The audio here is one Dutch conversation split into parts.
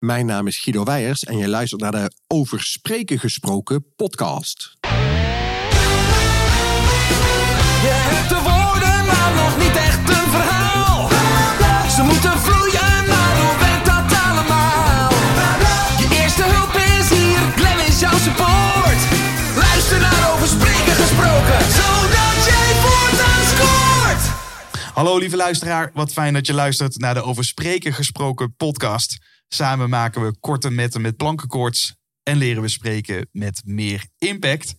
Mijn naam is Guido Weijers en je luistert naar de Over Spreken Gesproken podcast. Hallo lieve luisteraar, wat fijn dat je luistert naar de Over Spreken gesproken podcast. Samen maken we korte metten met plankenkoorts en leren we spreken met meer impact.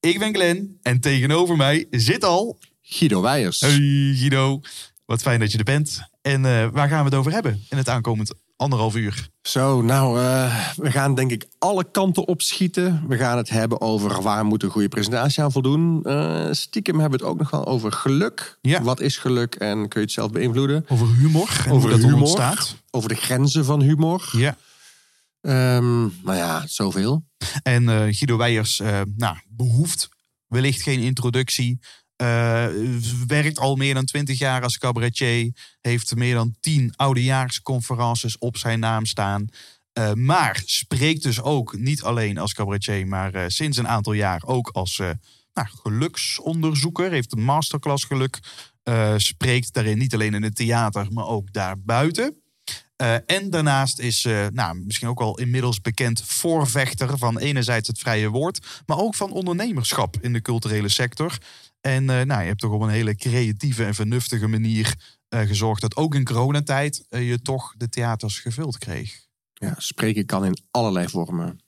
Ik ben Glenn en tegenover mij zit al... Guido Weijers. Hey Guido, wat fijn dat je er bent. En eh, waar gaan we het over hebben in het aankomend anderhalf uur? Zo, nou, eh, we gaan denk ik alle kanten opschieten. We gaan het hebben over waar moet een goede presentatie aan voldoen. Eh, stiekem hebben we het ook nog wel over geluk. Ja. Wat is geluk en kun je het zelf beïnvloeden? Over humor en over hoe dat humor. ontstaat. Over de grenzen van humor. Ja. Ehm, nou ja, zoveel. En eh, Guido Weijers nou, behoeft wellicht geen introductie. Eh, werkt al meer dan twintig jaar als cabaretier. Heeft meer dan tien oudejaarsconferences op zijn naam staan. Eh, maar spreekt dus ook niet alleen als cabaretier, maar eh, sinds een aantal jaar ook als nou, geluksonderzoeker. Heeft een masterclass geluk. Spreekt daarin niet alleen in het theater, maar ook daarbuiten. En daarnaast is eh, nou, misschien ook al inmiddels bekend voorvechter van enerzijds het vrije woord, maar ook van ondernemerschap in de culturele sector. En eh, nou, je hebt toch op een hele creatieve en vernuftige manier eh, gezorgd dat ook in coronatijd eh, je toch de theaters gevuld kreeg. Ja, spreken kan in allerlei vormen.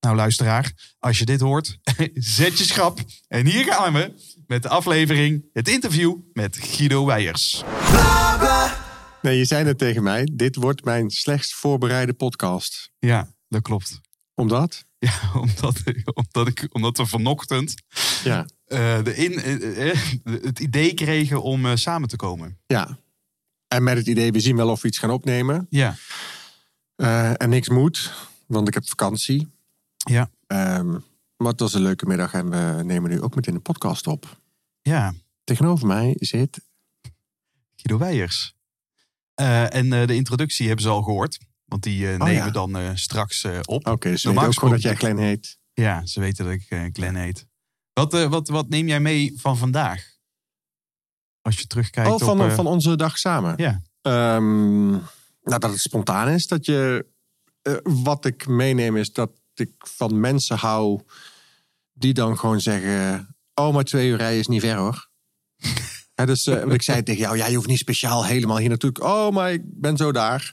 Nou, luisteraar, als je dit hoort, zet je schrap. En hier gaan we met de aflevering, het interview met Guido Weijers. Bla bla. Nee, je zei net tegen mij, dit wordt mijn slechtst voorbereide podcast. Ja, dat klopt. Omdat? Ja, omdat, omdat, ik, omdat we vanochtend Ja. Eh, de in, eh, eh, het idee kregen om samen te komen. Ja. En met het idee, we zien wel of we iets gaan opnemen. Ja. En niks moet, want ik heb vakantie. Ja. Ehm, maar het was een leuke middag en we nemen nu ook meteen een podcast op. Ja, Tegenover mij zit... Guido Weijers. En de introductie hebben ze al gehoord. Want die eh, nemen ja. we dan straks op. Oké, ze Normaal weten ook gewoon dat jij Glenn heet. Ja, ze weten dat ik eh, Glenn heet. Wat, eh, wat, wat neem jij mee van vandaag? Als je terugkijkt Oh, van, op... eh, van onze dag samen. Ja. Ehm, nou, dat het spontaan is. Dat je, eh, wat ik meeneem is dat ik van mensen hou die dan gewoon zeggen... Oh, maar twee uur rijden is niet ver hoor. Hè, dus want ik zei tegen jou, ja, je hoeft niet speciaal helemaal hier naartoe. Oh, maar ik ben zo daar.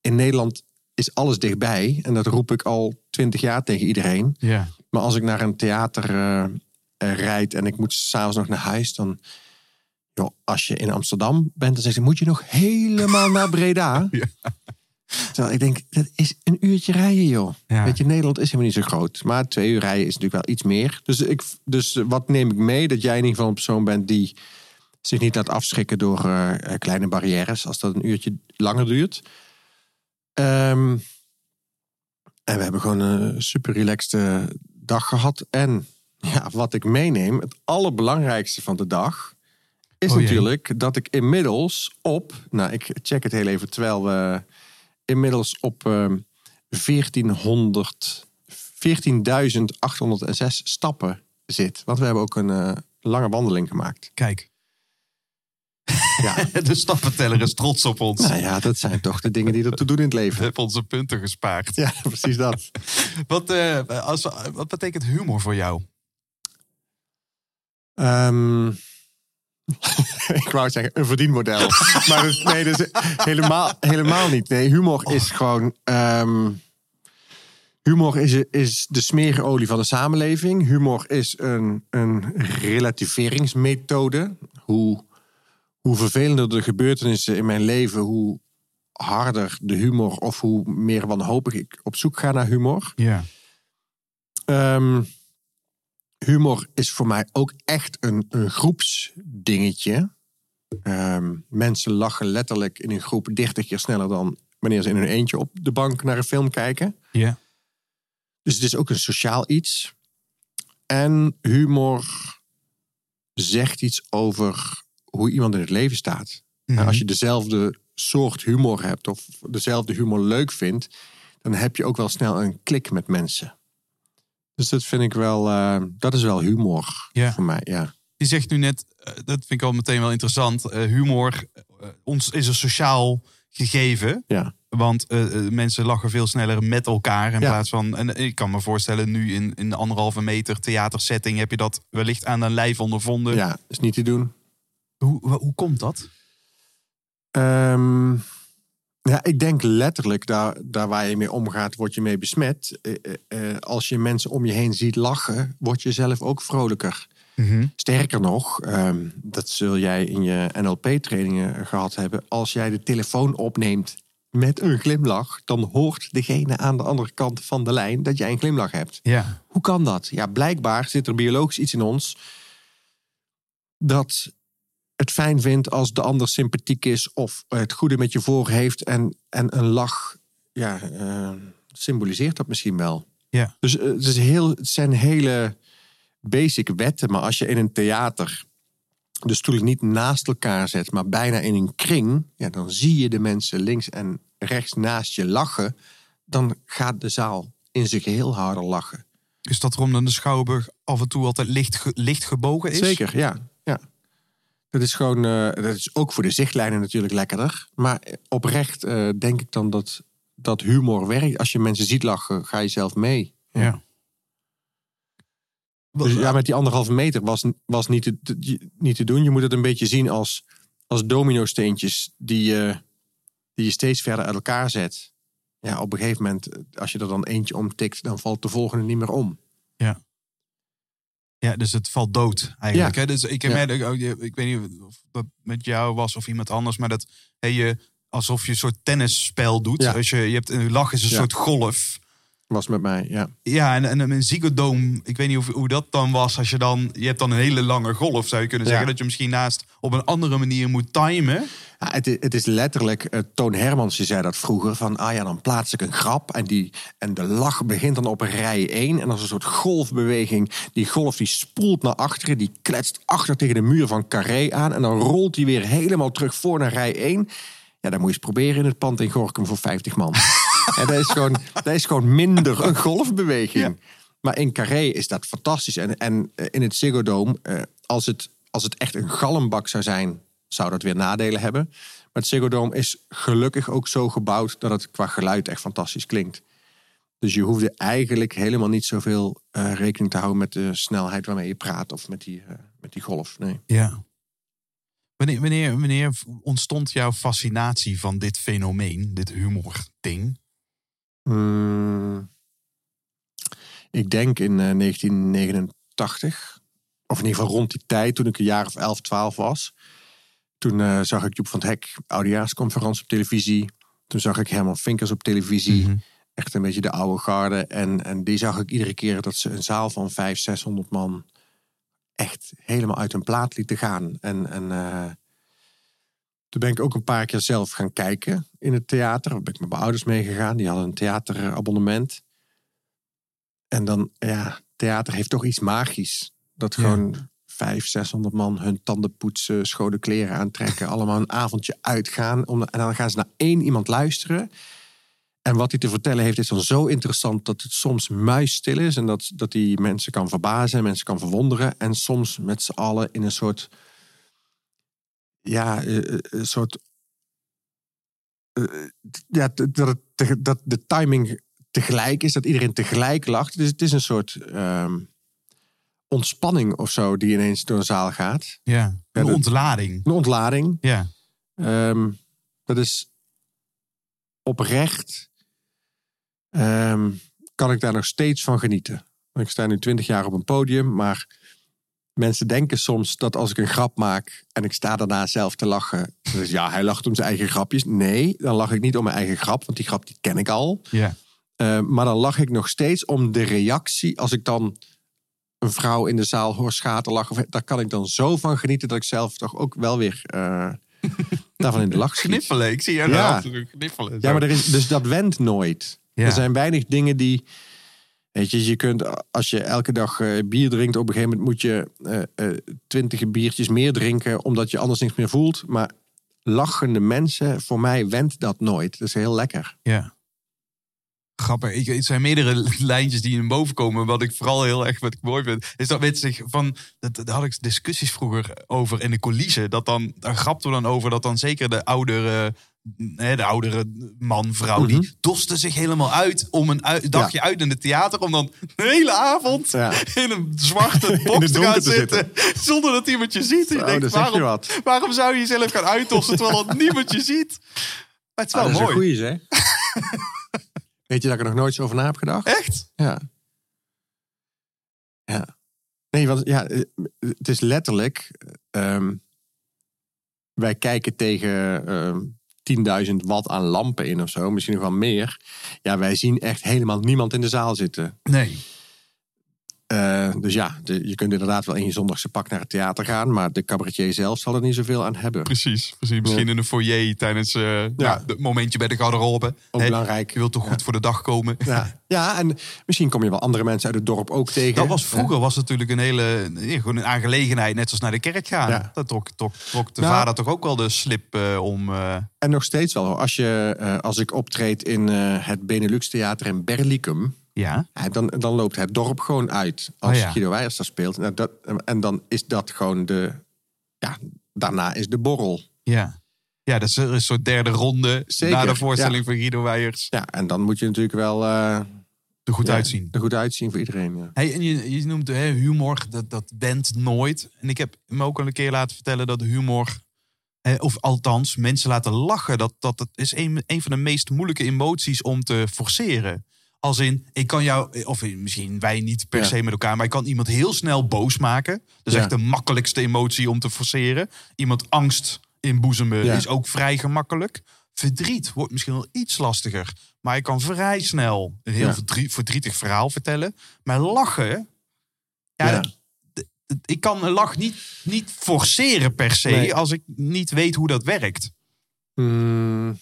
In Nederland is alles dichtbij. En dat roep ik al twintig jaar tegen iedereen. Ja. Maar als ik naar een theater eh, rijd en ik moet s'avonds nog naar huis, dan. Joh, als je in Amsterdam bent, dan zeg je: moet je nog helemaal naar Breda? Ja. Terwijl ik denk, dat is een uurtje rijden, joh. Ja. Weet je, Nederland is helemaal niet zo groot. Maar twee uur rijden is natuurlijk wel iets meer. Dus, ik, dus wat neem ik mee? Dat jij in ieder geval een persoon bent die zich niet laat afschrikken door eh, kleine barrières. Als dat een uurtje langer duurt. Ehm, en we hebben gewoon een super relaxed dag gehad. En ja, wat ik meeneem, het allerbelangrijkste van de dag, is Oh natuurlijk dat ik inmiddels op, nou ik check het heel even terwijl we inmiddels op ehm 1400, 14.806 stappen zit. Want we hebben ook een eh, lange wandeling gemaakt. Kijk, Ja, de stappenteller is trots op ons. nou ja, dat zijn toch de dingen die er te doen in het We leven. hebben onze punten gespaard. Ja, precies dat. Wat, eh, als, wat betekent humor voor jou? Ehm, ik wou zeggen, een verdienmodel. maar dus, nee, dus helemaal, helemaal niet. Nee, humor is gewoon. ehm, humor is, is de smeerolie van de samenleving. Humor is een, een relativeringsmethode. Hoe, hoe vervelender de gebeurtenissen in mijn leven, hoe harder de humor of hoe meer wanhopig ik op zoek ga naar humor. Ja. Ehm, humor is voor mij ook echt een, een groepsdingetje. Ehm, mensen lachen letterlijk in een groep 30 keer sneller dan wanneer ze in hun eentje op de bank naar een film kijken. Ja. Dus het is ook een sociaal iets. En humor zegt iets over hoe iemand in het leven staat. En als je dezelfde soort humor hebt of dezelfde humor leuk vindt, dan heb je ook wel snel een klik met mensen. Dus dat vind ik wel, eh, dat is wel humor Ja. voor mij. Ja. Je zegt nu net, eh, dat vind ik al meteen wel interessant. eh, humor, ons is een sociaal gegeven. Ja. Want mensen lachen veel sneller met elkaar in Ja. plaats van. En ik kan me voorstellen, nu in, in de anderhalve meter theatersetting heb je dat wellicht aan een lijf ondervonden. ja, is niet te doen. Hoe, hoe, komt dat? Ehm, ja, ik denk letterlijk, daar, daar waar je mee omgaat, word je mee besmet. Eh, eh, eh, als je mensen om je heen ziet lachen, word je zelf ook vrolijker. Sterker nog, ehm, dat zul jij in je NLP-trainingen gehad hebben. Als jij de telefoon opneemt met een glimlach, dan hoort degene aan de andere kant van de lijn dat jij een glimlach hebt. Ja. Hoe kan dat? Ja, blijkbaar zit er biologisch iets in ons dat het fijn vindt als de ander sympathiek is of het goede met je voor heeft en, en een lach ja, eh, symboliseert dat misschien wel. Ja. Dus eh, het, is heel, het zijn hele basic wetten, maar als je in een theater de stoelen niet naast elkaar zet, maar bijna in een kring, ja, dan zie je de mensen links en rechts naast je lachen, dan gaat de zaal in zijn geheel harder lachen. Is dat erom dan de Schouwburg af en toe altijd licht, licht gebogen is? Zeker, ja. Dat is gewoon, eh, dat is ook voor de zichtlijnen natuurlijk lekkerder. Maar oprecht eh, denk ik dan dat, dat humor werkt. Als je mensen ziet lachen, ga je zelf mee. Ja. Dus ja, met die anderhalve meter was, was niet, te, te- niet te doen. Je moet het een beetje zien als, als domino-steentjes die, je die je steeds verder uit elkaar zet. Ja, op een gegeven moment, als je er dan eentje omtikt, dan valt de volgende niet meer om. Ja, dus het valt dood eigenlijk. Ja. Hè? Dus ik, heb Ja. ik, weet niet of dat met jou was of iemand anders, maar dat hè, je alsof je een soort tennisspel doet. Ja. Als je, je hebt een lach is een Ja. soort golf. Was met mij, ja. Ja, en, en een Ziggo Dome, ik weet niet of, hoe dat dan was. Als je dan, je hebt dan een hele lange golf, zou je kunnen zeggen. Ja. Dat je misschien naast op een andere manier moet timen. Ja, het, is, het is letterlijk, eh, Toon Hermans die zei dat vroeger, van ah ja, dan plaats ik een grap en, die, en de lach begint dan op rij 1 en als een soort golfbeweging, die golf die spoelt naar achteren, die kletst achter tegen de muur van Carré aan en dan rolt die weer helemaal terug voor naar rij 1. Ja, dan moet je eens proberen in het pand in Gorkum voor 50 man. en dat is, gewoon, dat is gewoon minder een golfbeweging. Maar in Carré is dat fantastisch. En, en eh, in het Ziggo Dome, eh, als, het, als het echt een galmbak zou zijn, zou dat weer nadelen hebben. Maar het Ziggo Dome is gelukkig ook zo gebouwd dat het qua geluid echt fantastisch klinkt. Dus je hoefde eigenlijk helemaal niet zoveel eh, rekening te houden met de snelheid waarmee je praat of met die, met die golf. Nee. Ja. Wanneer, wanneer, wanneer ontstond jouw fascinatie van dit fenomeen, dit humor-ding? Mm, ik denk in eh, 1989, of in ieder geval rond die tijd, toen ik een jaar of 11, 12 was. Toen eh, zag ik Joep van het Hek, oudejaarsconferentie op televisie. Toen zag ik Herman Vinkers op televisie. Mhm. Echt een beetje de oude garde. En, en die zag ik iedere keer dat ze een zaal van 500, 600 man echt helemaal uit hun plaat lieten gaan. En, en eh, toen ben ik ook een paar keer zelf gaan kijken in het theater. Daar ben ik met mijn ouders meegegaan. Die hadden een theaterabonnement. En dan, ja, theater heeft toch iets magisch. Dat Ja. gewoon 500, 600 man hun tanden poetsen, schone kleren aantrekken. allemaal een avondje uitgaan. Om, en dan gaan ze naar één iemand luisteren. En wat hij te vertellen heeft is dan zo interessant dat het soms muisstil is. En dat, dat hij mensen kan verbazen en mensen kan verwonderen. En soms met z'n allen in een soort. Ja, eh, eh, een soort. eh, ja, dat, het, dat de timing tegelijk is, dat iedereen tegelijk lacht. Dus het is een soort ehm, ontspanning of zo die ineens door een zaal gaat. Ja, een dat- ontlading. Een ontlading. Ja. Ehm, dat is oprecht. ehm, kan ik daar nog steeds van genieten. Ik sta nu twintig jaar op een podium, maar mensen denken soms dat als ik een grap maak en ik sta daarna zelf te lachen, dus ja, hij lacht om zijn eigen grapjes. Nee, dan lach ik niet om mijn eigen grap, want die grap die ken ik al. Ja. Eh, maar dan lach ik nog steeds om de reactie. Als ik dan een vrouw in de zaal hoor schaterlachen, daar kan ik dan zo van genieten dat ik zelf toch ook wel weer eh, daarvan in de lach schiet. Ik zie jou Ja. kniffelen. Ja, maar er is, dus dat went nooit. Ja. Er zijn weinig dingen die. Weet je, kunt als je elke dag eh, bier drinkt, op een gegeven moment moet je eh, eh, twintig biertjes meer drinken, omdat je anders niks meer voelt. Maar lachende mensen, voor mij wendt dat nooit. Dat is heel lekker. Ja. Grappig. Ik, het zijn meerdere lijntjes die in boven komen. Wat ik vooral heel erg wat ik mooi vind. Is dat mensen zich van. Dat, daar had ik discussies vroeger over in de coulissen. Dat dan. Daar grapten we dan over dat dan zeker de oudere. Hè, De oudere man, vrouw, die doste zich helemaal uit om een dagje uit in het theater. Om dan de hele avond Ja. in een zwarte box te gaan te zitten. Zonder dat iemand je ziet. En je denkt, je waarom, wat. waarom zou je jezelf gaan uitdossen terwijl dat niemand je ziet? Maar het is wel Ah, dat is mooi. een goeie, zeg. Weet je dat ik er nog nooit zo over na heb gedacht? Echt? Ja. Ja. Nee, want ja, eh, het is letterlijk. ehm, wij kijken tegen ehm 10.000 watt aan lampen in of zo, misschien nog wel meer. Ja, wij zien echt helemaal niemand in de zaal zitten. Nee. Eh, dus ja, de- je kunt inderdaad wel in je zondagse pak naar het theater gaan, maar de cabaretier zelf zal er niet zoveel aan hebben. Precies, precies. Misschien in een foyer tijdens eh ja. het momentje bij de garderobe. Ook Hè, belangrijk. Je wilt toch goed voor de dag komen. Ja. ja, en misschien kom je wel andere mensen uit het dorp ook tegen. Dat was vroeger was het natuurlijk een hele gewoon een aangelegenheid, net zoals naar de kerk gaan. Dat trok, trok, trok de Nou. vader toch ook wel de slip eh, om. En nog steeds wel. Als, je, als ik optreed in het Benelux Theater in Berlicum... ja. dan, dan loopt het dorp gewoon uit als Oh ja. Guido Weijers daar speelt. Nou, dat, en dan is dat gewoon de... Ja, daarna is de borrel. Ja. Ja, dat is een soort derde ronde Zeker, na de voorstelling ja. van Guido Weijers. Ja, en dan moet je natuurlijk wel eh, Er goed ja, uitzien. er goed uitzien voor iedereen. Ja. Hey, en je, je noemt hè, humor, dat, dat wendt nooit. En ik heb me ook al een keer laten vertellen dat humor, eh, of althans mensen laten lachen, dat, dat, dat is een, een van de meest moeilijke emoties om te forceren. Als in, ik kan jou, of misschien wij niet per Ja. se met elkaar, maar ik kan iemand heel snel boos maken. Dat is Ja. echt de makkelijkste emotie om te forceren. Iemand angst inboezemen Ja. is ook vrij gemakkelijk. Verdriet wordt misschien wel iets lastiger. Maar je kan vrij snel een heel verdrietig verhaal vertellen. Maar lachen, ja, ik kan een lach niet, niet forceren per se Nee. als ik niet weet hoe dat werkt. Mm,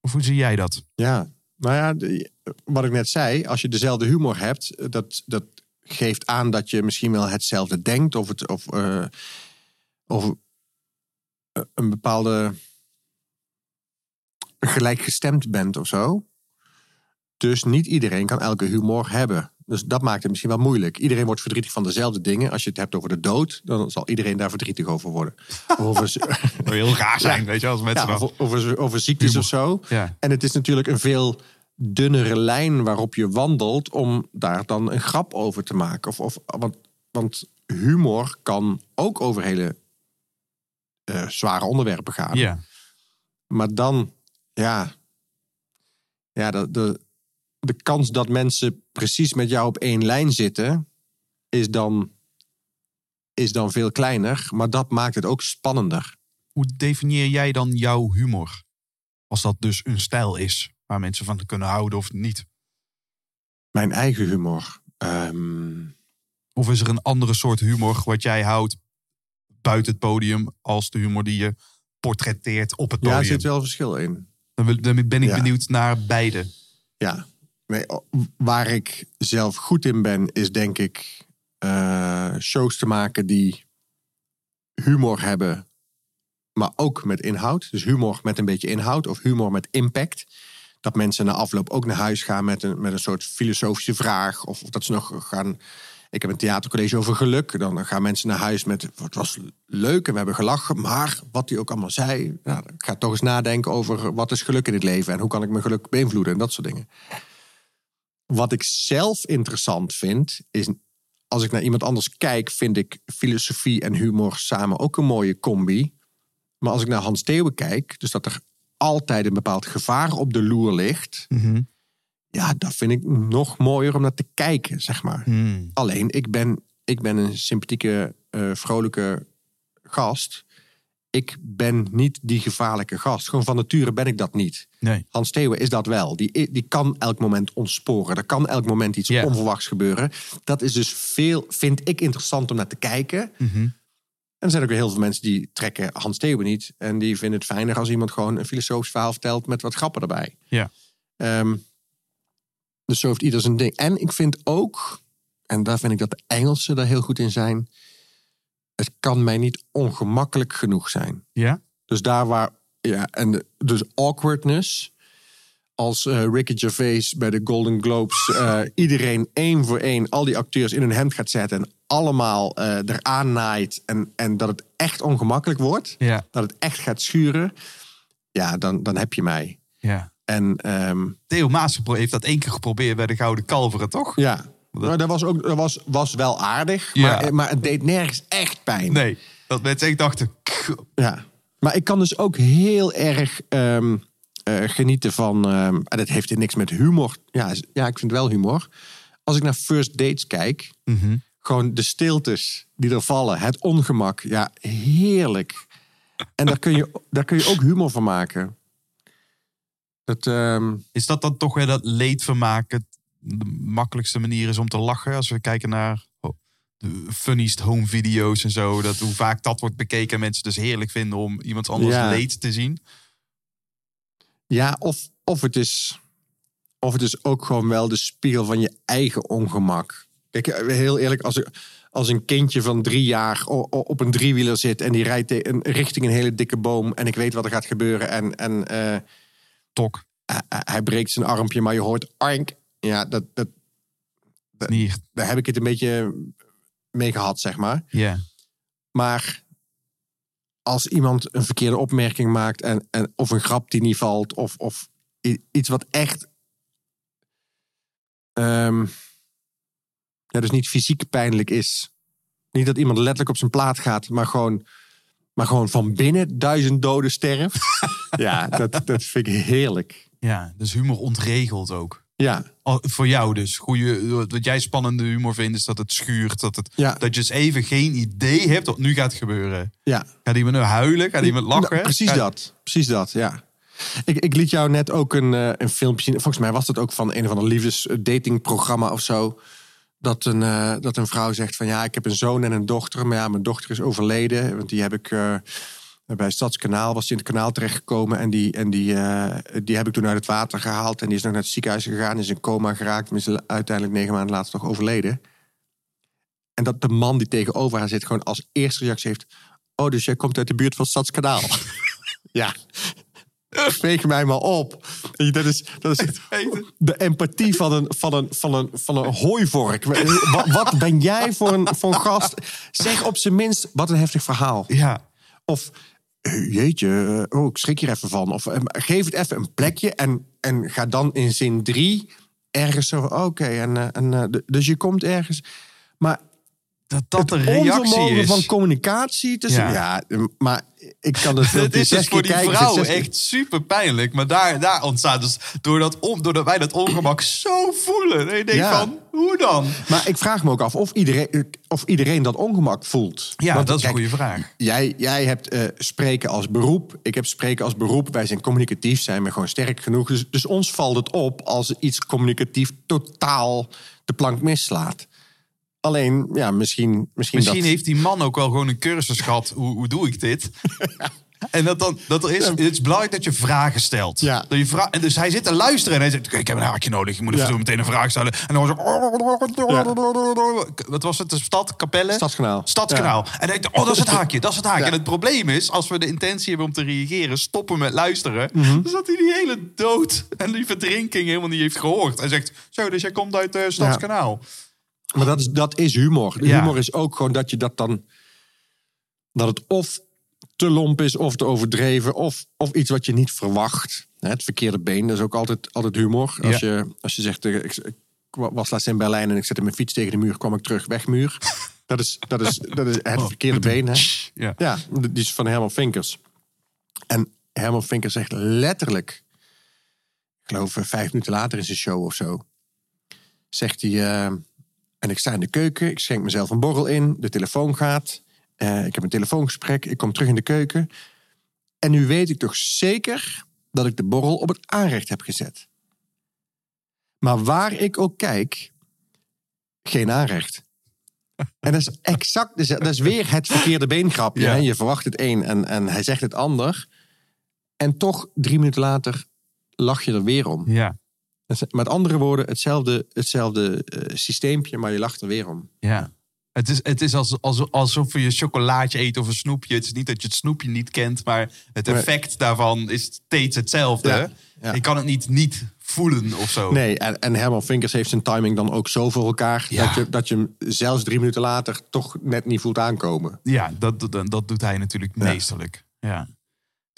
Of hoe zie jij dat? ja, nou ja, wat ik net zei. Als je dezelfde humor hebt, dat, dat geeft aan dat je misschien wel hetzelfde denkt. Of, het, of, eh, of eh, een bepaalde gelijkgestemd bent of zo. Dus niet iedereen kan elke humor hebben. Dus dat maakt het misschien wel moeilijk. Iedereen wordt verdrietig van dezelfde dingen. Als je het hebt over de dood, dan zal iedereen daar verdrietig over worden. Of over, heel raar zijn, weet je, als mensen ja, over, over, over ziektes Humor. of zo. Ja. En het is natuurlijk een veel dunnere lijn waarop je wandelt om daar dan een grap over te maken. Of, of, want, want humor kan ook over hele eh, zware onderwerpen gaan. Ja. Maar dan, ja, ja de, de, de kans dat mensen precies met jou op één lijn zitten, is dan, is dan veel kleiner. Maar dat maakt het ook spannender. Hoe definieer jij dan jouw humor? Als dat dus een stijl is waar mensen van kunnen houden of niet. Mijn eigen humor. ehm, Of is er een andere soort humor wat jij houdt buiten het podium als de humor die je portretteert op het ja, er podium? zit wel verschil in. Dan ben ik Ja. benieuwd naar beide. Ja. Waar ik zelf goed in ben, is denk ik eh, shows te maken die humor hebben, maar ook met inhoud. Dus humor met een beetje inhoud of humor met impact. Dat mensen na afloop ook naar huis gaan met een, met een soort filosofische vraag. Of, of dat ze nog gaan. Ik heb een theatercollege over geluk. Dan gaan mensen naar huis met. Het was leuk en we hebben gelachen. Maar wat hij ook allemaal zei. Nou, ik ga toch eens nadenken over wat is geluk in het leven. En hoe kan ik mijn geluk beïnvloeden en dat soort dingen. Wat ik zelf interessant vind, is als ik naar iemand anders kijk, vind ik filosofie en humor samen ook een mooie combi. Maar als ik naar Hans Theeuwen kijk, dus dat er altijd een bepaald gevaar op de loer ligt, ja, dat vind ik nog mooier om naar te kijken, zeg maar. Hmm. Alleen, ik ben, ik ben een sympathieke, eh, vrolijke gast. Ik ben niet die gevaarlijke gast. Gewoon van nature ben ik dat niet. Nee. Hans Theeuwen is dat wel. Die, die kan elk moment ontsporen. Er kan elk moment iets onverwachts gebeuren. Dat is dus veel, vind ik interessant om naar te kijken. Mhm. En er zijn ook weer heel veel mensen die trekken Hans Theeuwen niet. En die vinden het fijner als iemand gewoon een filosofisch verhaal vertelt met wat grappen erbij. Ja. Ehm, dus zo heeft ieder zijn ding. En ik vind ook, en daar vind ik dat de Engelsen daar heel goed in zijn. Het kan mij niet ongemakkelijk genoeg zijn. Ja? Dus daar waar, ja, en de- dus awkwardness. Als eh, Ricky Gervais bij de Golden Globes eh, iedereen één voor één, al die acteurs in hun hemd gaat zetten en allemaal eh eraan naait. En, en dat het echt ongemakkelijk wordt, Ja, dat het echt gaat schuren. Ja, dan, dan heb je mij. ja. En ehm, Theo Maas heeft dat één keer geprobeerd bij de Gouden Kalveren, toch? ja, maar dat was ook dat was, was wel aardig, Ja. maar, maar het deed nergens echt pijn. Nee, dat mensen echt dachten... "K- Ja, maar ik kan dus ook heel erg ehm, eh, genieten van. ehm, en dat heeft niks met humor. Ja, ja, ik vind wel humor. Als ik naar first dates kijk, gewoon de stiltes die er vallen, het ongemak. Ja, heerlijk. En daar kun je, daar kun je ook humor van maken. Dat, ehm, Is dat dan toch weer dat leedvermaak het de makkelijkste manier is om te lachen? Als we kijken naar oh, de funniest home video's en zo. Dat hoe vaak dat wordt bekeken en mensen dus heerlijk vinden om iemand anders Ja. leed te zien. ja, of, of, het is, of het is ook gewoon wel de spiegel van je eigen ongemak. Kijk, heel eerlijk, als, als een kindje van drie jaar op een driewieler zit en die rijdt richting een hele dikke boom en ik weet wat er gaat gebeuren en, en eh, Tok. hij- hij breekt zijn armpje, maar je hoort arnk. Ja, dat, dat, Niet. daar heb ik het een beetje mee gehad, zeg maar. Ja. Maar als iemand een verkeerde opmerking maakt en, en, of een grap die niet valt, of, of iets wat echt. ehm, ja, dus niet fysiek pijnlijk is. Niet dat iemand letterlijk op zijn plaat gaat, maar gewoon, maar gewoon van binnen duizend doden sterft. ja, dat, dat vind ik heerlijk. ja, dus humor ontregelt ook. Ja, voor jou dus. Goeie, wat jij spannende humor vindt is dat het schuurt. Dat, het, Ja. dat je dus even geen idee hebt wat nu gaat gebeuren. ja. Gaat iemand nu huilen? Gaat iemand lachen? Nou, precies Gaat- dat. Precies dat, ja. Ik, ik liet jou net ook een, eh, een filmpje zien. Volgens mij was dat ook van een of ander liefdesdatingprogramma of zo. Dat een, eh, dat een vrouw zegt van ja, ik heb een zoon en een dochter. Maar ja, mijn dochter is overleden. Want die heb ik eh, bij Stadskanaal, was die in het kanaal terechtgekomen. En die, en die, eh, die heb ik toen uit het water gehaald. En die is nog naar het ziekenhuis gegaan. Is in coma geraakt. Maar is uiteindelijk negen maanden later toch overleden. En dat de man die tegenover haar zit gewoon als eerste reactie heeft... Oh, dus jij komt uit de buurt van Stadskanaal. ja. Veeg mij maar op. Dat is, dat is de empathie van een, van een, van een, van een hooivork. Wat, wat ben jij voor een, voor een gast? Zeg op zijn minst, wat een heftig verhaal. Ja. Of, jeetje, eh, oh, ik schrik hier even van. Of eh, geef het even een plekje en, en ga dan in zin drie ergens zo oké, en, eh, dus je komt ergens. Maar Dat dat de het reactie is. van communicatie tussen... Ja. Ja, maar ik kan het Het is dus voor die kijken, vrouw echt super pijnlijk. Maar daar, daar ontstaat dus, doordat, on, doordat wij dat ongemak zo voelen. En je denkt Ja. van, hoe dan? Maar ik vraag me ook af of iedereen, of iedereen dat ongemak voelt. Ja, Want dat is een goede vraag. Jij, jij hebt eh, spreken als beroep. Ik heb spreken als beroep. Wij zijn communicatief, zijn we gewoon sterk genoeg. Dus, dus ons valt het op als iets communicatief totaal de plank mislaat. Alleen, ja, misschien... Misschien, Misschien dat, heeft die man ook wel gewoon een cursus gehad. Hoe, hoe doe ik dit? En dat dan, dat er is, het is belangrijk dat je vragen stelt. Ja. Dat je vra en dus hij zit te luisteren en hij zegt: "Oké, Ik heb een haakje nodig. Je moet even Ja. zo meteen een vraag stellen. En dan was zo. Wat was het? De stad, Capelle? Stadskanaal. Stadskanaal. En hij denkt: Oh, dat is het haakje. Dat is het haakje. En het probleem is, als we de intentie hebben om te reageren, stoppen met luisteren. Mhm. Dan zat hij die hele dood en die verdrinking helemaal niet heeft gehoord. Hij zegt: Zo, dus jij komt uit eh Stadskanaal. Maar dat is, dat is humor. De Ja. humor is ook gewoon dat je dat dan... Dat het of te lomp is of te overdreven... of, of iets wat je niet verwacht. Het verkeerde been, dat is ook altijd, altijd humor. Als, Ja. je, als je zegt, eh, ik, was laatst in Berlijn... en ik zette mijn fiets tegen de muur, kwam ik terug, weg muur. Dat is, dat is, dat is het verkeerde been. Hè? Ja. Ja, die is van Herman Vinkers. En Herman Vinkers zegt letterlijk... ik geloof eh, vijf minuten later in zijn show of zo... zegt hij... eh, en ik sta in de keuken, ik schenk mezelf een borrel in, de telefoon gaat. eh, ik heb een telefoongesprek, ik kom terug in de keuken. En nu weet ik toch zeker dat ik de borrel op het aanrecht heb gezet. Maar waar ik ook kijk, geen aanrecht. En dat is exact, dat is weer het verkeerde beengrapje. Ja. hè. Je verwacht het een en, en hij zegt het ander. En toch, drie minuten later, lach je er weer om. Ja. Met andere woorden, hetzelfde, hetzelfde eh, systeempje, maar je lacht er weer om. Ja. Het is, het is als, als, alsof je chocolaatje eet of een snoepje. Het is niet dat je het snoepje niet kent, maar het effect daarvan is steeds hetzelfde. Ja, ja. Je kan het niet niet voelen of zo. Nee, en, en Herman Vinkers heeft zijn timing dan ook zo voor elkaar... Ja. Dat, je, dat je hem zelfs drie minuten later toch net niet voelt aankomen. Ja, dat, dat, dat doet hij natuurlijk meesterlijk. Ja.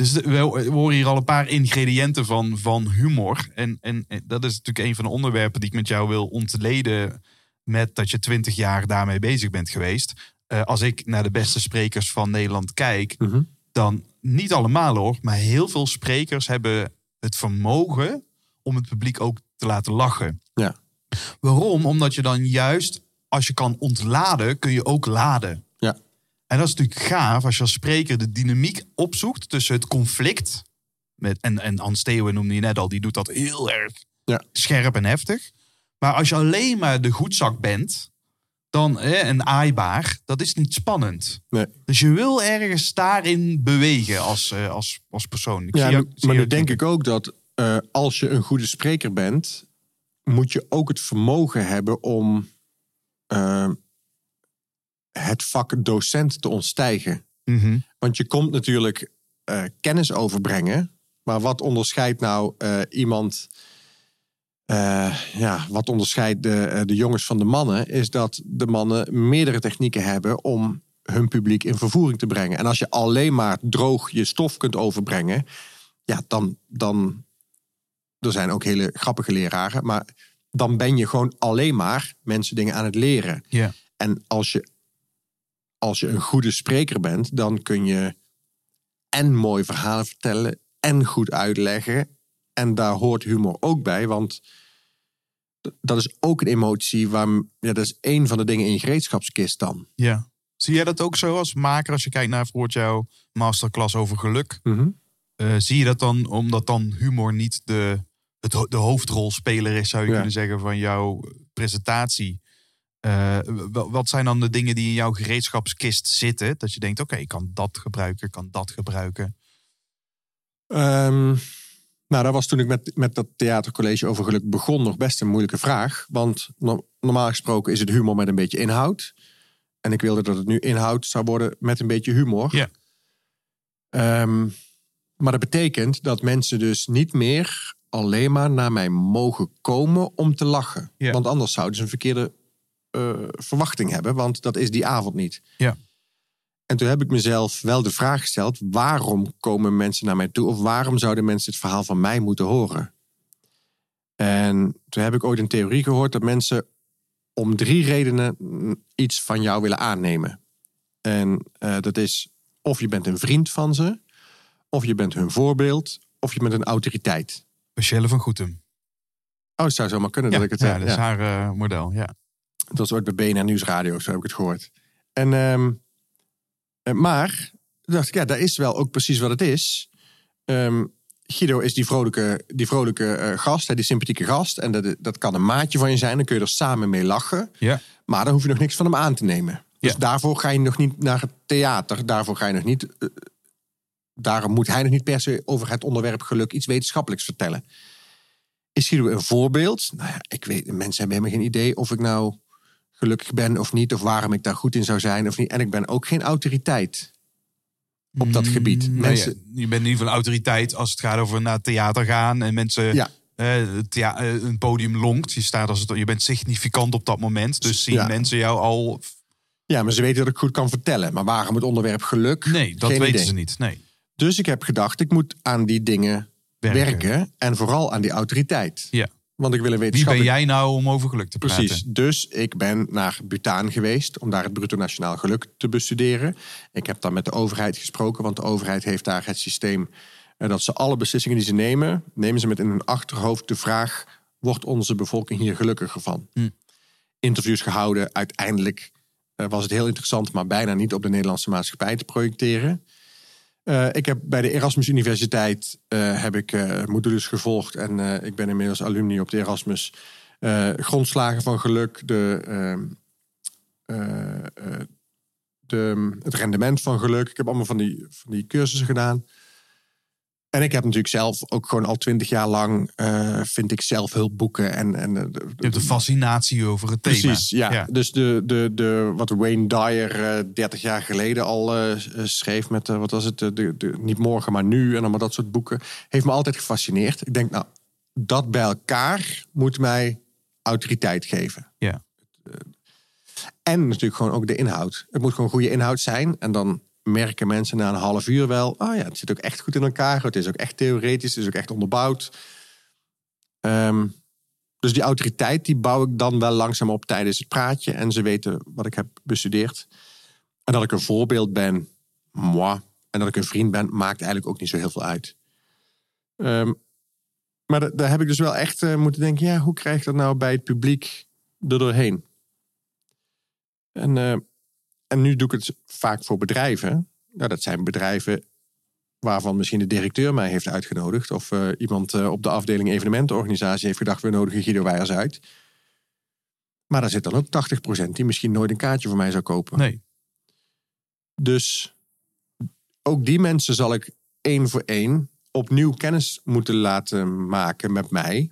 Dus we horen hier al een paar ingrediënten van, van humor. En, en, en dat is natuurlijk een van de onderwerpen die ik met jou wil ontleden. Met dat je twintig jaar daarmee bezig bent geweest. Eh, als ik naar de beste sprekers van Nederland kijk, Mhm. dan niet allemaal hoor, maar heel veel sprekers hebben het vermogen om het publiek ook te laten lachen. Ja. Waarom? Omdat je dan juist, als je kan ontladen, kun je ook laden. En dat is natuurlijk gaaf als je als spreker de dynamiek opzoekt tussen het conflict. Met, en, en Hans Theeuwen noemde je net al, die doet dat heel erg Ja. scherp en heftig. Maar als je alleen maar de goedzak bent, dan hè, een aaibaar, dat is niet spannend. Nee. Dus je wil ergens daarin bewegen als, eh, als, als persoon. Ik Ja, zie jou- nu- zie maar nu jou denk ik ook dat eh, als je een goede spreker bent, moet je ook het vermogen hebben om eh, het vak docent te ontstijgen. Mhm. Want je komt natuurlijk eh, kennis overbrengen, maar wat onderscheidt nou eh, iemand? eh, ja, wat onderscheidt de, de jongens van de mannen, is dat de mannen meerdere technieken hebben om hun publiek in vervoering te brengen. En als je alleen maar droog je stof kunt overbrengen, ja, dan, dan. Er zijn ook hele grappige leraren, maar dan ben je gewoon alleen maar mensen dingen aan het leren. Ja. En als je, als je een goede spreker bent, dan kun je en mooi verhalen vertellen en goed uitleggen. En daar hoort humor ook bij, want dat is ook een emotie. Waar, ja, dat is één van de dingen in je gereedschapskist dan. Ja. Zie jij dat ook zo als maker als je kijkt naar bijvoorbeeld jouw masterclass over geluk? Eh, zie je dat dan omdat dan humor niet de, het, de hoofdrolspeler is, zou je Ja. kunnen zeggen, van jouw presentatie? Eh, wa- wat zijn dan de dingen die in jouw gereedschapskist zitten? Dat je denkt, oké, ik kan dat gebruiken, ik kan dat gebruiken. Ehm, nou, dat was toen ik met, met dat theatercollege over geluk begon nog best een moeilijke vraag. Want no- normaal gesproken is het humor met een beetje inhoud. En ik wilde dat het nu inhoud zou worden met een beetje humor. Ja. Ehm, maar dat betekent dat mensen dus niet meer alleen maar naar mij mogen komen om te lachen. Want anders zouden ze een verkeerde eh, verwachting hebben. Want dat is die avond niet. Ja. En toen heb ik mezelf wel de vraag gesteld: waarom komen mensen naar mij toe? Of waarom zouden mensen het verhaal van mij moeten horen? En toen heb ik ooit een theorie gehoord dat mensen om drie redenen iets van jou willen aannemen. En eh, dat is of je bent een vriend van ze, of je bent hun voorbeeld, of je bent een autoriteit. Michelle van Goetem. Oh, het zou zomaar kunnen Ja, dat ik het ja, dat is Ja. haar eh, model, ja. Dat was ooit bij BNR Nieuwsradio, zo heb ik het gehoord. En, ehm, eh, maar, dacht ik, ja, dat is wel ook precies wat het is. Ehm, Guido is die vrolijke, die vrolijke eh, gast, hè, die sympathieke gast. En dat, dat kan een maatje van je zijn, dan kun je er samen mee lachen. Ja. Maar dan hoef je nog niks van hem aan te nemen. Dus Ja. daarvoor ga je nog niet naar het theater. Daarvoor ga je nog niet. eh, daarom moet hij nog niet per se over het onderwerp geluk iets wetenschappelijks vertellen. Is Guido een voorbeeld? Nou ja, ik weet, mensen hebben helemaal geen idee of ik nou gelukkig ben of niet, of waarom ik daar goed in zou zijn of niet. En ik ben ook geen autoriteit op dat gebied. Mm, Mensen, nou ja, je bent in ieder geval autoriteit als het gaat over naar het theater gaan en mensen. Ja. eh, het thea- eh, een podium longt. Je, staat als het, je bent significant op dat moment. Dus zien Ja. mensen jou al. ja, maar ze weten dat ik goed kan vertellen. Maar waarom het onderwerp geluk? Nee, dat Geen weten idee. ze niet. Nee. Dus ik heb gedacht, ik moet aan die dingen Werken. werken. En vooral aan die autoriteit. Ja. Want ik wil een Wie ben jij nou om over geluk te praten? Precies. Dus ik ben naar Bhutan geweest om daar het bruto nationaal geluk te bestuderen. Ik heb dan met de overheid gesproken, want de overheid heeft daar het systeem eh, dat ze alle beslissingen die ze nemen, nemen ze met in hun achterhoofd de vraag: wordt onze bevolking hier gelukkiger van? Hm. Interviews gehouden. Uiteindelijk eh, was het heel interessant, maar bijna niet op de Nederlandse maatschappij te projecteren. Eh, ik heb bij de Erasmus Universiteit eh, heb ik eh, modules gevolgd en ik ben inmiddels alumni op de Erasmus. Grondslagen van geluk, de, ehm, eh, eh, de, het rendement van geluk. Ik heb allemaal van die, van die cursussen gedaan. En ik heb natuurlijk zelf ook gewoon al twintig jaar lang, eh, vind ik zelf hulpboeken. En, en, eh, de- Je hebt een fascinatie over het thema. Precies, ja. Dus de, de, de, wat Wayne Dyer eh 30 jaar geleden al schreef met, wat was het, de, de, de- niet morgen maar nu en allemaal dat soort boeken, heeft me altijd gefascineerd. Ik denk, nou, dat bij elkaar moet mij autoriteit geven. Ja. En natuurlijk gewoon ook de inhoud. Het moet gewoon goede inhoud zijn. En dan merken mensen na een half uur wel... oh ja, het zit ook echt goed in elkaar. Het is ook echt theoretisch. Het is ook echt onderbouwd. Ehm, dus die autoriteit die bouw ik dan wel langzaam op tijdens het praatje. En ze weten wat ik heb bestudeerd. En dat ik een voorbeeld ben, moi. En dat ik een vriend ben, maakt eigenlijk ook niet zo heel veel uit. Ehm, maar da- daar heb ik dus wel echt eh, moeten denken... ja, hoe krijg ik dat nou bij het publiek er doorheen? En, eh, en nu doe ik het vaak voor bedrijven. Nou, dat zijn bedrijven waarvan misschien de directeur mij heeft uitgenodigd. Of eh, iemand eh, op de afdeling evenementenorganisatie heeft gedacht... we nodigen Guido Weijers uit. Maar daar zit dan ook 80% die misschien nooit een kaartje voor mij zou kopen. Nee. Dus ook die mensen zal ik één voor één opnieuw kennis moeten laten maken met mij.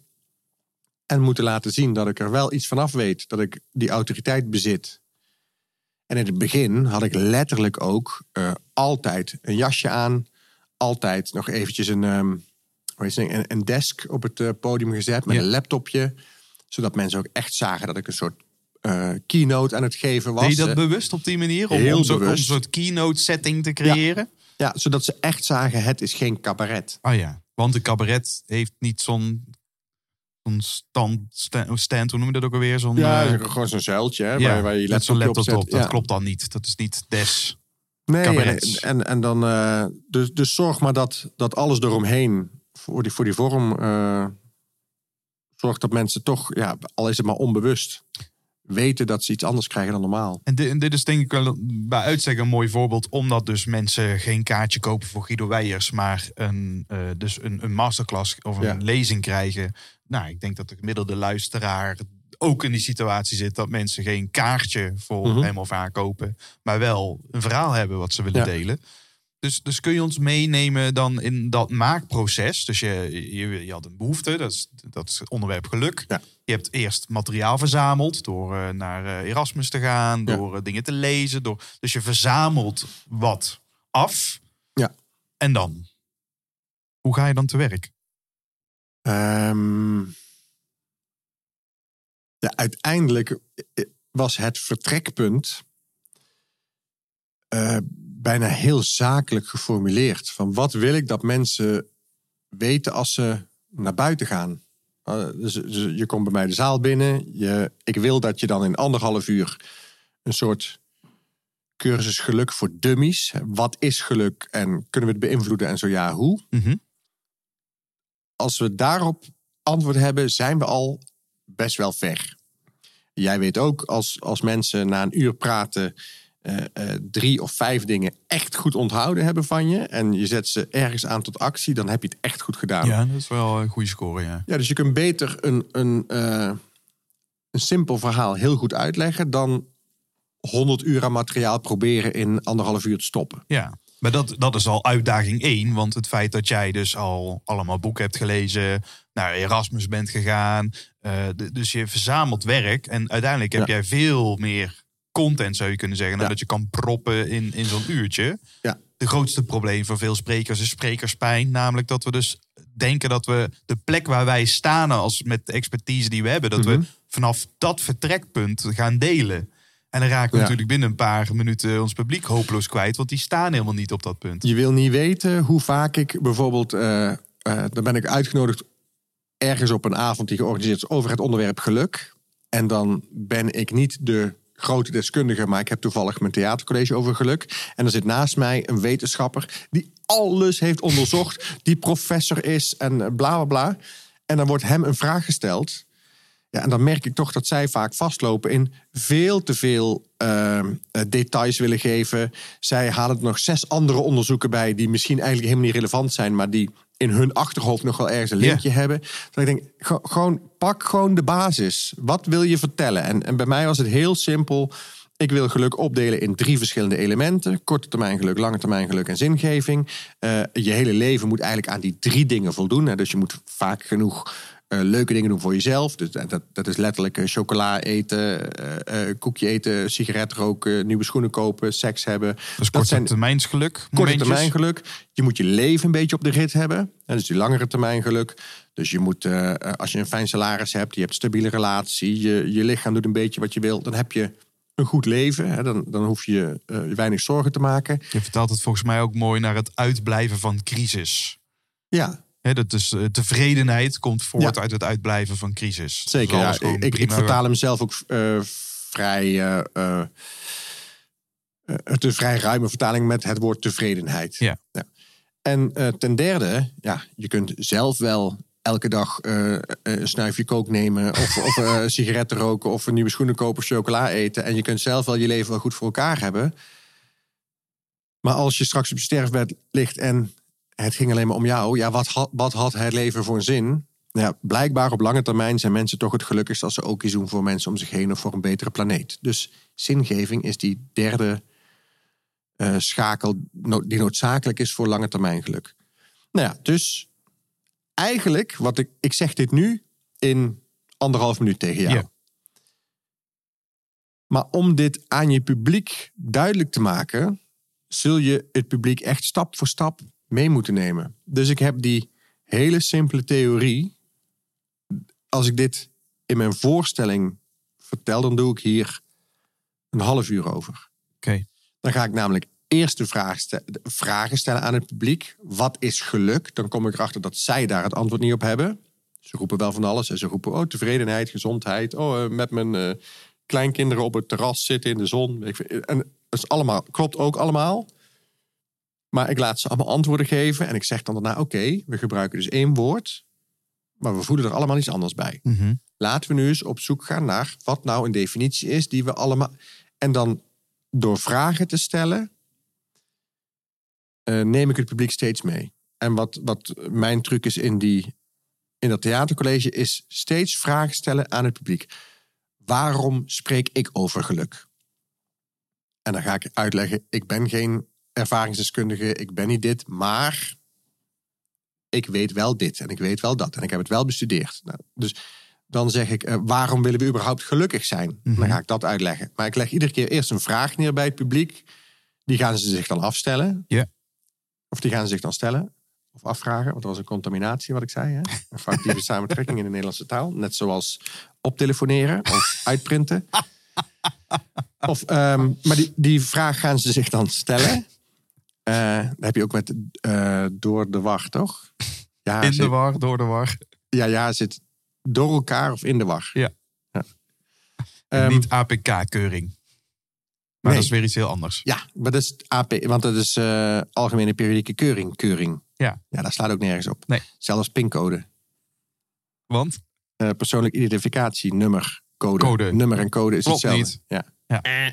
En moeten laten zien dat ik er wel iets vanaf weet. Dat ik die autoriteit bezit. En in het begin had ik letterlijk ook eh, altijd een jasje aan. Altijd nog eventjes een, ehm, hoe heet het, een, een desk op het eh, podium gezet met Ja. een laptopje. Zodat mensen ook echt zagen dat ik een soort eh, keynote aan het geven was. Deed je dat bewust op die manier? Om, Heel om, zo- om een soort keynote setting te creëren? Ja, zodat ze echt zagen, het is geen cabaret. Ah ja, want een cabaret heeft niet zo'n zo'n stand, sta- stand, hoe noem je dat ook alweer? Zo'n, Ja, eh, gewoon zo'n zeiltje hè, ja, waar, waar je op laptop zet. op. Dat Ja. klopt dan niet. Dat is niet des. Nee, en, en, dan, eh, dus, dus zorg maar dat, dat alles eromheen, voor die, voor die vorm, eh zorgt dat mensen toch, ja, al is het maar onbewust, weten dat ze iets anders krijgen dan normaal. En dit, en dit is denk ik wel bij uitstek een mooi voorbeeld. Omdat dus mensen geen kaartje kopen voor Guido Weijers. Maar een, eh, dus een, een masterclass of een Ja. lezing krijgen. Nou, ik denk dat de gemiddelde luisteraar ook in die situatie zit. Dat mensen geen kaartje voor Mhm. hem of haar kopen. Maar wel een verhaal hebben wat ze willen Ja. delen. Dus, dus kun je ons meenemen dan in dat maakproces? Dus je, je, je had een behoefte, dat is, dat is onderwerp geluk. Ja. Je hebt eerst materiaal verzameld door eh, naar eh, Erasmus te gaan, Ja. door eh, dingen te lezen. Door, dus je verzamelt wat af. Ja. En dan? Hoe ga je dan te werk? Ehm, ja, uiteindelijk was het vertrekpunt bijna heel zakelijk geformuleerd. Van wat wil ik dat mensen weten als ze naar buiten gaan? Eh, dus, dus je komt bij mij de zaal binnen. Je, ik wil dat je dan in anderhalf uur een soort cursus geluk voor dummies. Wat is geluk en kunnen we het beïnvloeden en zo ja, hoe? als we daarop antwoord hebben, zijn we al best wel ver. Jij weet ook, als, als mensen na een uur praten eh, eh, drie of vijf dingen echt goed onthouden hebben van je. En je zet ze ergens aan tot actie, dan heb je het echt goed gedaan. Ja, dat is wel een goede score, ja. Ja, dus je kunt beter een, een, eh, een simpel verhaal heel goed uitleggen dan 100 uur aan materiaal proberen in anderhalf uur te stoppen. Ja, maar dat, dat is al uitdaging één. Want het feit dat jij dus al allemaal boeken hebt gelezen, naar Erasmus bent gegaan. dus je verzamelt werk. En uiteindelijk heb Ja. jij veel meer content, zou je kunnen zeggen. Ja. dat je kan proppen in, in zo'n uurtje. Ja. De grootste probleem voor veel sprekers is sprekerspijn. Namelijk dat we dus denken dat we de plek waar wij staan als met de expertise die we hebben, dat Mhm. we vanaf dat vertrekpunt gaan delen. En dan raken we Ja. natuurlijk binnen een paar minuten ons publiek hopeloos kwijt, want die staan helemaal niet op dat punt. Je wil niet weten hoe vaak ik bijvoorbeeld, eh, dan ben ik uitgenodigd ergens op een avond die georganiseerd is over het onderwerp geluk. En dan ben ik niet de grote deskundige, maar ik heb toevallig mijn theatercollege over geluk. En er zit naast mij een wetenschapper die alles heeft onderzocht, die professor is en bla bla bla. En dan wordt hem een vraag gesteld. Ja, en dan merk ik toch dat zij vaak vastlopen in veel te veel eh, eh, details willen geven. Zij halen er nog zes andere onderzoeken bij die misschien eigenlijk helemaal niet relevant zijn, maar die in hun achterhoofd nog wel ergens een linkje hebben. Dat ik denk, ge- gewoon pak gewoon de basis. Wat wil je vertellen? En, en bij mij was het heel simpel. Ik wil geluk opdelen in drie verschillende elementen: korte termijn geluk, lange termijn geluk en zingeving. Eh, je hele leven moet eigenlijk aan die drie dingen voldoen. Hè. Dus je moet vaak genoeg eh, leuke dingen doen voor jezelf. Dus dat, dat is letterlijk eh, chocola eten, eh, koekje eten, sigaret roken, nieuwe schoenen kopen, seks hebben. Dus dat korte zijn termijns geluk. korte momentjes. termijn geluk. Je moet je leven een beetje op de rit hebben. En dus die langere termijn geluk. Dus je moet, als je een fijn salaris hebt, je hebt een stabiele relatie, je, je lichaam doet een beetje wat je wil, dan heb je een goed leven. Hè? Dan, dan hoef je eh, weinig zorgen te maken. Je vertaalt het volgens mij ook mooi naar het uitblijven van crisis. Ja, Dat is, eh, tevredenheid komt voort Ja. uit het uitblijven van crisis. Zeker. Ja. Ik, ik, vertaal hem zelf ook eh, vrij. eh, het is een vrij ruime vertaling met het woord tevredenheid. Ja. En ten derde, ja, je kunt zelf wel elke dag een snuifje kook nemen. Of, of sigaretten roken. Of een nieuwe schoenen kopen. Of chocola eten. En je kunt zelf wel je leven wel goed voor elkaar hebben. Maar als je straks op je sterfbed ligt en het ging alleen maar om jou. Ja, wat had, wat had het leven voor een zin? Ja, blijkbaar op lange termijn zijn mensen toch het gelukkigst als ze ook iets doen voor mensen om zich heen of voor een betere planeet. Dus zingeving is die derde eh, schakel die noodzakelijk is voor lange termijn geluk. Nou ja, dus eigenlijk, wat ik, ik zeg dit nu in anderhalf minuut tegen jou. Maar om dit aan je publiek duidelijk te maken, zul je het publiek echt stap voor stap mee moeten nemen. Dus ik heb die hele simpele theorie. Als ik dit in mijn voorstelling vertel, dan doe ik hier een half uur over. Oké. Dan ga ik namelijk eerst de vraag vragen stellen aan het publiek. Wat is geluk? Dan kom ik erachter dat zij daar het antwoord niet op hebben. Ze roepen wel van alles. En ze roepen oh, tevredenheid, gezondheid. Oh, eh, met mijn eh, kleinkinderen op het terras zitten in de zon. En dat is allemaal, klopt ook allemaal. Maar ik laat ze allemaal antwoorden geven. En ik zeg dan daarna, oké, we gebruiken dus één woord. Maar we voelen er allemaal iets anders bij. Mhm. Laten we nu eens op zoek gaan naar wat nou een definitie is die we allemaal. En dan door vragen te stellen, eh, neem ik het publiek steeds mee. En wat, wat mijn truc is in, die, in dat theatercollege, is steeds vragen stellen aan het publiek. Waarom spreek ik over geluk? En dan ga ik uitleggen, ik ben geen ervaringsdeskundige, ik ben niet dit, maar ik weet wel dit en ik weet wel dat en ik heb het wel bestudeerd. Nou, dus dan zeg ik, eh, waarom willen we überhaupt gelukkig zijn? Dan ga ik dat uitleggen. Maar ik leg iedere keer eerst een vraag neer bij het publiek. Die gaan ze zich dan afstellen. Ja. Of die gaan ze zich dan stellen. Of afvragen, want dat was een contaminatie wat ik zei. Hè? Een foutieve samentrekking in de Nederlandse taal. Net zoals optelefoneren of uitprinten. Of, ehm, maar die, die vraag gaan ze zich dan stellen. Eh dat heb je ook met eh, door de war, toch? Ja, In zit- de war, door de war. ja, ja, zit door elkaar of in de war. Ja. ja. Ehm, Niet APK-keuring. Maar Nee. dat is weer iets heel anders. Ja, maar dat is AP, want dat is eh, algemene periodieke keuring. Keuring. Ja. Ja, daar slaat ook nergens op. Nee. Zelfs pincode. Want? Eh, persoonlijk identificatie, nummer, code. Code. Nummer en code is Klopt hetzelfde. niet. Ja. Ja.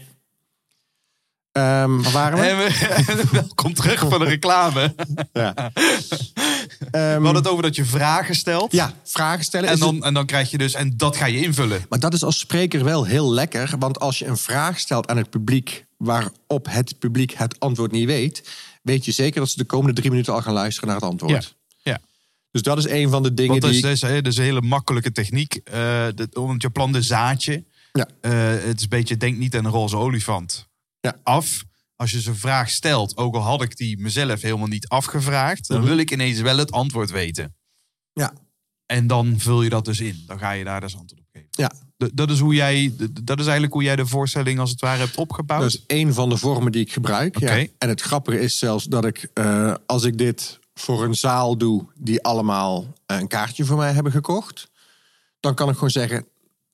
Ehm, waar waren we? Welkom terug van de reclame. Ja. We Ehm, hadden het over dat je vragen stelt. ja, vragen stellen. En dan, en dan krijg je dus, en dat ga je invullen. Maar dat is als spreker wel heel lekker. Want als je een vraag stelt aan het publiek... waarop het publiek het antwoord niet weet... weet je zeker dat ze de komende drie minuten al gaan luisteren naar het antwoord. Ja. Dus dat is een van de dingen Want dat die... is, ik- dus, dat is een hele makkelijke techniek. Eh, de- want je plant een zaadje. Ja. Eh, het is een beetje, denk niet aan een roze olifant. Ja. Af. Als je zo'n vraag stelt, ook al had ik die mezelf helemaal niet afgevraagd, dan Mhm. wil ik ineens wel het antwoord weten. Ja. En dan vul je dat dus in. Dan ga je daar dus antwoord op geven. Ja. D- Dat is, hoe jij, dat is eigenlijk hoe jij de voorstelling als het ware hebt opgebouwd. Dat is één van de vormen die ik gebruik. Oké. Ja. En het grappige is zelfs dat ik, eh, als ik dit voor een zaal doe... die allemaal eh, een kaartje voor mij hebben gekocht... dan kan ik gewoon zeggen,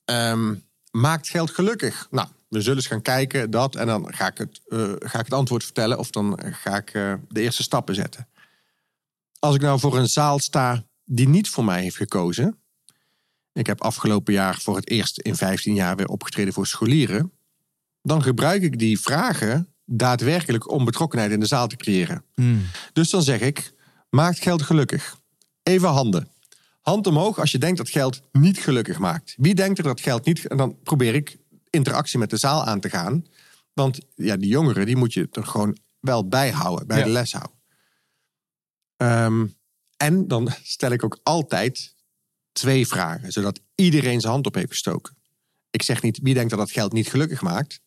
ehm, maakt geld gelukkig? Nou, we zullen eens gaan kijken, dat. En dan ga ik het, eh, ga ik het antwoord vertellen... of dan ga ik eh, de eerste stappen zetten. Als ik nou voor een zaal sta die niet voor mij heeft gekozen... ik heb afgelopen jaar voor het eerst in 15 jaar weer opgetreden voor scholieren dan gebruik ik die vragen daadwerkelijk om betrokkenheid in de zaal te creëren. Hmm. Dus dan zeg ik, maakt geld gelukkig? Even handen. Hand omhoog als je denkt dat geld niet gelukkig maakt. Wie denkt er dat geld niet... En dan probeer ik interactie met de zaal aan te gaan. Want ja, die jongeren, die moet je er gewoon wel bij houden, bij Ja. de les houden. Ehm, en dan stel ik ook altijd twee vragen, zodat iedereen zijn hand op heeft gestoken. Ik zeg niet wie denkt dat dat geld niet gelukkig maakt.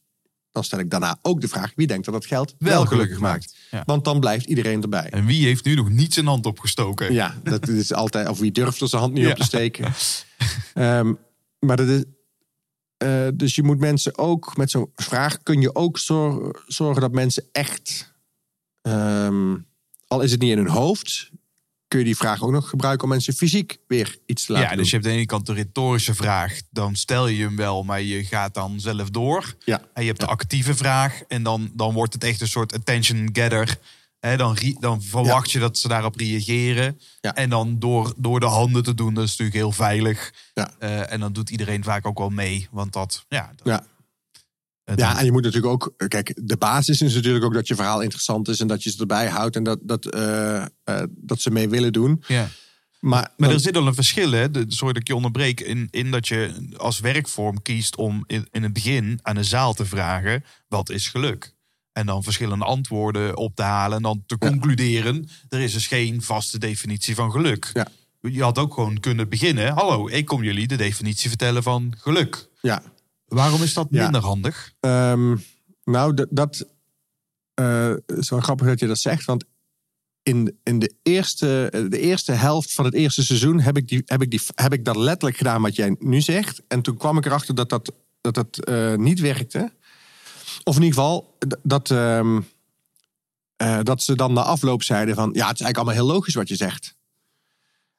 Dan stel ik daarna ook de vraag wie denkt dat dat geld wel, gelukkig maakt. Ja. Want dan blijft iedereen erbij. En wie heeft nu nog niet zijn hand opgestoken? Ja, dat is altijd. Of wie durft er zijn hand niet Ja. op te steken. Ehm, maar dat is. Eh, dus je moet mensen ook met zo'n vraag kun je ook zor- zorgen dat mensen echt. ehm, al is het niet in hun hoofd, kun je die vraag ook nog gebruiken om mensen fysiek weer iets te laten Ja, doen. dus je hebt aan de ene kant de retorische vraag. Dan stel je hem wel, maar je gaat dan zelf door. Ja. En je hebt de actieve vraag. En dan, dan wordt het echt een soort attention getter. Hè, dan, dan verwacht je dat ze daarop reageren. Ja. En dan door, door de handen te doen, dat is natuurlijk heel veilig. Ja. Eh, en dan doet iedereen vaak ook wel mee. Want dat, ja, dat, Ja. Ja, en je moet natuurlijk ook. Kijk, de basis is natuurlijk ook dat je verhaal interessant is en dat je ze erbij houdt en dat, dat, eh, eh, dat ze mee willen doen. ja. Maar, Maar dan- er zit al een verschil, hè? De, sorry dat ik je onderbreek. In, in dat je als werkvorm kiest om in, in het begin aan de zaal te vragen: wat is geluk? En dan verschillende antwoorden op te halen. En dan te concluderen: er is dus geen vaste definitie van geluk. Ja. Je had ook gewoon kunnen beginnen. Hallo, ik kom jullie de definitie vertellen van geluk. ja, Waarom is dat Ja. minder handig? Ehm, nou, dat, dat eh, is wel grappig dat je dat zegt. Want in, in de, eerste, de eerste helft van het eerste seizoen heb ik, die, heb, ik die, heb ik dat letterlijk gedaan wat jij nu zegt. En toen kwam ik erachter dat dat, dat, dat eh, niet werkte. Of in ieder geval, dat, ehm, eh, dat ze dan na afloop zeiden van... ja, het is eigenlijk allemaal heel logisch wat je zegt.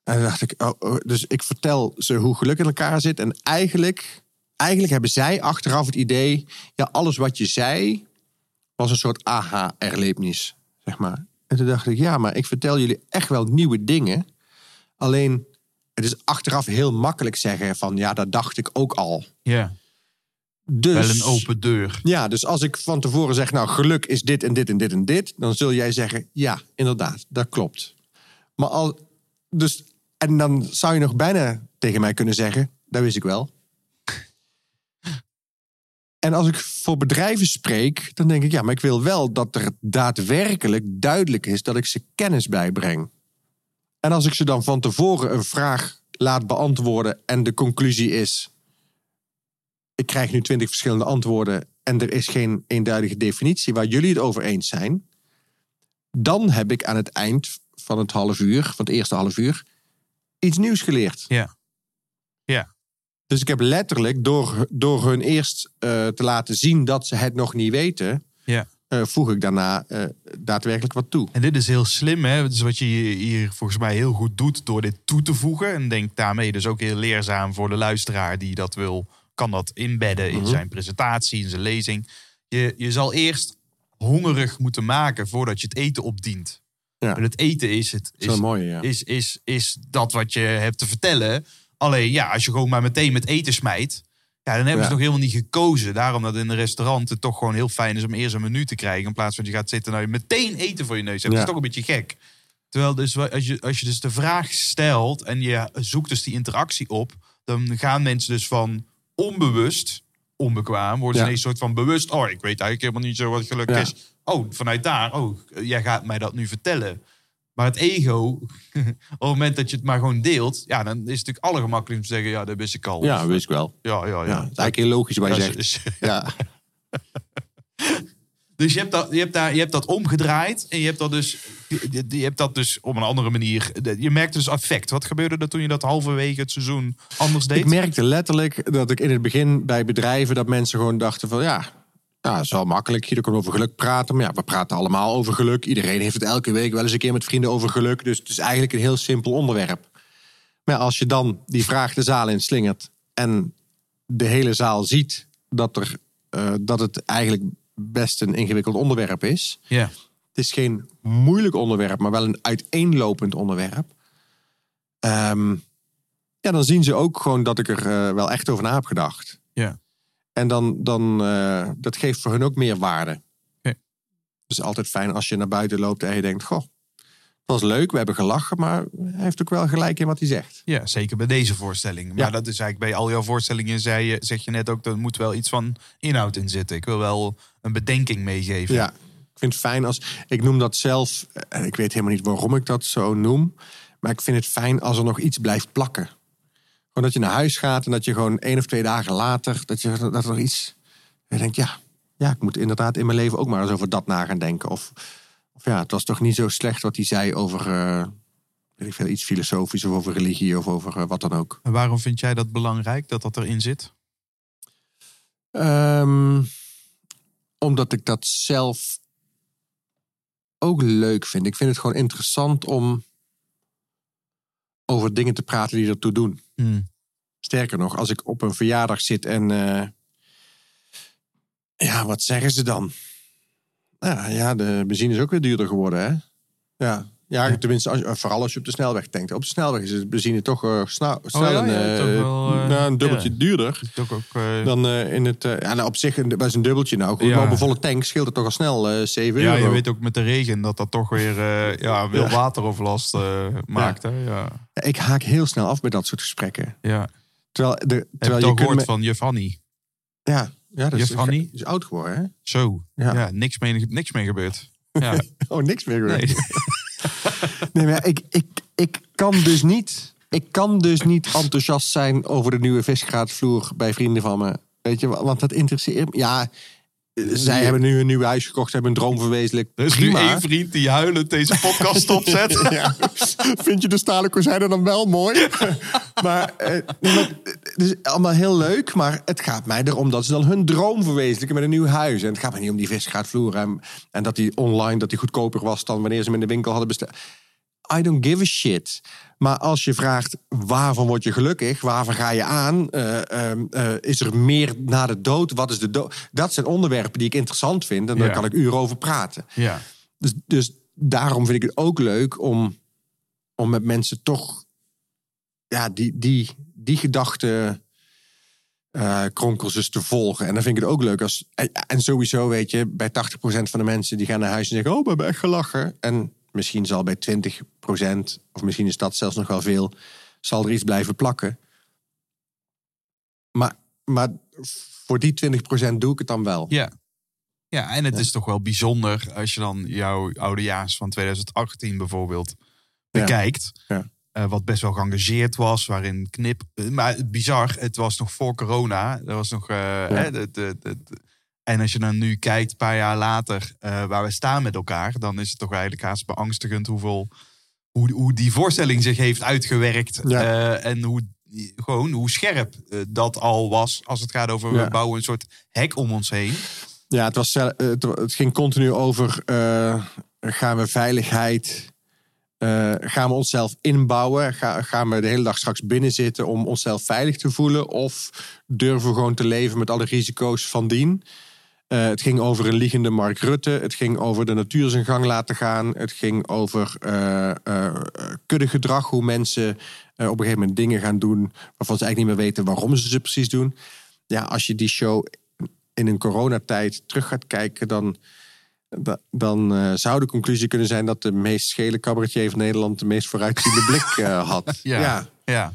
En toen dacht ik, oh, oh, dus ik vertel ze hoe geluk in elkaar zit. En eigenlijk, eigenlijk hebben zij achteraf het idee... ja, alles wat je zei was een soort aha-erlevenis, zeg maar. En toen dacht ik, ja, maar ik vertel jullie echt wel nieuwe dingen. Alleen, het is achteraf heel makkelijk zeggen van... ja, dat dacht ik ook al. Ja, Dus, wel een open deur. Ja, dus als ik van tevoren zeg, nou, geluk is dit en dit en dit en dit... dan zul jij zeggen, ja, inderdaad, dat klopt. Maar al, dus, en dan zou je nog bijna tegen mij kunnen zeggen... dat wist ik wel. En als ik voor bedrijven spreek, dan denk ik, ja, maar ik wil wel dat er daadwerkelijk duidelijk is dat ik ze kennis bijbreng. En als ik ze dan van tevoren een vraag laat beantwoorden en de conclusie is, ik krijg nu twintig verschillende antwoorden en er is geen eenduidige definitie waar jullie het over eens zijn, dan heb ik aan het eind van het half uur, van het eerste half uur, iets nieuws geleerd. Ja. Ja. Dus ik heb letterlijk door, door hun eerst eh, te laten zien dat ze het nog niet weten, Ja. eh, voeg ik daarna eh, daadwerkelijk wat toe. En dit is heel slim, hè? Is wat je hier volgens mij heel goed doet door dit toe te voegen. En denk daarmee dus ook heel leerzaam voor de luisteraar die dat wil, kan dat inbedden in Mhm. zijn presentatie, in zijn lezing. Je, je zal eerst hongerig moeten maken voordat je het eten opdient. Ja. En het eten is, het, Dat is is, mooi, ja. is, is, is dat wat je hebt te vertellen. Alleen ja, als je gewoon maar meteen met eten smijt. Ja, dan hebben Ja. ze nog helemaal niet gekozen. Daarom dat in een restaurant het toch gewoon heel fijn is om eerst een menu te krijgen. In plaats van dat je gaat zitten en je meteen eten voor je neus hebt. Dat is toch een beetje gek. Terwijl dus, als, je, als je dus de vraag stelt en je zoekt dus die interactie op. Dan gaan mensen dus van onbewust, onbekwaam, worden ze Ja. ineens soort van bewust. Oh, ik weet eigenlijk helemaal niet zo wat geluk Ja. is. Oh, vanuit daar, oh, jij gaat mij dat nu vertellen. Maar het ego, op het moment dat je het maar gewoon deelt, ja, dan is het natuurlijk allergemakkelijkst om te zeggen, ja, dat wist ik al. Ja, wist ik wel. ja, ja. ja. Ja, het is eigenlijk heel logisch wat je zegt. is- Ja. Dus je hebt, dat, je, hebt daar, je hebt dat omgedraaid en je hebt dat dus, je, je hebt dat dus op een andere manier. Je merkt dus effect. Wat gebeurde er toen je dat halverwege het seizoen anders deed? Ik merkte letterlijk dat ik in het begin bij bedrijven dat mensen gewoon dachten van ja, ja dat is wel makkelijk. Kunnen we over geluk praten. Maar ja, we praten allemaal over geluk. Iedereen heeft het elke week wel eens een keer met vrienden over geluk. Dus het is eigenlijk een heel simpel onderwerp. Maar als je dan die vraag de zaal in slingert en de hele zaal ziet dat, er, eh, dat het eigenlijk best een ingewikkeld onderwerp is. Ja. Het is geen moeilijk onderwerp, maar wel een uiteenlopend onderwerp. Ehm, ja, dan zien ze ook gewoon dat ik er eh, wel echt over na heb gedacht. Ja. En dan, dan eh, dat geeft voor hun ook meer waarde. Het is altijd fijn als je naar buiten loopt en je denkt, goh, was leuk, we hebben gelachen, maar hij heeft ook wel gelijk in wat hij zegt. Ja, zeker bij deze voorstelling. Maar Ja. dat is eigenlijk bij al jouw voorstellingen, zei je, zeg je net ook, er moet wel iets van inhoud in zitten. Ik wil wel een bedenking meegeven. Ja, ik vind het fijn als. Ik noem dat zelf. En ik weet helemaal niet waarom ik dat zo noem. Maar ik vind het fijn als er nog iets blijft plakken. Gewoon dat je naar huis gaat en dat je gewoon één of twee dagen later. dat, je, dat er nog iets. Je denkt, ja, ja, ik moet inderdaad in mijn leven ook maar eens over dat na gaan denken. Of ja, het was toch niet zo slecht wat hij zei over. weet ik veel, iets filosofisch of over religie of over eh, wat dan ook. En waarom vind jij dat belangrijk dat dat erin zit? Ehm, omdat ik dat zelf ook leuk vind. Ik vind het gewoon interessant om over dingen te praten die ertoe doen. Hmm. Sterker nog, als ik op een verjaardag zit en. eh, ja, wat zeggen ze dan? Ja, ja, de benzine is ook weer duurder geworden, hè? Ja. Ja, tenminste, als, je- vooral als je op de snelweg denkt. Op de snelweg is de benzine toch eh, snel, snel ja, een, ja, eh, toch wel, eh, nou, een dubbeltje ja. duurder. Het ook, eh, Dan eh, in het. eh, ja, nou, op zich, is een dubbeltje nou. Goed, Ja. maar op een volle tank scheelt het toch al snel eh 7 ja, euro. je weet ook met de regen dat dat toch weer eh, ja, veel Ja. wateroverlast eh, maakt. Hè? Ja. Ja, Ik haak heel snel af bij dat soort gesprekken. Ja. Terwijl, de, Heb je terwijl het je kunt. me- van juf Annie? ja, ja, dat is, Juf Annie? is oud geworden, hè? Zo. Ja. Ja, niks, mee, niks mee gebeurd. Ja. Oh, niks meer gehoord. Nee. Nee, maar ik, ik, ik kan dus niet. Ik kan dus niet enthousiast zijn over de nieuwe visgraatvloer bij vrienden van me. Weet je, want dat interesseert me. Ja, zij hebben nu een nieuw huis gekocht, hebben een droom verwezenlijkt. Er is nu één vriend die huilend deze podcast stopzet. Ja. Vind je de stalen kozijnen dan wel mooi? maar, eh, nee, maar het is allemaal heel leuk. Maar het gaat mij erom dat ze dan hun droom verwezenlijken met een nieuw huis. En het gaat mij niet om die visgraatvloer. En, en dat die online dat die goedkoper was dan wanneer ze hem in de winkel hadden besteld. I don't give a shit. Maar als je vraagt waarvan word je gelukkig, waarvan ga je aan, eh, ehm, eh, is er meer na de dood, wat is de dood? Dat zijn onderwerpen die ik interessant vind en daar Ja. kan ik uren over praten. Ja. Dus, dus daarom vind ik het ook leuk om, om met mensen toch ja, die, die, die gedachte eh kronkels dus te volgen. En dan vind ik het ook leuk als. En, en sowieso, weet je, bij 80% van de mensen die gaan naar huis en zeggen: Oh, we hebben echt gelachen. En misschien zal bij 20%, of misschien is dat zelfs nog wel veel, zal er iets blijven plakken. Maar, maar voor die 20% doe ik het dan wel. Ja. Ja, en het is toch wel bijzonder als je dan jouw oudejaars van 2018 bijvoorbeeld bekijkt. Ja. Eh, wat best wel geëngageerd was, waarin knip. eh, Maar bizar, het was nog voor corona. Er was nog. eh, hè, de, de- de- en als je dan nu kijkt, een paar jaar later, eh, waar we staan met elkaar, dan is het toch eigenlijk haast beangstigend hoeveel. Hoe, hoe die voorstelling zich heeft uitgewerkt. Ja. eh, en hoe, gewoon hoe scherp eh, dat al was. Als het gaat over Ja. we bouwen een soort hek om ons heen. Ja, het, was, het, ging continu over: gaan we veiligheid, gaan we onszelf inbouwen? Ga, gaan we de hele dag straks binnen zitten om onszelf veilig te voelen? Of durven we gewoon te leven met alle risico's van dien? Eh, het ging over een liegende Mark Rutte. Het ging over de natuur zijn gang laten gaan. Het ging over eh eh, kuddegedrag. Hoe mensen op een gegeven moment dingen gaan doen waarvan ze eigenlijk niet meer weten waarom ze ze precies doen. Ja, als je die show in een coronatijd terug gaat kijken, dan, da- dan zou de conclusie kunnen zijn dat de meest schele cabaretier van Nederland de meest vooruitziende blik had. Ja. ja. Ja.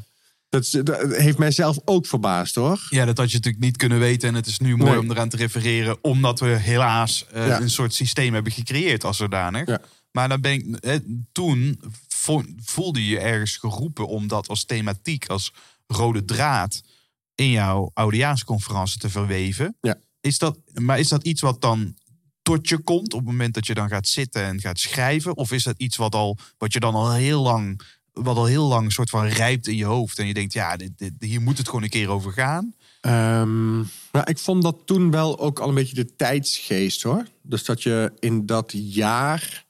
Dat, heeft mijzelf ook verbaasd hoor. ja, dat had je natuurlijk niet kunnen weten. En het is nu mooi Nee. om eraan te refereren. Omdat we helaas eh, Ja. een soort systeem hebben gecreëerd als zodanig. Ja. Maar dan ben ik, eh, toen vo- voelde je ergens geroepen om dat als thematiek, als rode draad in jouw oudejaarsconferentie te verweven. Ja. Is dat, maar is dat iets wat dan tot je komt op het moment dat je dan gaat zitten en gaat schrijven? Of is dat iets wat, al, wat je dan al heel lang, wat al heel lang soort van rijpt in je hoofd en je denkt, ja, dit, dit- hier moet het gewoon een keer over gaan? Ehm, nou, ik vond dat toen wel ook al een beetje de tijdsgeest hoor. Dus dat je in dat jaar,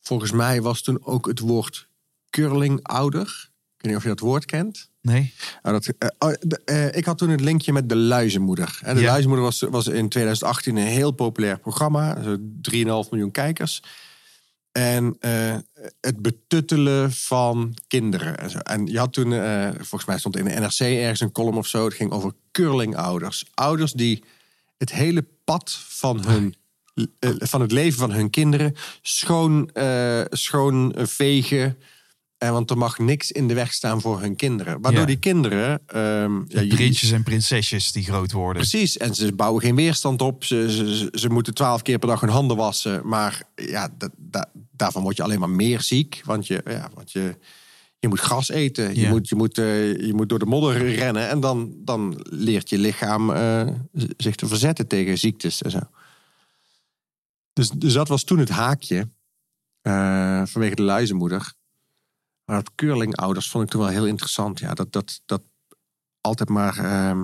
volgens mij was toen ook het woord curling-ouder. Ik weet niet of je dat woord kent. Nee. Nou, dat, eh, oh, eh, ik had toen het linkje met de Luizenmoeder. En de Ja. Luizenmoeder was, was in 2018 een heel populair programma. zo 3,5 miljoen kijkers. En eh, het betuttelen van kinderen. En, zo. en je had toen, eh, volgens mij stond in de NRC ergens een column of zo. Het ging over curlingouders. Ouders die het hele pad van hun eh, van het leven van hun kinderen schoon, schoon vegen. Eh, want er mag niks in de weg staan voor hun kinderen. Waardoor Ja. die kinderen. ehm, ja, je- Prinsjes en prinsesjes die groot worden. Precies, en ze bouwen geen weerstand op. Ze, ze, ze- moeten twaalf keer per dag hun handen wassen. Maar ja, daarvan word je alleen maar meer ziek. Want je, ja, want je, je moet gras eten. Je, Ja. moet, je, moet, eh, je moet door de modder rennen. En dan, dan leert je lichaam eh, zich te verzetten tegen ziektes en zo. Dus, dus dat was toen het haakje. vanwege de luizenmoeder. Maar dat curlingouders vond ik toen wel heel interessant. Ja, dat, dat, dat altijd maar... eh,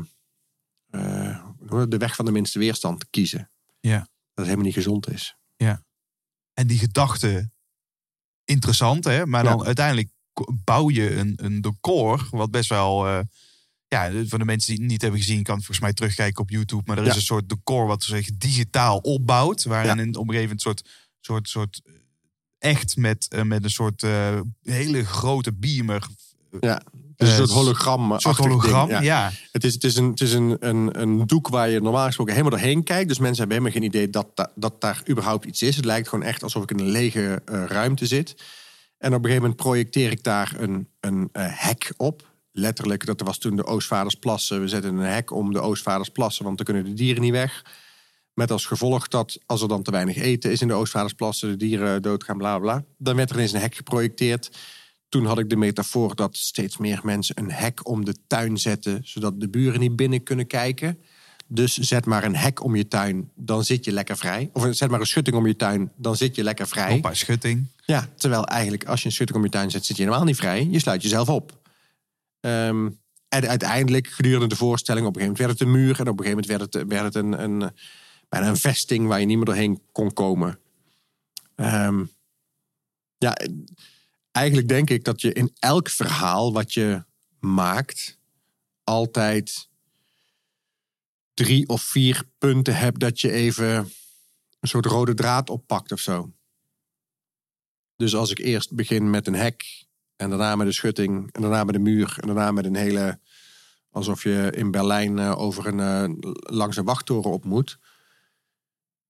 hoe- de weg van de minste weerstand kiezen. Ja. Dat het helemaal niet gezond is. En die gedachte, interessant hè, maar dan Ja. uiteindelijk bouw je een, een decor wat best wel... eh, ja, voor de mensen die het niet hebben gezien, kan het volgens mij terugkijken op YouTube. Maar er is Ja. een soort decor wat zich digitaal opbouwt. Waarin Ja. in, op een gegeven moment een soort, soort, soort echt met, eh, met een soort eh, hele grote beamer. Ja. Het is een Eh, soort hologram. Een soort hologram. Ja. ja. Het is, het is, een, het is een, een, een doek waar je normaal gesproken helemaal doorheen kijkt. Dus mensen hebben helemaal geen idee dat, da- dat daar überhaupt iets is. Het lijkt gewoon echt alsof ik in een lege eh, ruimte zit. En op een gegeven moment projecteer ik daar een, een eh, hek op. Letterlijk, dat was toen de Oostvaardersplassen. We zetten een hek om de Oostvaardersplassen, want dan kunnen de dieren niet weg. Met als gevolg dat als er dan te weinig eten is in de Oostvaardersplassen, de dieren doodgaan, bla bla. Dan werd er ineens een hek geprojecteerd. Toen had ik de metafoor dat steeds meer mensen een hek om de tuin zetten, zodat de buren niet binnen kunnen kijken. Dus zet maar een hek om je tuin, dan zit je lekker vrij. Of zet maar een schutting om je tuin, dan zit je lekker vrij. Hoppa, schutting. Ja, terwijl eigenlijk als je een schutting om je tuin zet, zit je helemaal niet vrij. Je sluit jezelf op. Ehm, en uiteindelijk, gedurende de voorstelling, op een gegeven moment werd het een muur. En op een gegeven moment werd het, werd het een, een, bijna een vesting waar je niet meer doorheen kon komen. Ehm, ja, eigenlijk denk ik dat je in elk verhaal wat je maakt, altijd drie of vier punten hebt dat je even een soort rode draad oppakt of zo. Dus als ik eerst begin met een hek en daarna met een schutting en daarna met een muur en daarna met een hele alsof je in Berlijn eh, over een eh, langs een wachttoren op moet.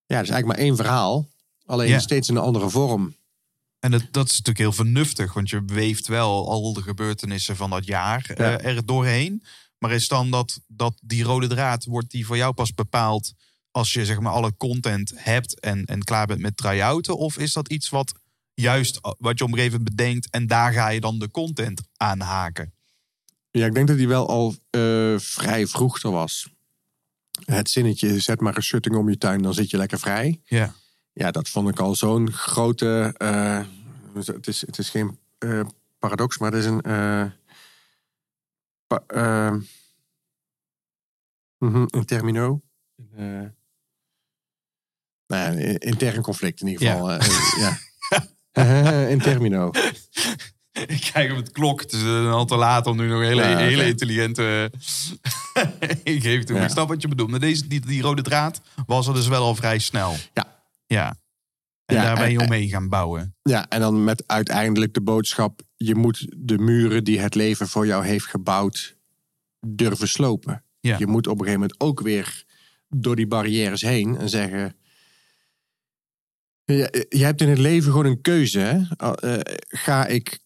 Ja, is eigenlijk maar één verhaal, alleen Ja. steeds in een andere vorm. En dat, dat is natuurlijk heel vernuftig, want je weeft wel al de gebeurtenissen van dat jaar eh, Ja. er doorheen. Maar is dan dat, dat die rode draad, wordt die voor jou pas bepaald als je zeg maar alle content hebt en, en klaar bent met try-outen? Of is dat iets wat juist wat je op een gegeven moment bedenkt en daar ga je dan de content aan haken? Ja, ik denk dat die wel al eh, vrij vroeg er was. Het zinnetje, zet maar een schutting om je tuin, dan zit je lekker vrij. Ja. Ja, dat vond ik al zo'n grote... eh, het, is, het is geen eh, paradox, maar het is een... eh, pa- mhm, een termino. Nou ja, intern conflict in ieder Ja. geval. ja. in termino. Ik kijk op het klok, het is een al te laat om nu nog een hele, Ja, hele intelligente... ik geef het toe, Ja. ik snap wat je bedoelt. Maar deze, die, die rode draad was er dus wel al vrij snel. Ja. Ja. En Ja, daar ben je en- omheen gaan bouwen. Ja, en dan met uiteindelijk de boodschap: je moet de muren die het leven voor jou heeft gebouwd durven slopen. Ja. Je moet op een gegeven moment ook weer door die barrières heen en zeggen. Je, je hebt in het leven gewoon een keuze. Hè? Uh, ga ik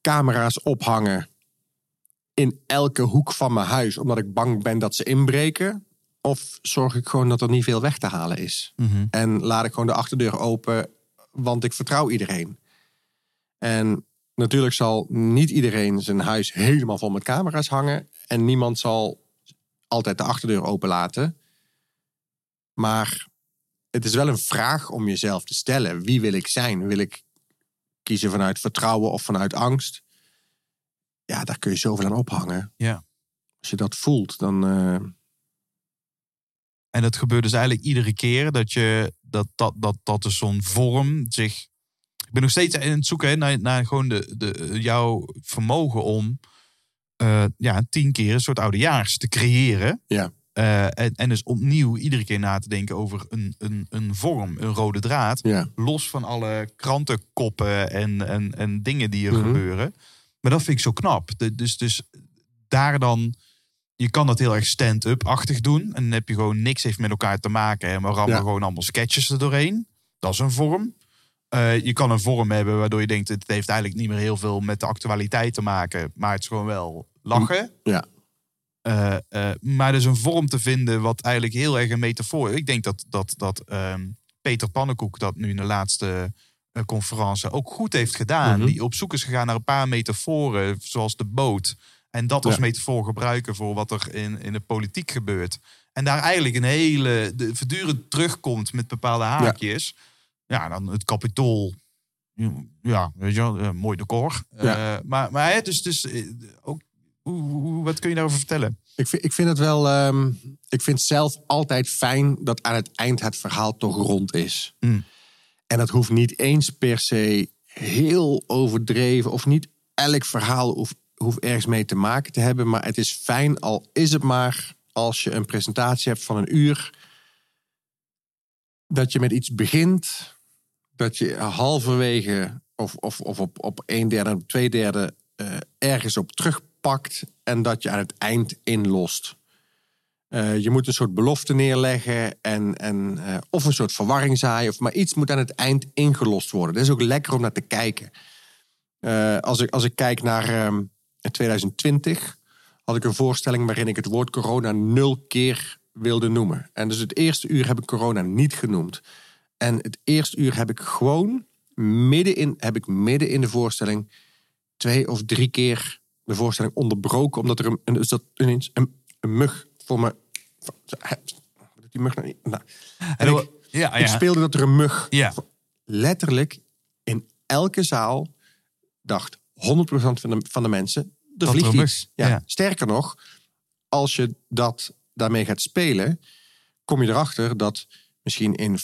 camera's ophangen in elke hoek van mijn huis omdat ik bang ben dat ze inbreken? Of zorg ik gewoon dat er niet veel weg te halen is? En laat ik gewoon de achterdeur open, want ik vertrouw iedereen. En natuurlijk zal niet iedereen zijn huis helemaal vol met camera's hangen. En niemand zal altijd de achterdeur open laten. Maar het is wel een vraag om jezelf te stellen. Wie wil ik zijn? Wil ik kiezen vanuit vertrouwen of vanuit angst? Ja, daar kun je zoveel aan ophangen. Ja. Als je dat voelt, dan... Uh... En dat gebeurt dus eigenlijk iedere keer dat je dat, dat, dat, dat dus zo'n vorm zich. Ik ben nog steeds in het zoeken hè, naar, naar gewoon de, de, jouw vermogen om uh, ja, tien keer een soort oudejaars te creëren. Ja. Uh, en, en dus opnieuw iedere keer na te denken over een, een, een vorm, een rode draad. Ja. Los van alle krantenkoppen en, en, en dingen die er mm -hmm. gebeuren. Maar dat vind ik zo knap. De, dus, dus daar dan je kan dat heel erg stand-up-achtig doen. En dan heb je gewoon niks heeft met elkaar te maken. En we rammen Ja. gewoon allemaal sketches er doorheen. Dat is een vorm. Eh, je kan een vorm hebben waardoor je denkt... het heeft eigenlijk niet meer heel veel met de actualiteit te maken. Maar het is gewoon wel lachen. Ja. Eh, eh, maar er is een vorm te vinden wat eigenlijk heel erg een metafoor... Ik denk dat, dat, dat ehm, Peter Pannenkoek dat nu in de laatste eh, conferentie ook goed heeft gedaan. Mhm. Die op zoek is gegaan naar een paar metaforen, zoals de boot. En dat als Ja. metafoor gebruiken voor wat er in, in de politiek gebeurt. En daar eigenlijk een hele, de, voortdurend terugkomt met bepaalde haakjes. Ja, dan het kapitool. Ja, weet je wel, mooi decor. Ja. Maar, maar hè, dus, dus ook, hoe, wat kun je daarover vertellen? Ik vind, ik vind het wel. ehm, ik vind zelf altijd fijn dat aan het eind het verhaal toch rond is. Mm. En dat hoeft niet eens per se heel overdreven. Of niet elk verhaal hoeft, hoeft ergens mee te maken te hebben. Maar het is fijn, al is het maar als je een presentatie hebt van een uur. Dat je met iets begint. Dat je halverwege of, of, of op, op een derde of twee derde eh, ergens op terugpakt. En dat je aan het eind inlost. Eh, je moet een soort belofte neerleggen en, en, eh, of een soort verwarring zaaien. Of, maar iets moet aan het eind ingelost worden. Dat is ook lekker om naar te kijken. Eh, als, ik, als ik kijk naar ehm, 2020, had ik een voorstelling waarin ik het woord corona nul keer wilde noemen. En dus het eerste uur heb ik corona niet genoemd. En het eerste uur heb ik gewoon midden in, heb ik midden in de voorstelling twee of drie keer de voorstelling onderbroken. Omdat er een, een, dat ineens een, een mug voor me. Die mug nou? Nou, en ik, ja, ik speelde dat er een mug. Ja. Letterlijk in elke zaal dacht 100% van de, van de mensen. Er Dat vliegt een iets. mug- Ja. ja. Sterker nog, als je dat daarmee gaat spelen, kom je erachter dat misschien in 50%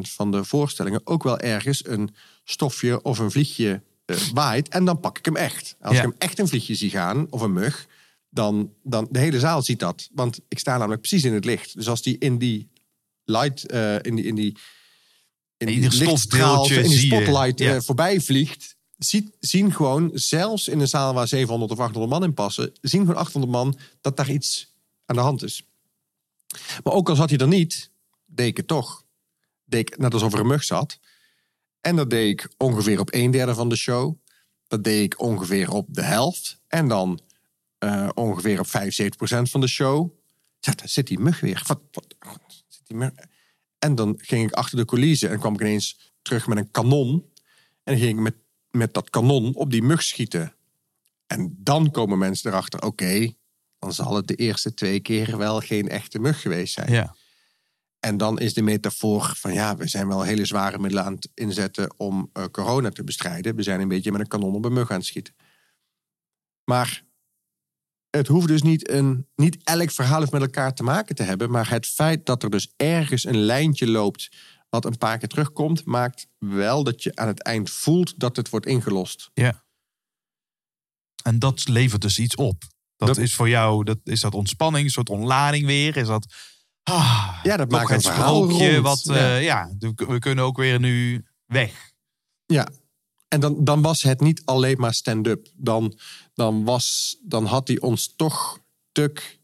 van de voorstellingen ook wel ergens een stofje of een vliegje waait. En dan pak ik hem echt. Als Ja. ik hem echt een vliegje zie gaan, of een mug, dan, dan de hele zaal ziet dat. Want ik sta namelijk precies in het licht. Dus als die in die light, eh, in die, in die, in stofdeeltje in die spotlight eh, voorbij vliegt, ziet, zien gewoon, zelfs in een zaal waar 700 of 800 man in passen, zien gewoon 800 man dat daar iets aan de hand is. Maar ook al zat hij er niet, deed ik het toch. Deed ik net alsof er een mug zat. En dat deed ik ongeveer op een derde van de show. Dat deed ik ongeveer op de helft. En dan eh, ongeveer op 75% van de show. Zit die mug weer. Wat, wat, zit die? En dan ging ik achter de coulissen en kwam ik ineens terug met een kanon. En ging ik met, met dat kanon op die mug schieten. En dan komen mensen erachter, oké, dan zal het de eerste twee keer wel geen echte mug geweest zijn. Ja. En dan is de metafoor van ja, we zijn wel hele zware middelen aan het inzetten om eh, corona te bestrijden. We zijn een beetje met een kanon op een mug aan het schieten. Maar het hoeft dus niet, een, niet elk verhaal heeft met elkaar te maken te hebben. Maar het feit dat er dus ergens een lijntje loopt wat een paar keer terugkomt, maakt wel dat je aan het eind voelt dat het wordt ingelost. Ja. En dat levert dus iets op. Dat, Dat- is voor jou, dat, is dat ontspanning, een soort ontlading weer? Is dat... Ah, Ja, dat maakt een het sprookje. Wat, Ja. eh, ja, we kunnen ook weer nu weg. Ja, en dan, dan was het niet alleen maar stand-up. Dan, dan, was, dan had hij ons toch tuk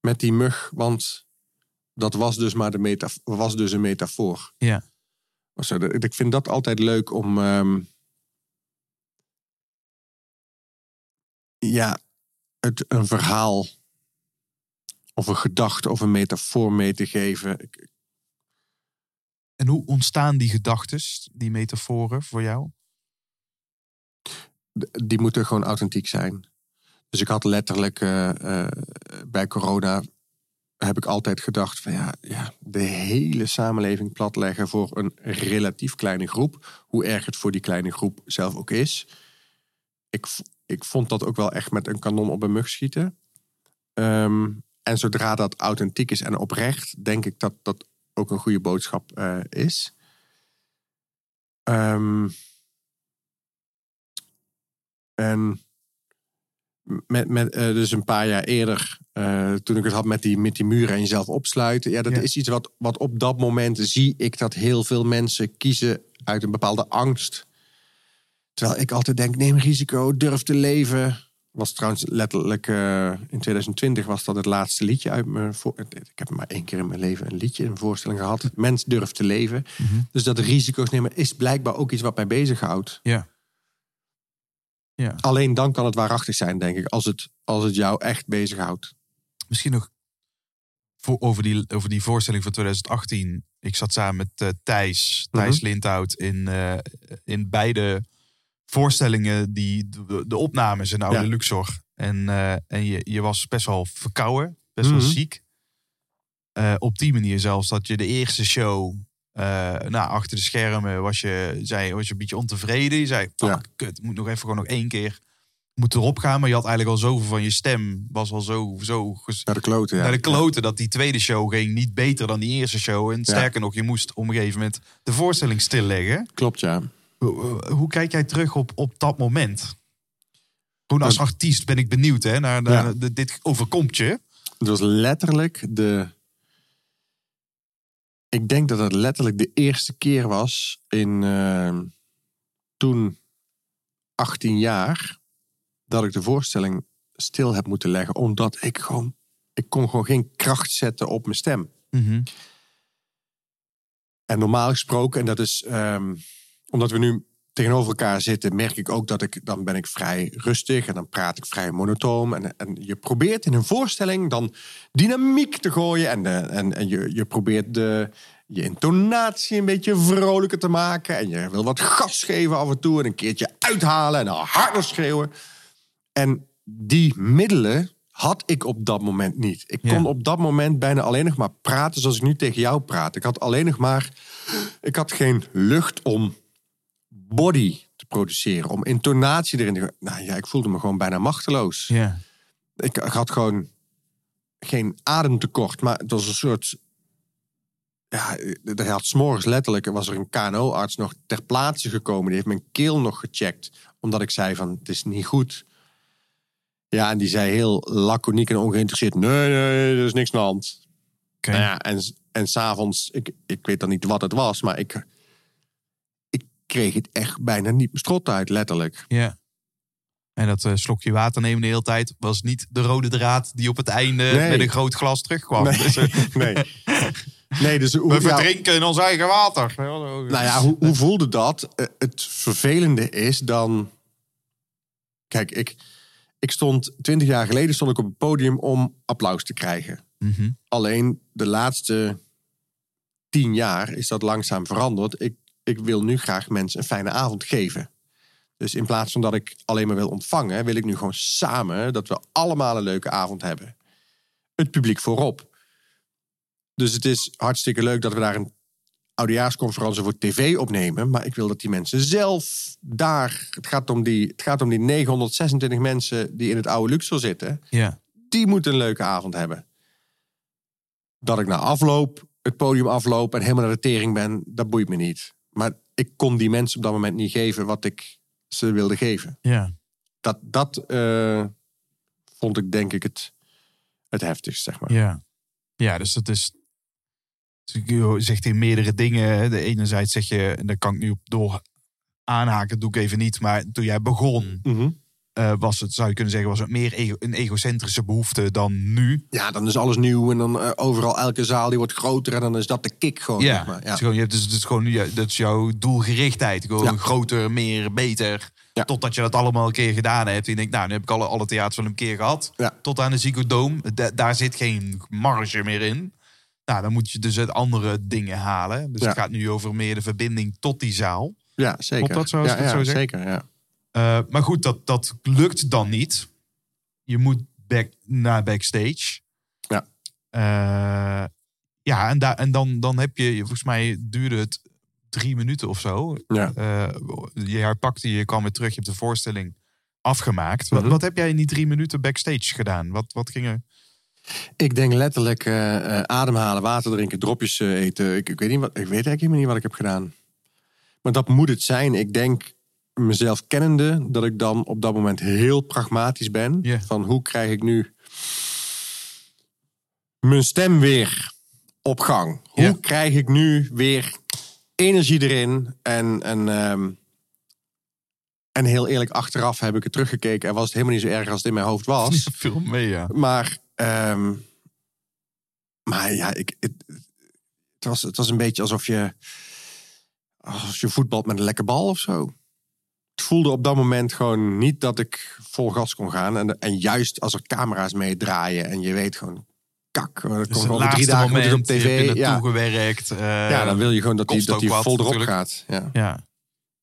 met die mug, want dat was dus maar de metaf was dus een metafoor. Ja. Ik vind dat altijd leuk om. ehm, ja, het, een verhaal of een gedachte of een metafoor mee te geven. En hoe ontstaan die gedachtes, die metaforen voor jou? die moeten gewoon authentiek zijn. Dus ik had letterlijk eh, eh, bij corona heb ik altijd gedacht van ja, ja, de hele samenleving platleggen voor een relatief kleine groep, hoe erg het voor die kleine groep zelf ook is. Ik, ik vond dat ook wel echt met een kanon op een mug schieten. Ehm, en zodra dat authentiek is en oprecht, denk ik dat dat ook een goede boodschap eh, is. Ehm, en met, met, eh, dus een paar jaar eerder, eh, toen ik het had met die, met die muren en jezelf opsluiten. Ja, dat Ja. is iets wat, wat op dat moment zie ik dat heel veel mensen kiezen uit een bepaalde angst. Terwijl ik altijd denk, neem risico, durf te leven. Was trouwens letterlijk eh, in 2020 was dat het laatste liedje uit mijn voor. Ik heb maar één keer in mijn leven een liedje, een voorstelling gehad. Mens durft te leven. Dus dat risico's nemen is blijkbaar ook iets wat mij bezighoudt. Ja. Ja. Alleen dan kan het waarachtig zijn, denk ik, als het, als het jou echt bezighoudt. Misschien nog voor, over, die, over die voorstelling van 2018. Ik zat samen met eh, Thijs, Thijs Lindhout, in, eh, in beide voorstellingen, die, de, de opnames in de oude Ja. Luxor. En, eh, en je, je was best wel verkouden, best wel Mhm. ziek. Eh, op die manier zelfs dat je de eerste show, eh, nou, achter de schermen was je, zei, was je een beetje ontevreden. Je zei, fuck, Ja. kut, moet nog even gewoon nog één keer moet erop gaan. Maar je had eigenlijk al zoveel van je stem, was al zo, zo Naar de kloten, ja. naar de kloten dat die tweede show ging niet beter dan die eerste show. En sterker nog, je moest op een gegeven moment de voorstelling stilleggen. Klopt, ja. Hoe, hoe kijk jij terug op, op dat moment? Gewoon als Dat- artiest ben ik benieuwd hè, naar, naar Ja. de- dit overkomt je. Het was letterlijk de. Ik denk dat het letterlijk de eerste keer was in eh, toen 18 jaar dat ik de voorstelling stil heb moeten leggen, omdat ik gewoon ik kon gewoon geen kracht zetten op mijn stem. En normaal gesproken, en dat is ehm, omdat we nu tegenover elkaar zitten, merk ik ook dat ik dan ben ik vrij rustig en dan praat ik vrij monotoom. En, en je probeert in een voorstelling dan dynamiek te gooien en, de, en, en je, je probeert de, je intonatie een beetje vrolijker te maken. En je wil wat gas geven af en toe en een keertje uithalen en dan harder schreeuwen. En die middelen had ik op dat moment niet. Ik Ja. kon op dat moment bijna alleen nog maar praten zoals ik nu tegen jou praat. Ik had alleen nog maar... Ik had geen lucht om body te produceren. Om intonatie erin te... Nou ja, ik voelde me gewoon bijna machteloos. Ja. Ik, ik had gewoon geen ademtekort. Maar het was een soort... Ja, er had s'morgens letterlijk... was er een KNO-arts nog ter plaatse gekomen. Die heeft mijn keel nog gecheckt. Omdat ik zei van, het is niet goed. Ja, en die zei heel laconiek en ongeïnteresseerd... Nee, nee, er is niks aan de hand. Nou ja, en, en s'avonds, ik, ik weet dan niet wat het was, maar ik kreeg het echt bijna niet mijn strot uit, letterlijk. Ja. En dat eh, slokje water nemen de hele tijd was niet de rode draad die op het einde Nee. met een groot glas terugkwam. Nee, Dus, eh, nee. nee dus hoe, we verdrinken in ons eigen water. nou ja, hoe, hoe voelde dat? Eh, Het vervelende is dan... Kijk, ik, ik stond twintig jaar geleden stond ik op het podium om applaus te krijgen. Mhm. Alleen de laatste tien jaar is dat langzaam veranderd. Ik, ik wil nu graag mensen een fijne avond geven. Dus in plaats van dat ik alleen maar wil ontvangen, wil ik nu gewoon samen dat we allemaal een leuke avond hebben. Het publiek voorop. Dus het is hartstikke leuk dat we daar een oudejaarsconferentie voor tv opnemen. Maar ik wil dat die mensen zelf daar. Het gaat om die, het gaat om die 926 mensen die in het oude Luxor zitten Ja. die moeten een leuke avond hebben. Dat ik na afloop het podium afloop en helemaal naar de tering ben, dat boeit me niet. Maar ik kon die mensen op dat moment niet geven wat ik ze wilde geven. Ja. Dat, dat eh, vond ik denk ik het, het heftigst, zeg maar. Ja. Ja, dus dat is. dus Je zegt in meerdere dingen. De enerzijds zeg je, en daar kan ik nu op door aanhaken, doe ik even niet. Maar toen jij begon, Mhm. Eh, was het, zou je kunnen zeggen, was het meer ego- een egocentrische behoefte dan nu. Ja, dan is alles nieuw en dan eh, overal elke zaal die wordt groter en dan is dat de kick gewoon. Ja, zeg maar. Het ja. is gewoon, je hebt dus, het is gewoon ja, dat is jouw doelgerichtheid. Gewoon Ja. groter, meer, beter. Ja. Totdat je dat allemaal een keer gedaan hebt. En je denkt, nou, nu heb ik alle, alle theaters wel een keer gehad. Tot aan de. Da- daar zit geen marge meer in. Nou, dan moet je dus uit andere dingen halen. Dus het gaat nu over meer de verbinding tot die zaal. ja, zeker. Klopt dat zo, ja, het zo? Zeker, ja. Eh, maar goed, dat, dat lukt dan niet. Je moet back, naar backstage. Ja. Eh, ja, en, daar en dan, dan heb je, volgens mij duurde het drie minuten of zo. Ja. Eh, je herpakte, je kwam weer terug, je hebt de voorstelling afgemaakt. Wat, Mhm. wat heb jij in die drie minuten backstage gedaan? Wat, wat ging er? Ik denk letterlijk ademhalen, water drinken, dropjes eten. Ik, ik, weet niet wat, ik weet eigenlijk helemaal niet wat ik heb gedaan. Maar dat moet het zijn. Ik denk mezelf kennende dat ik dan op dat moment heel pragmatisch ben. Van hoe krijg ik nu mijn stem weer op gang? Hoe krijg ik nu weer energie erin? En, en, ehm, En heel eerlijk, achteraf heb ik het teruggekeken en was het helemaal niet zo erg als het in mijn hoofd was. Veel mee, ja. Maar, ehm, maar ja, ik, het, het, was, het was een beetje alsof je, als je voetbalt met een lekke bal of zo. Voelde op dat moment gewoon niet dat ik vol gas kon gaan. En, en juist als er camera's meedraaien en je weet gewoon, kak, er Dus komt over drie dagen moment, op tv. Ja, naartoe gewerkt. eh, ja, dan wil je gewoon dat die, dat die vol erop gaat. Ja. Ja,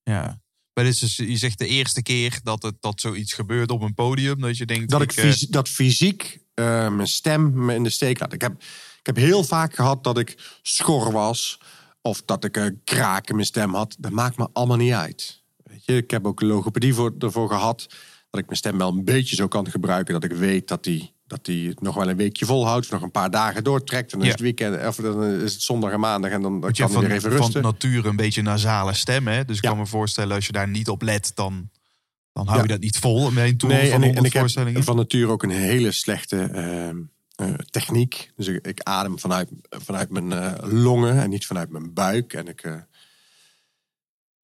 ja. Maar dit is dus, je zegt de eerste keer dat, het, dat zoiets gebeurt op een podium. Dat je denkt, Dat ik eh, dat fysiek eh, mijn stem me in de steek laat. Ik heb, ik heb heel vaak gehad dat ik schor was. Of dat ik een kraak in mijn stem had. Dat maakt me allemaal niet uit. Je, ik heb ook logopedie voor, ervoor gehad. Dat ik mijn stem wel een beetje zo kan gebruiken. Dat ik weet dat die, dat die het nog wel een weekje volhoudt. Nog een paar dagen doortrekt. En dan Ja. is het weekend. Of dan is het zondag en maandag. En dan, je kan weer van, even van rusten. nature een beetje nasale stem. Hè? Dus ik Ja. kan me voorstellen, als je daar niet op let, dan, dan hou Ja. je dat niet vol. Bij een Nee, van en, ik- 100 en ik heb van nature ook een hele slechte ehm, eh, techniek. Dus ik, ik adem vanuit, vanuit mijn eh, longen en niet vanuit mijn buik. En ik, eh,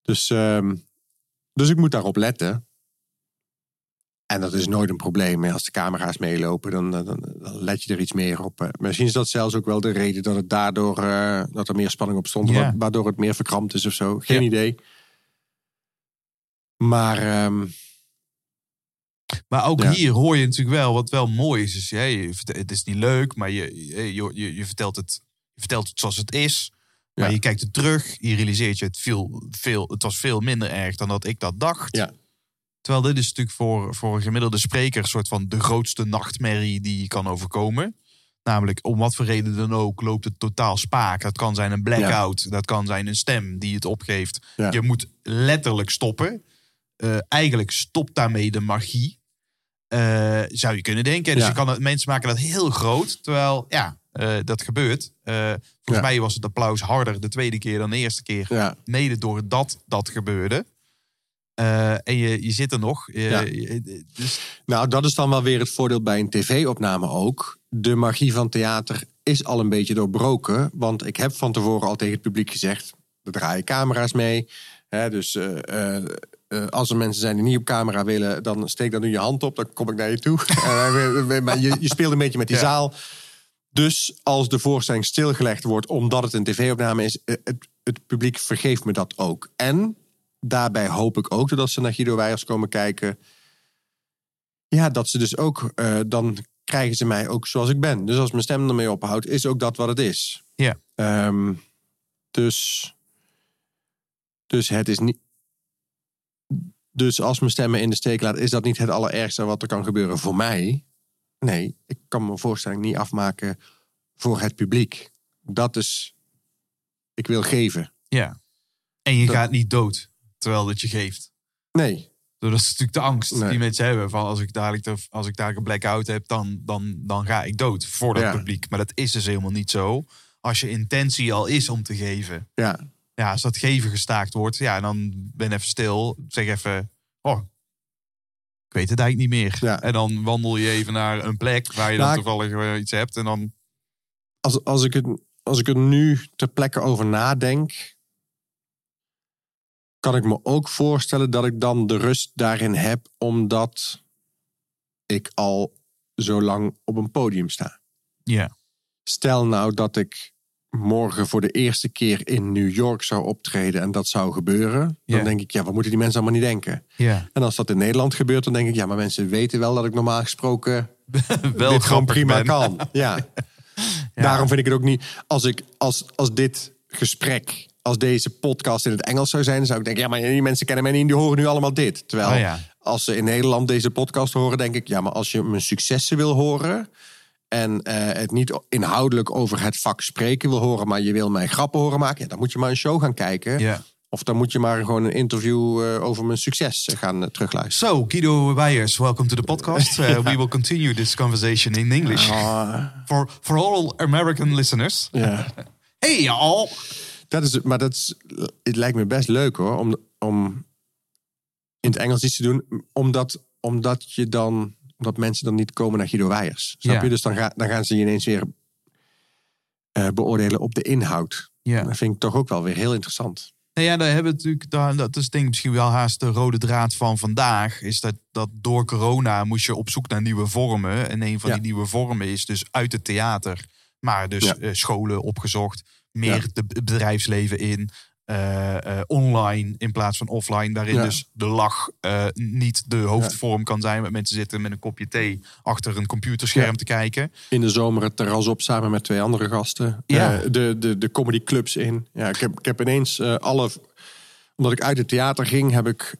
dus, ehm, dus ik moet daarop letten. En dat is nooit een probleem. Als de camera's meelopen, dan, dan, dan let je er iets meer op. Misschien is dat zelfs ook wel de reden dat het daardoor eh, dat er meer spanning op stond. Waardoor het meer verkrampt is of zo. Geen idee. Maar ehm, Maar ook Ja. hier hoor je natuurlijk wel wat wel mooi is. Dus, ja, je het is niet leuk, maar je, je, je, je, vertelt, het, je vertelt het zoals het is. Maar Ja. je kijkt het terug, je realiseert je, het, viel, veel, het was veel minder erg dan dat ik dat dacht. Ja. Terwijl dit is natuurlijk voor, voor een gemiddelde spreker een soort van de grootste nachtmerrie die je kan overkomen. Namelijk, om wat voor reden dan ook, loopt het totaal spaak. Dat kan zijn een blackout, dat kan zijn een stem die het opgeeft. Ja. Je moet letterlijk stoppen. Eh, eigenlijk stopt daarmee de magie. Eh, zou je kunnen denken. Dus Ja. je kan het, mensen maken dat heel groot. Terwijl, ja, eh, dat gebeurt. Eh, volgens Ja. mij was het applaus harder de tweede keer dan de eerste keer. ja, Mede doordat dat gebeurde. Eh, en je, je zit er nog. Ja. dus, Nou, dat is dan wel weer het voordeel bij een tv-opname ook. De magie van theater is al een beetje doorbroken. Want ik heb van tevoren al tegen het publiek gezegd... er draaien camera's mee. Hè, dus als er mensen zijn die niet op camera willen... dan steek dan nu je hand op, dan kom ik naar je toe. Maar je, je speelt een beetje met die Ja. zaal. Dus als de voorstelling stilgelegd wordt omdat het een tv-opname is... eh, het, het publiek vergeeft me dat ook. En daarbij hoop ik ook dat ze naar Guido Weijers komen kijken... Ja, dat ze dus ook, eh, dan krijgen ze mij ook zoals ik ben. Dus als mijn stem ermee ophoudt, is ook dat wat het is. Ja. Ehm, dus, dus het is niet. Dus als mijn stem me in de steek laat, is dat niet het allerergste wat er kan gebeuren voor mij. Nee, ik kan mijn voorstelling niet afmaken voor het publiek. Dat is. Ik wil geven. ja. En je Dat- gaat niet dood terwijl dat je geeft. Nee, Dat is natuurlijk de angst Nee. die mensen hebben. Van als ik dadelijk, de- als ik dadelijk een blackout heb, dan, dan, dan ga ik dood voor dat Ja. publiek. Maar dat is dus helemaal niet zo. Als je intentie al is om te geven. ja. Ja, als dat geven gestaakt wordt, ja, dan ben even stil. Zeg even, oh, ik weet het eigenlijk niet meer. Ja. En dan wandel je even naar een plek waar je dan toevallig eh, iets hebt. En dan, als, als, ik het, als ik er nu ter plekke over nadenk, kan ik me ook voorstellen dat ik dan de rust daarin heb, omdat ik al zo lang op een podium sta. ja, Stel nou dat ik morgen voor de eerste keer in New York zou optreden en dat zou gebeuren, dan denk ik, ja, wat moeten die mensen allemaal niet denken? ja. En als dat in Nederland gebeurt, dan denk ik, ja, maar mensen weten wel dat ik normaal gesproken wel dit gewoon prima ben. kan. Ja. Ja. Daarom vind ik het ook niet. Als, ik, als, als dit gesprek, als deze podcast in het Engels zou zijn, dan zou ik denken: ja, maar die mensen kennen mij niet, die horen nu allemaal dit. Terwijl Oh ja. als ze in Nederland deze podcast horen, denk ik: ja, maar als je mijn successen wil horen. En eh, het niet inhoudelijk over het vak spreken wil horen, maar je wil mij grappen horen maken, ja, dan moet je maar een show gaan kijken. Of dan moet je maar gewoon een interview eh, over mijn succes eh, gaan terugluisteren. So, Guido Weijers, welcome to the podcast. Uh, we will continue this conversation in English. Ah, For, for all American listeners. Hey, all. Dat is, maar dat is, het lijkt me best leuk hoor, om, om in het Engels iets te doen, omdat, omdat je dan, omdat mensen dan niet komen naar Guido Weijers. Snap Ja. je? Dus dan, ga, dan gaan ze je ineens weer eh, beoordelen op de inhoud. Ja. Dat vind ik toch ook wel weer heel interessant. Nou ja, daar hebben we natuurlijk, daar, dat is denk ik misschien wel haast de rode draad van vandaag. Is dat, dat door corona moest je op zoek naar nieuwe vormen. En een van Ja. die nieuwe vormen is dus uit het theater. Maar dus Ja. eh, scholen opgezocht. Meer het bedrijfsleven in. Eh, eh, online in plaats van offline. Waarin Ja. dus de lach eh, niet de hoofdvorm kan zijn. Met mensen zitten met een kopje thee achter een computerscherm Ja. te kijken. In de zomer het terras op samen met twee andere gasten. Ja. De, de, de comedyclubs in. Ja, ik, heb, ik heb ineens alle... Omdat ik uit het theater ging, heb ik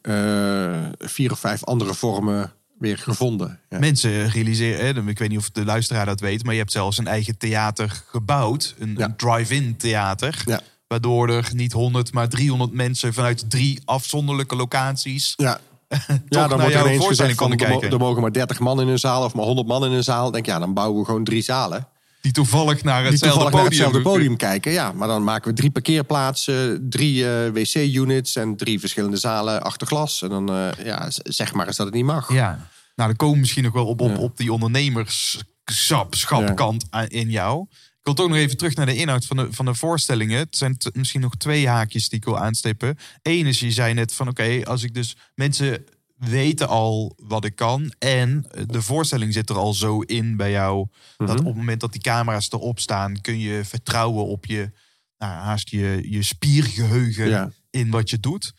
vier of vijf andere vormen weer gevonden. Ja. Mensen realiseren, ik weet niet of de luisteraar dat weet, maar je hebt zelfs een eigen theater gebouwd. Een, Ja. een drive-in theater. Ja. Waardoor er niet 100, maar 300 mensen vanuit drie afzonderlijke locaties. Ja. Ja, dan wordt jouw ineens gezegd van er, kijken. er mogen maar 30 man in een zaal of maar 100 man in een zaal. Denk ja, dan bouwen we gewoon drie zalen. Die toevallig naar hetzelfde toevallig naar podium. hetzelfde podium kijken. Ja, maar dan maken we drie parkeerplaatsen, drie eh, wc-units en drie verschillende zalen achter glas. En dan, eh, ja, zeg maar eens dat het niet mag. Ja. Nou, dan komen we misschien nog wel op, op, Ja. op die ondernemerschapkant in jou. Ik wil toch nog even terug naar de inhoud van de, van de voorstellingen. Het zijn misschien nog twee haakjes die ik wil aanstippen. Eén is, je zei net van oké, als ik dus mensen weten al wat ik kan. En de voorstelling zit er al zo in bij jou. Dat Mhm. op het moment dat die camera's erop staan, kun je vertrouwen op je, nou, haast je, je spiergeheugen Ja. in wat je doet.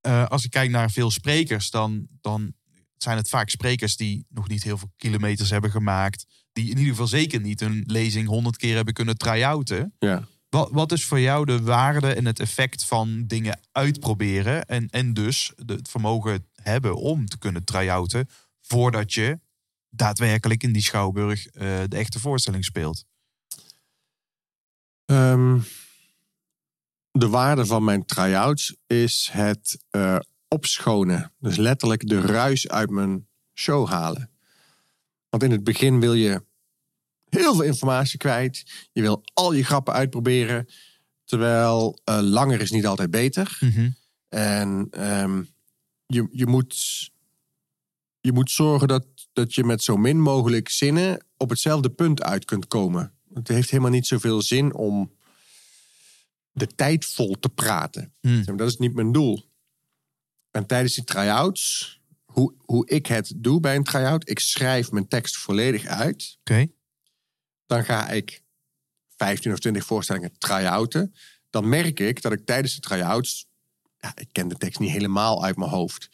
Eh, als ik kijk naar veel sprekers, dan, dan zijn het vaak sprekers die nog niet heel veel kilometers hebben gemaakt. Die in ieder geval zeker niet een lezing honderd keer hebben kunnen try-outen. Ja. Wat, wat is voor jou de waarde en het effect van dingen uitproberen? En, en dus het vermogen hebben om te kunnen try-outen voordat je daadwerkelijk in die schouwburg eh, de echte voorstelling speelt. Ehm, de waarde van mijn try-outs is het eh, opschonen. Dus letterlijk de ruis uit mijn show halen. Want in het begin wil je heel veel informatie kwijt. Je wil al je grappen uitproberen. Terwijl eh, langer is niet altijd beter. En ehm, je, je, moet, je moet zorgen dat, dat je met zo min mogelijk zinnen op hetzelfde punt uit kunt komen. Het heeft helemaal niet zoveel zin om de tijd vol te praten. Hmm. Dat is niet mijn doel. En tijdens die try-outs, hoe, hoe ik het doe bij een try-out, ik schrijf mijn tekst volledig uit. Oké. Dan ga ik 15 of 20 voorstellingen try-outen. Dan merk ik dat ik tijdens de try-outs, ja, ik ken de tekst niet helemaal uit mijn hoofd.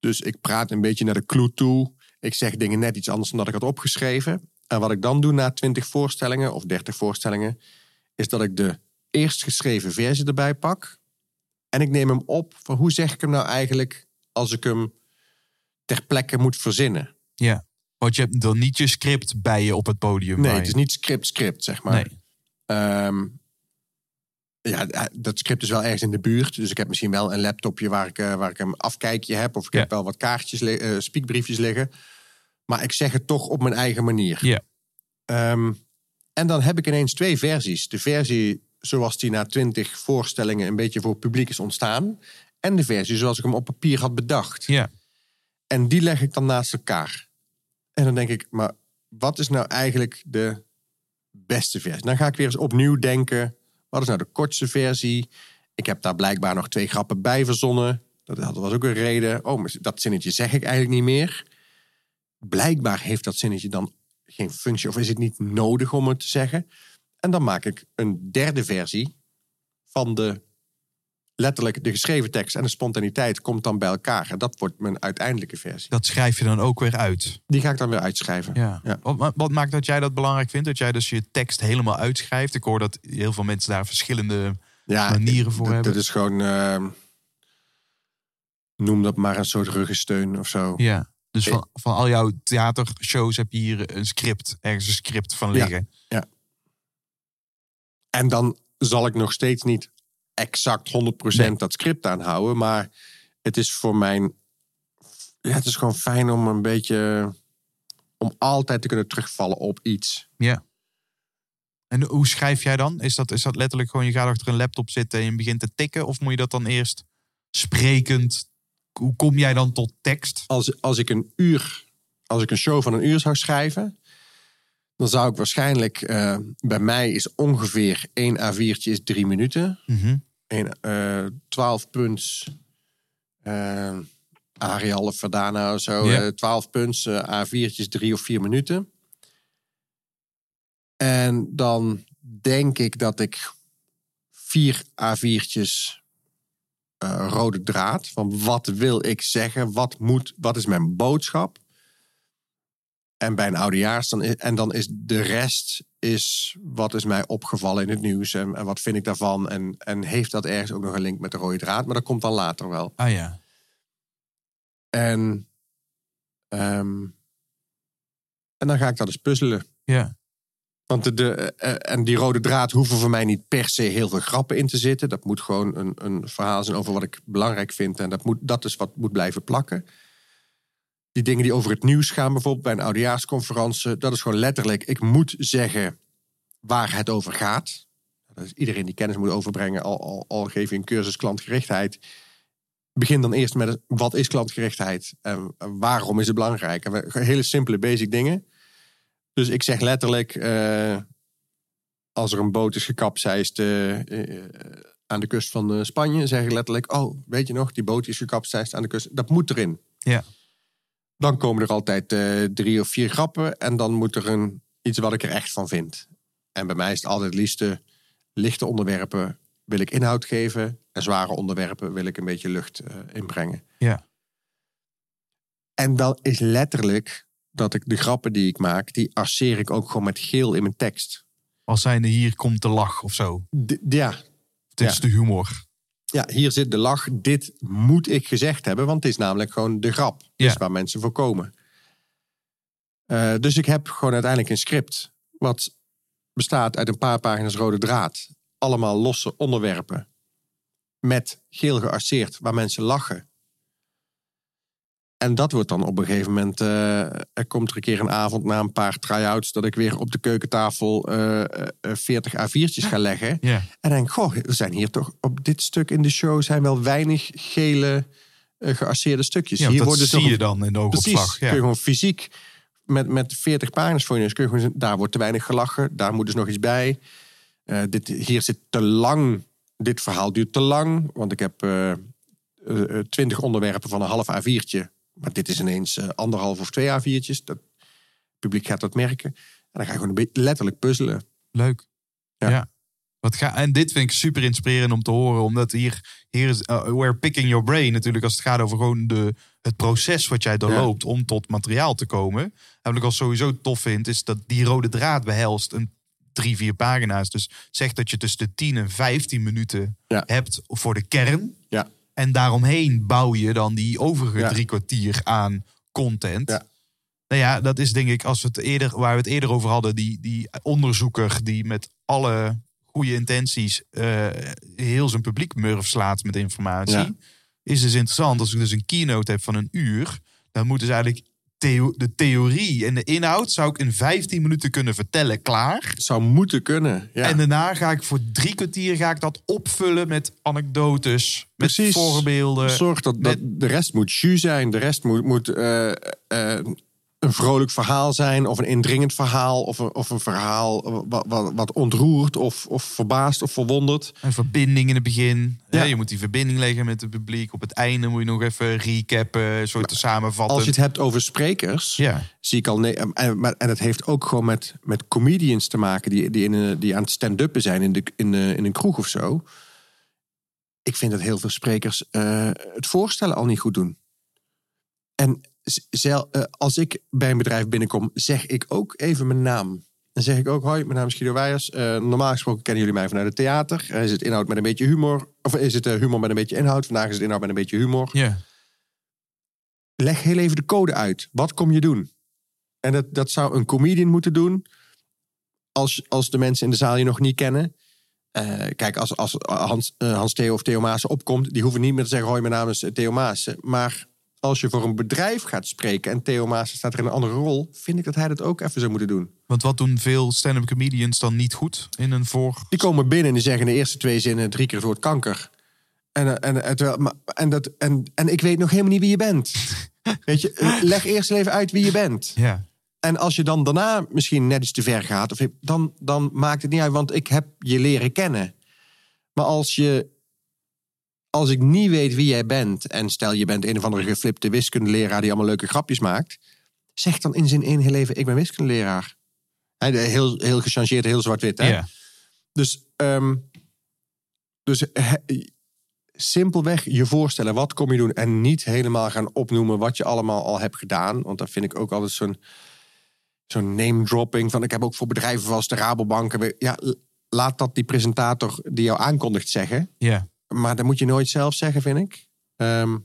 Dus ik praat een beetje naar de clue toe. Ik zeg dingen net iets anders dan dat ik had opgeschreven. En wat ik dan doe na 20 voorstellingen of 30 voorstellingen, is dat ik de eerst geschreven versie erbij pak. En ik neem hem op van hoe zeg ik hem nou eigenlijk als ik hem ter plekke moet verzinnen. Ja. Want je hebt dan niet je script bij je op het podium. Nee, het is niet script-script, zeg maar. Nee. Ehm, ja, eh, dat script is wel ergens in de buurt. Dus ik heb misschien wel een laptopje waar ik, eh, waar ik een afkijkje heb. Of ik Ja. heb wel wat kaartjes, eh, spiekbriefjes liggen. Maar ik zeg het toch op mijn eigen manier. Ja. Ehm, en dan heb ik ineens twee versies. De versie zoals die na twintig voorstellingen een beetje voor het publiek is ontstaan. En de versie zoals ik hem op papier had bedacht. Ja. En die leg ik dan naast elkaar. En dan denk ik, maar wat is nou eigenlijk de beste versie? Dan ga ik weer eens opnieuw denken. Wat is nou de kortste versie? Ik heb daar blijkbaar nog twee grappen bij verzonnen. Dat was ook een reden. Oh, maar dat zinnetje zeg ik eigenlijk niet meer. Blijkbaar heeft dat zinnetje dan geen functie. Of is het niet nodig om het te zeggen? En dan maak ik een derde versie van de letterlijk de geschreven tekst en de spontaniteit komt dan bij elkaar. En dat wordt mijn uiteindelijke versie. Dat schrijf je dan ook weer uit. Die ga ik dan weer uitschrijven. Ja. Ja. Wat, wat maakt dat jij dat belangrijk vindt? Dat jij dus je tekst helemaal uitschrijft? Ik hoor dat heel veel mensen daar verschillende Ja, manieren voor hebben. Dat is gewoon, ehm, noem dat maar een soort ruggensteun of zo. Ja. Dus van, van al jouw theatershows heb je hier een script, ergens een script van Ja. liggen. En dan zal ik nog steeds niet exact 100% Nee. dat script aanhouden. Maar het is voor mijn... Ja, het is gewoon fijn om een beetje... Om altijd te kunnen terugvallen op iets. Ja. En hoe schrijf jij dan? Is dat, is dat letterlijk gewoon je gaat achter een laptop zitten en je begint te tikken? Of moet je dat dan eerst sprekend? Hoe kom jij dan tot tekst? Als, als ik een uur... Als ik een show van een uur zou schrijven... Dan zou ik waarschijnlijk... eh, bij mij is ongeveer één A4'tje is drie minuten. Mhm. een eh 12 punts eh Arial of Verdana of zo. Eh 12 punts, eh, A4'tjes, drie of vier minuten. En dan denk ik dat ik vier A4'tjes eh, rode draad. Van wat wil ik zeggen? Wat, moet, wat is mijn boodschap? En bij een oudejaars, dan is, en dan is de rest is wat is mij opgevallen in het nieuws en, en wat vind ik daarvan. En, en heeft dat ergens ook nog een link met de rode draad? Maar dat komt dan later wel. Ah ja. En, ehm, en dan ga ik dat eens puzzelen. Ja. Want de, de, eh, en die rode draad hoeven voor mij niet per se heel veel grappen in te zitten. Dat moet gewoon een, een verhaal zijn over wat ik belangrijk vind. En dat, moet, dat is wat moet blijven plakken. Die dingen die over het nieuws gaan, bijvoorbeeld bij een oudejaarsconferentie. Dat is gewoon letterlijk, ik moet zeggen waar het over gaat. Iedereen die kennis moet overbrengen, al, al, al geef je een cursus klantgerichtheid. Begin dan eerst met wat is klantgerichtheid en waarom is het belangrijk. En hele simpele basic dingen. Dus ik zeg letterlijk, eh, als er een boot is gekapseist eh, eh, aan de kust van Spanje, zeg ik letterlijk, oh, weet je nog, die boot is gekapseist aan de kust. Dat moet erin. Ja. Dan komen er altijd eh, drie of vier grappen en dan moet er een, iets wat ik er echt van vind. En bij mij is het altijd het liefste lichte onderwerpen wil ik inhoud geven en zware onderwerpen wil ik een beetje lucht eh, inbrengen. Ja. En dan is letterlijk dat ik de grappen die ik maak, die arceer ik ook gewoon met geel in mijn tekst. Als zijnde hier komt de lach of zo. D- ja, Dit Ja. is de humor. Ja, hier zit de lach. Dit moet ik gezegd hebben, want het is namelijk gewoon de grap. Ja. Is waar mensen voor komen. Eh, dus ik heb gewoon uiteindelijk een script. Wat bestaat uit een paar pagina's rode draad. Allemaal losse onderwerpen. Met geel gearceerd, waar mensen lachen. En dat wordt dan op een gegeven moment. eh, er komt er een keer een avond na een paar try-outs. dat ik weer op de keukentafel eh, eh, eh, 40 A4'tjes ga leggen. Ja. En denk, goh, er zijn hier toch op dit stuk in de show zijn wel weinig gele gearceerde stukjes. ja hier dat worden zie je dan in de Precies, oogopslag. kun je gewoon fysiek met, met 40 pagina's voor je neus, kun je gewoon daar wordt te weinig gelachen, daar moet dus nog iets bij. Dit, hier zit te lang, dit verhaal duurt te lang, want ik heb 20 onderwerpen van een half A4'tje. Maar dit is ineens eh, anderhalf of twee A4'tjes. Dat het publiek gaat dat merken. En dan ga je gewoon een beetje letterlijk puzzelen. Leuk. Ja. Ja. Wat ga, en dit vind ik super inspirerend om te horen. Omdat hier, hier is uh, we're picking your brain natuurlijk. Als het gaat over gewoon de, het proces wat jij doorloopt om tot materiaal te komen. En wat ik al sowieso tof vind, is dat die rode draad behelst een drie, vier pagina's. Dus zeg dat je tussen de 10 en 15 minuten Ja. hebt voor de kern. Ja. En daaromheen bouw je dan die overige Ja. drie kwartier aan content. Ja. Nou ja, dat is denk ik als we het eerder, waar we het eerder over hadden, die, die onderzoeker die met alle goede intenties eh, heel zijn publiek murf slaat met informatie. Ja. Is dus interessant. Als ik dus een keynote heb van een uur, dan moet dus eigenlijk theo- de theorie en de inhoud zou ik in 15 minuten kunnen vertellen, klaar. Zou moeten kunnen. Ja. En daarna ga ik voor drie kwartier ga ik dat opvullen met anekdotes, met Precies. voorbeelden. Zorg dat, dat de rest moet jus zijn. De rest moet, moet eh, een vrolijk verhaal zijn. Of een indringend verhaal. Of een, of een verhaal wat, wat, wat ontroert. Of, of verbaast of verwondert. Een verbinding in het begin. Ja. Je moet die verbinding leggen met het publiek. Op het einde moet je nog even recappen, een soort samenvatten. Als je het hebt over sprekers. Ja, Zie ik al. Nee, en, maar- en het heeft ook gewoon met, met comedians te maken. Die, die, in die aan het stand-uppen zijn in, de, in, eh, in een kroeg of zo. Ik vind dat heel veel sprekers eh, het voorstellen al niet goed doen. En eh, als ik bij een bedrijf binnenkom, zeg ik ook even mijn naam. Dan zeg ik ook, hoi, mijn naam is Guido Weijers. Eh, normaal gesproken kennen jullie mij vanuit het theater. Eh, is het inhoud met een beetje humor? Of is het humor met een beetje inhoud? Vandaag is het inhoud met een beetje humor. Leg heel even de code uit. Wat kom je doen? En dat, dat zou een comedian moeten doen. Als, als de mensen in de zaal je nog niet kennen. Kijk, als, als Hans, Hans Theo of Theo Maassen opkomt... die hoeven niet meer te zeggen... hoi, mijn naam is Theo Maassen. Maar als je voor een bedrijf gaat spreken... en Theo Maassen staat er in een andere rol... vind ik dat hij dat ook even zou moeten doen. Want wat doen veel stand-up comedians dan niet goed in een voor... Die komen binnen en die zeggen in de eerste twee zinnen... drie keer het woord kanker. En, eh, en, en, terwijl- maar- en, dat, en, en ik weet nog helemaal niet wie je bent. Weet je, eh, leg eerst even uit wie je bent. Ja, En als je dan daarna misschien net iets te ver gaat, of, dan, dan maakt het niet uit, want ik heb je leren kennen. Maar als je als ik niet weet wie jij bent... en stel je bent een of andere geflipte wiskundeleraar... die allemaal leuke grapjes maakt... zeg dan in zijn één heel leven, ik ben wiskundeleraar. Heel, heel gechangeerd, heel zwart-wit. Hè? Dus, ehm, dus he- simpelweg je voorstellen, wat kom je doen? En niet helemaal gaan opnoemen wat je allemaal al hebt gedaan. Want dat vind ik ook altijd zo'n zo'n name-dropping. Van ik heb ook voor bedrijven zoals de Rabobank. Ja, laat dat die presentator die jou aankondigt zeggen. Ja. Maar dat moet je nooit zelf zeggen, vind ik. Ehm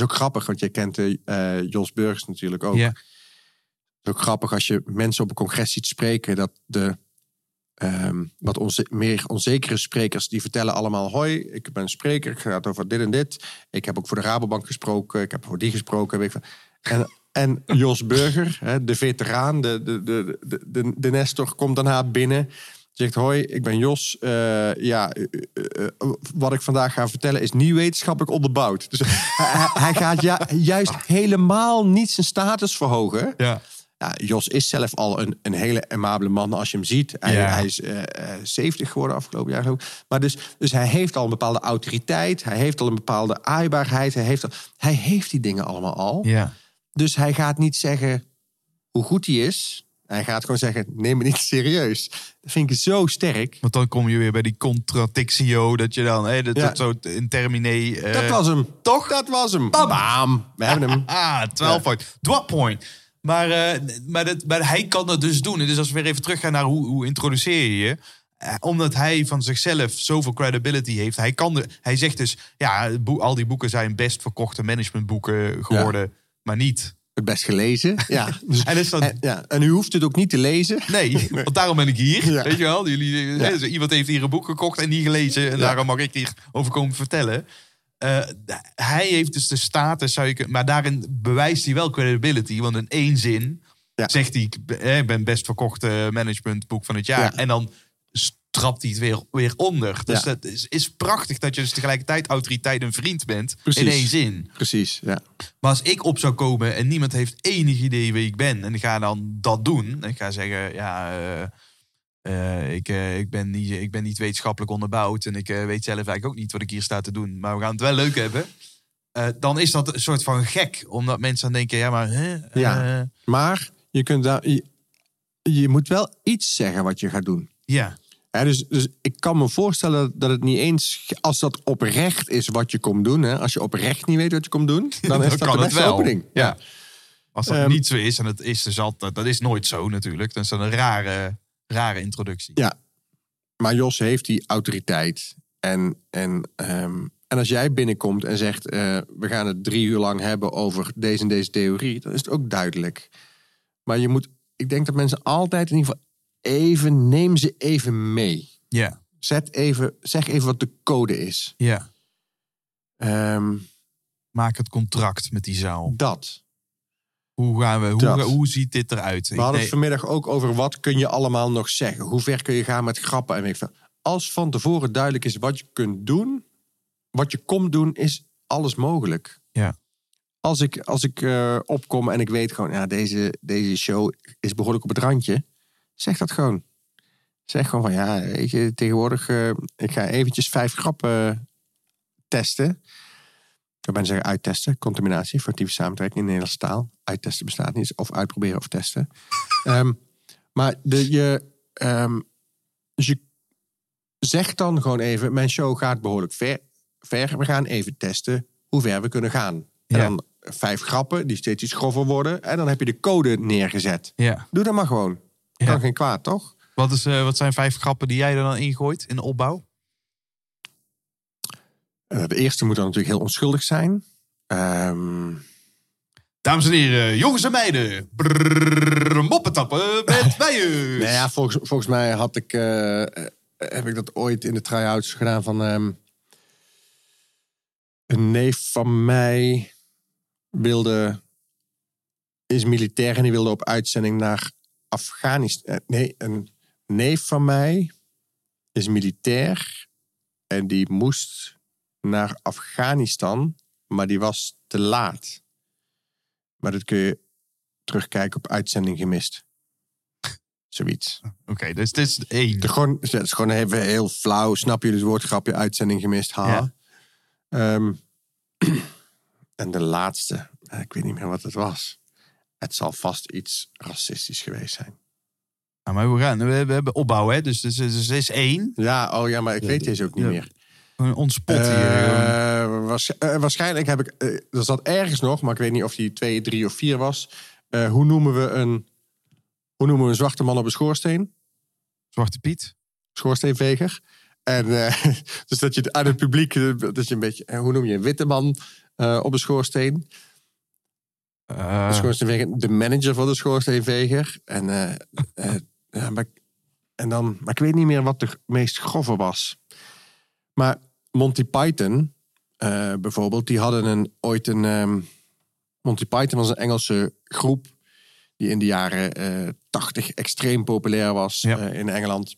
is ook grappig, want je kent eh, Jos Burgers natuurlijk ook. Het is ook grappig als je mensen op een congres ziet spreken... dat de ehm, wat onze, meer onzekere sprekers... die vertellen allemaal... hoi, ik ben een spreker, het gaat over dit en dit. Ik heb ook voor de Rabobank gesproken. Ik heb voor die gesproken. Weet ik. En, en Jos Burger, hè, de veteraan, de, de, de, de, de, de Nestor... komt daarna binnen... Zegt, hoi, ik ben Jos. Eh, ja, eh, eh, wat ik vandaag ga vertellen is niet wetenschappelijk onderbouwd. Dus hij, gaat ja, juist helemaal niet zijn status verhogen. Ja. Ja, Jos is zelf al een, een hele amabele man als je hem ziet. Hij, Ja. hij is eh, eh, 70 geworden afgelopen jaar. Maar dus, dus hij heeft al een bepaalde autoriteit. Hij heeft al een bepaalde aaibaarheid. Hij heeft, al, hij heeft die dingen allemaal al. Ja. Dus hij gaat niet zeggen hoe goed hij is. Hij gaat gewoon zeggen, neem me niet serieus. Dat vind ik zo sterk. Want dan kom je weer bij die contradictio. Dat je dan, hè, dat, Ja. dat zo in termine. eh, Dat was hem. Toch? Dat was hem. Bam. Bam. We hebben hem. Ah, 12 point. Drop point. Maar, eh, maar, dat, maar hij kan dat dus doen. En Dus als we weer even teruggaan naar hoe, hoe introduceer je je. Eh, omdat hij van zichzelf zoveel credibility heeft. Hij, kan de, hij zegt dus, ja, al die boeken zijn best verkochte managementboeken geworden. Maar niet. Het best gelezen. Ja. Dus, En en, ja. en u hoeft het ook niet te lezen. Nee, want daarom ben ik hier. Ja. Weet je wel? Jullie, eh, zo Iemand heeft hier een boek gekocht en niet gelezen. En daarom mag ik hier over komen vertellen. Eh, hij heeft dus de status, zou je kunnen- maar daarin bewijst hij wel credibility. Want in één zin zegt hij: ik ben- eh, ik ben best verkochte managementboek van het jaar. Ja. En dan trapt hij het weer, weer onder. Dus Ja. dat is, is prachtig dat je dus tegelijkertijd autoriteit en vriend bent. Precies. In één zin. Precies, ja. Maar als ik op zou komen en niemand heeft enig idee wie ik ben. En ik ga dan dat doen. En ik ga zeggen, ja, eh, eh, ik, eh, ik, ben niet, ik ben niet wetenschappelijk onderbouwd. En ik weet zelf eigenlijk ook niet wat ik hier sta te doen. Maar we gaan het wel leuk hebben. Dan is dat een soort van gek. Omdat mensen dan denken, ja, maar... Hè, Ja. Maar je, kunt daar, je, je moet wel iets zeggen wat je gaat doen. ja. Dus, dus ik kan me voorstellen dat het niet eens... Als dat oprecht is wat je komt doen... Hè, als je oprecht niet weet wat je komt doen... dan is dat de beste opening. Ja. Als dat Ehm, niet zo is, en het is dus altijd... Dat is nooit zo natuurlijk. Dan is dat een rare, rare introductie. Ja. Maar Jos heeft die autoriteit. En, en, ehm, en als jij binnenkomt en zegt... eh, we gaan het drie uur lang hebben over deze en deze theorie... dan is het ook duidelijk. Maar je moet... Ik denk dat mensen altijd in ieder geval even... Neem ze even mee. Ja. Zet even, zeg even wat de code is. ja. Ehm, Maak het contract met die zaal. dat. Hoe, gaan we, hoe, hoe ziet dit eruit? We hadden het vanmiddag ook over wat kun je allemaal nog zeggen. Hoe ver kun je gaan met grappen en ik veel. Als van tevoren duidelijk is wat je kunt doen, wat je komt doen, is alles mogelijk. Ja. Als ik, als ik eh, opkom en ik weet gewoon, ja, deze, deze show is behoorlijk op het randje, zeg dat gewoon. Zeg gewoon van ja, tegenwoordig, eh, ik ga eventjes vijf grappen testen. Ik ben zeggen uittesten, contaminatie, furtieve samentrekking in de Nederlandse taal. Uittesten bestaat niet, of uitproberen of testen. Ehm, maar de, je, ehm, dus je zegt dan gewoon even, mijn show gaat behoorlijk ver, ver. We gaan even testen hoe ver we kunnen gaan. En Ja. dan vijf grappen die steeds iets grover worden. En dan heb je de code neergezet. Ja. Doe dat maar gewoon. Ja. Kan geen kwaad, toch? Wat, is, eh, wat zijn vijf grappen die jij er dan ingooit in de opbouw? Eh, de eerste moet dan natuurlijk heel onschuldig zijn. Ehm, Dames en heren, jongens en meiden. Brrrr, moppetappen met bijen. Nou ja, volgens, volgens mij had ik, eh, heb ik dat ooit in de try-outs gedaan van ehm, een neef van mij wilde is militair en die wilde op uitzending naar Afghanistan. Eh, nee, een neef van mij is militair en die moest naar Afghanistan, maar die was te laat. Maar dat kun je terugkijken op uitzending gemist. Zoiets. Oké, dus dit is één. Gewoon, het is gewoon even heel flauw. Snap je dus woordgrapje uitzending gemist? Ha. Ja. Ehm, en de laatste, ik weet niet meer wat het was. Het zal vast iets racistisch geweest zijn. Nou, maar we, gaan, we, we hebben opbouw, hè? Dus het is, dus is één. Ja, oh ja, maar ik weet deze ook niet Ja. meer. Een ontspot hier. Eh, waarsch- eh, waarschijnlijk heb ik. eh, er zat ergens nog, maar ik weet niet of die twee, drie of vier was. Eh, hoe noemen we een. Hoe noemen we een zwarte man op een schoorsteen? Zwarte Piet. Schoorsteenveger. En eh, dus dat je aan het publiek. Dat je een beetje. hoe noem je een witte man eh, op een schoorsteen? Eh, De schoorsteenveger. De manager van de schoorsteenveger. En, eh, eh, ja, maar, en dan, maar ik weet niet meer wat de meest grove was. Maar Monty Python, eh, bijvoorbeeld, die hadden een, ooit een. ehm, Monty Python was een Engelse groep. die in de jaren eh 80 extreem populair was Ja. in Engeland.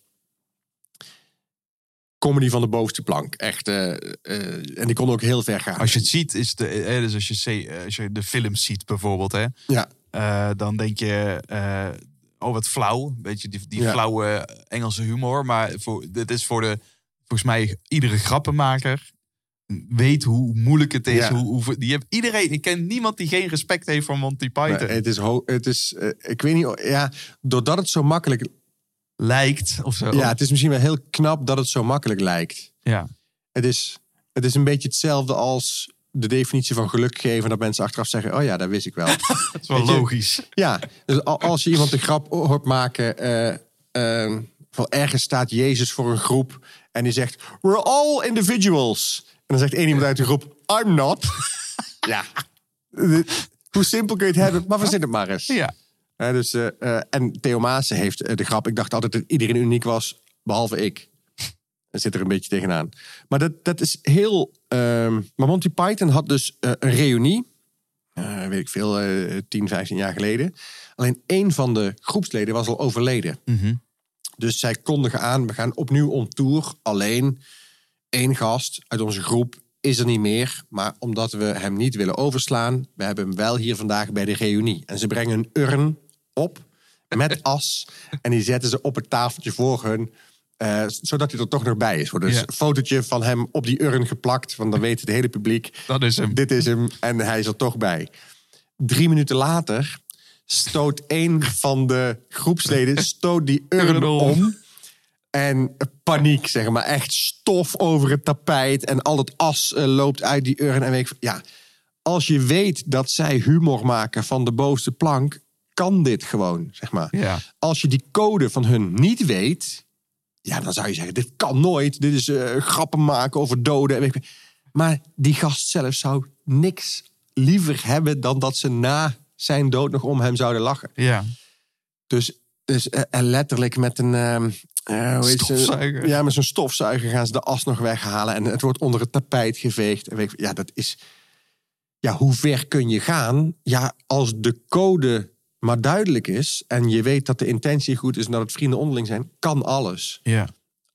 Comedy van de bovenste plank. Echt. eh, eh, en die kon ook heel ver gaan. als je het ziet, is de, eh, dus als je, als je de film ziet bijvoorbeeld, hè, Ja, dan denk je, oh wat flauw. Weet je, die, die Ja. flauwe Engelse humor. Maar voor, dit is voor de, volgens mij, iedere grappenmaker weet hoe moeilijk het is. Ja. Hoe, hoe, die heeft, iedereen, ik ken niemand die geen respect heeft voor Monty Python. het is, het is ik weet niet, ja, doordat het zo makkelijk Lijkt of zo. Ja, het is misschien wel heel knap dat het zo makkelijk lijkt. ja. Het is, het is een beetje hetzelfde als de definitie van geluk geven. Dat mensen achteraf zeggen, oh ja, dat wist ik wel. Dat is wel Weet je- logisch. ja, dus al- als je iemand de grap hoort maken... eh, eh, van ergens staat Jezus voor een groep en die zegt... We're all individuals. En dan zegt één iemand uit de groep, I'm not. ja, hoe simpel kun je het hebben? Maar verzin het maar eens. Ja. Dus, eh, eh, en Theo Maassen heeft eh, de grap. Ik dacht altijd dat iedereen uniek was, behalve ik. Dat zit er een beetje tegenaan. Maar dat, dat is heel. ehm, maar Monty Python had dus een reunie. weet ik veel, eh 10, 15 jaar geleden. Alleen één van de groepsleden was al overleden. Mhm. Dus zij kondigen aan, we gaan opnieuw on tour. Alleen één gast uit onze groep is er niet meer. Maar omdat we hem niet willen overslaan, we hebben hem wel hier vandaag bij de reunie. En ze brengen een urn op met as. en die zetten ze op het tafeltje voor hun. eh, zodat hij er toch nog bij is. Dus Ja. een fotootje van hem op die urn geplakt. Want dan weet het hele publiek, Dat is hem. dit is hem. En hij is er toch bij. Drie minuten later stoot een van de groepsleden stoot die Urn om. En paniek, zeg maar. Echt stof over het tapijt. En al het as eh, loopt uit die urn. En weet ik, ja, als je weet dat zij humor maken van de bovenste plank, kan dit gewoon, zeg maar. Ja. Als je die code van hun niet weet, ja, dan zou je zeggen: dit kan nooit. Dit is eh, grappen maken over doden. en weet ik. Maar die gast zelf zou niks liever hebben dan dat ze na zijn dood nog om hem zouden lachen. Ja. Dus, dus eh, letterlijk met een. ehm, eh? Stofzuiger. Ja, met zo'n stofzuiger gaan ze de as nog weghalen. En het wordt onder het tapijt geveegd. En weet ik, ja, dat is. Ja, hoe ver kun je gaan? Ja, als de code maar duidelijk is. en je weet dat de intentie goed is en dat het vrienden onderling zijn, kan alles. ja.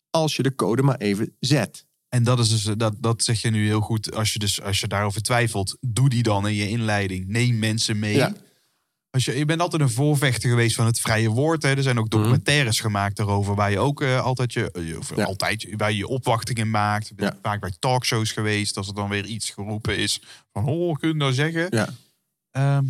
Als je de code maar even zet. En dat is dus, dat, dat zeg je nu heel goed. Als je, dus, als je daarover twijfelt, doe die dan in je inleiding. Neem mensen mee. Ja. Als je, je bent altijd een voorvechter geweest van het vrije woord. Hè. Er zijn ook documentaires gemaakt daarover. Waar je ook eh, altijd je, eh, of Ja. altijd, waar je je opwachtingen maakt. Ik ben Ja. Vaak bij talkshows geweest. Als er dan weer iets geroepen is. Van, oh, kun je nou zeggen? Ja. Ehm,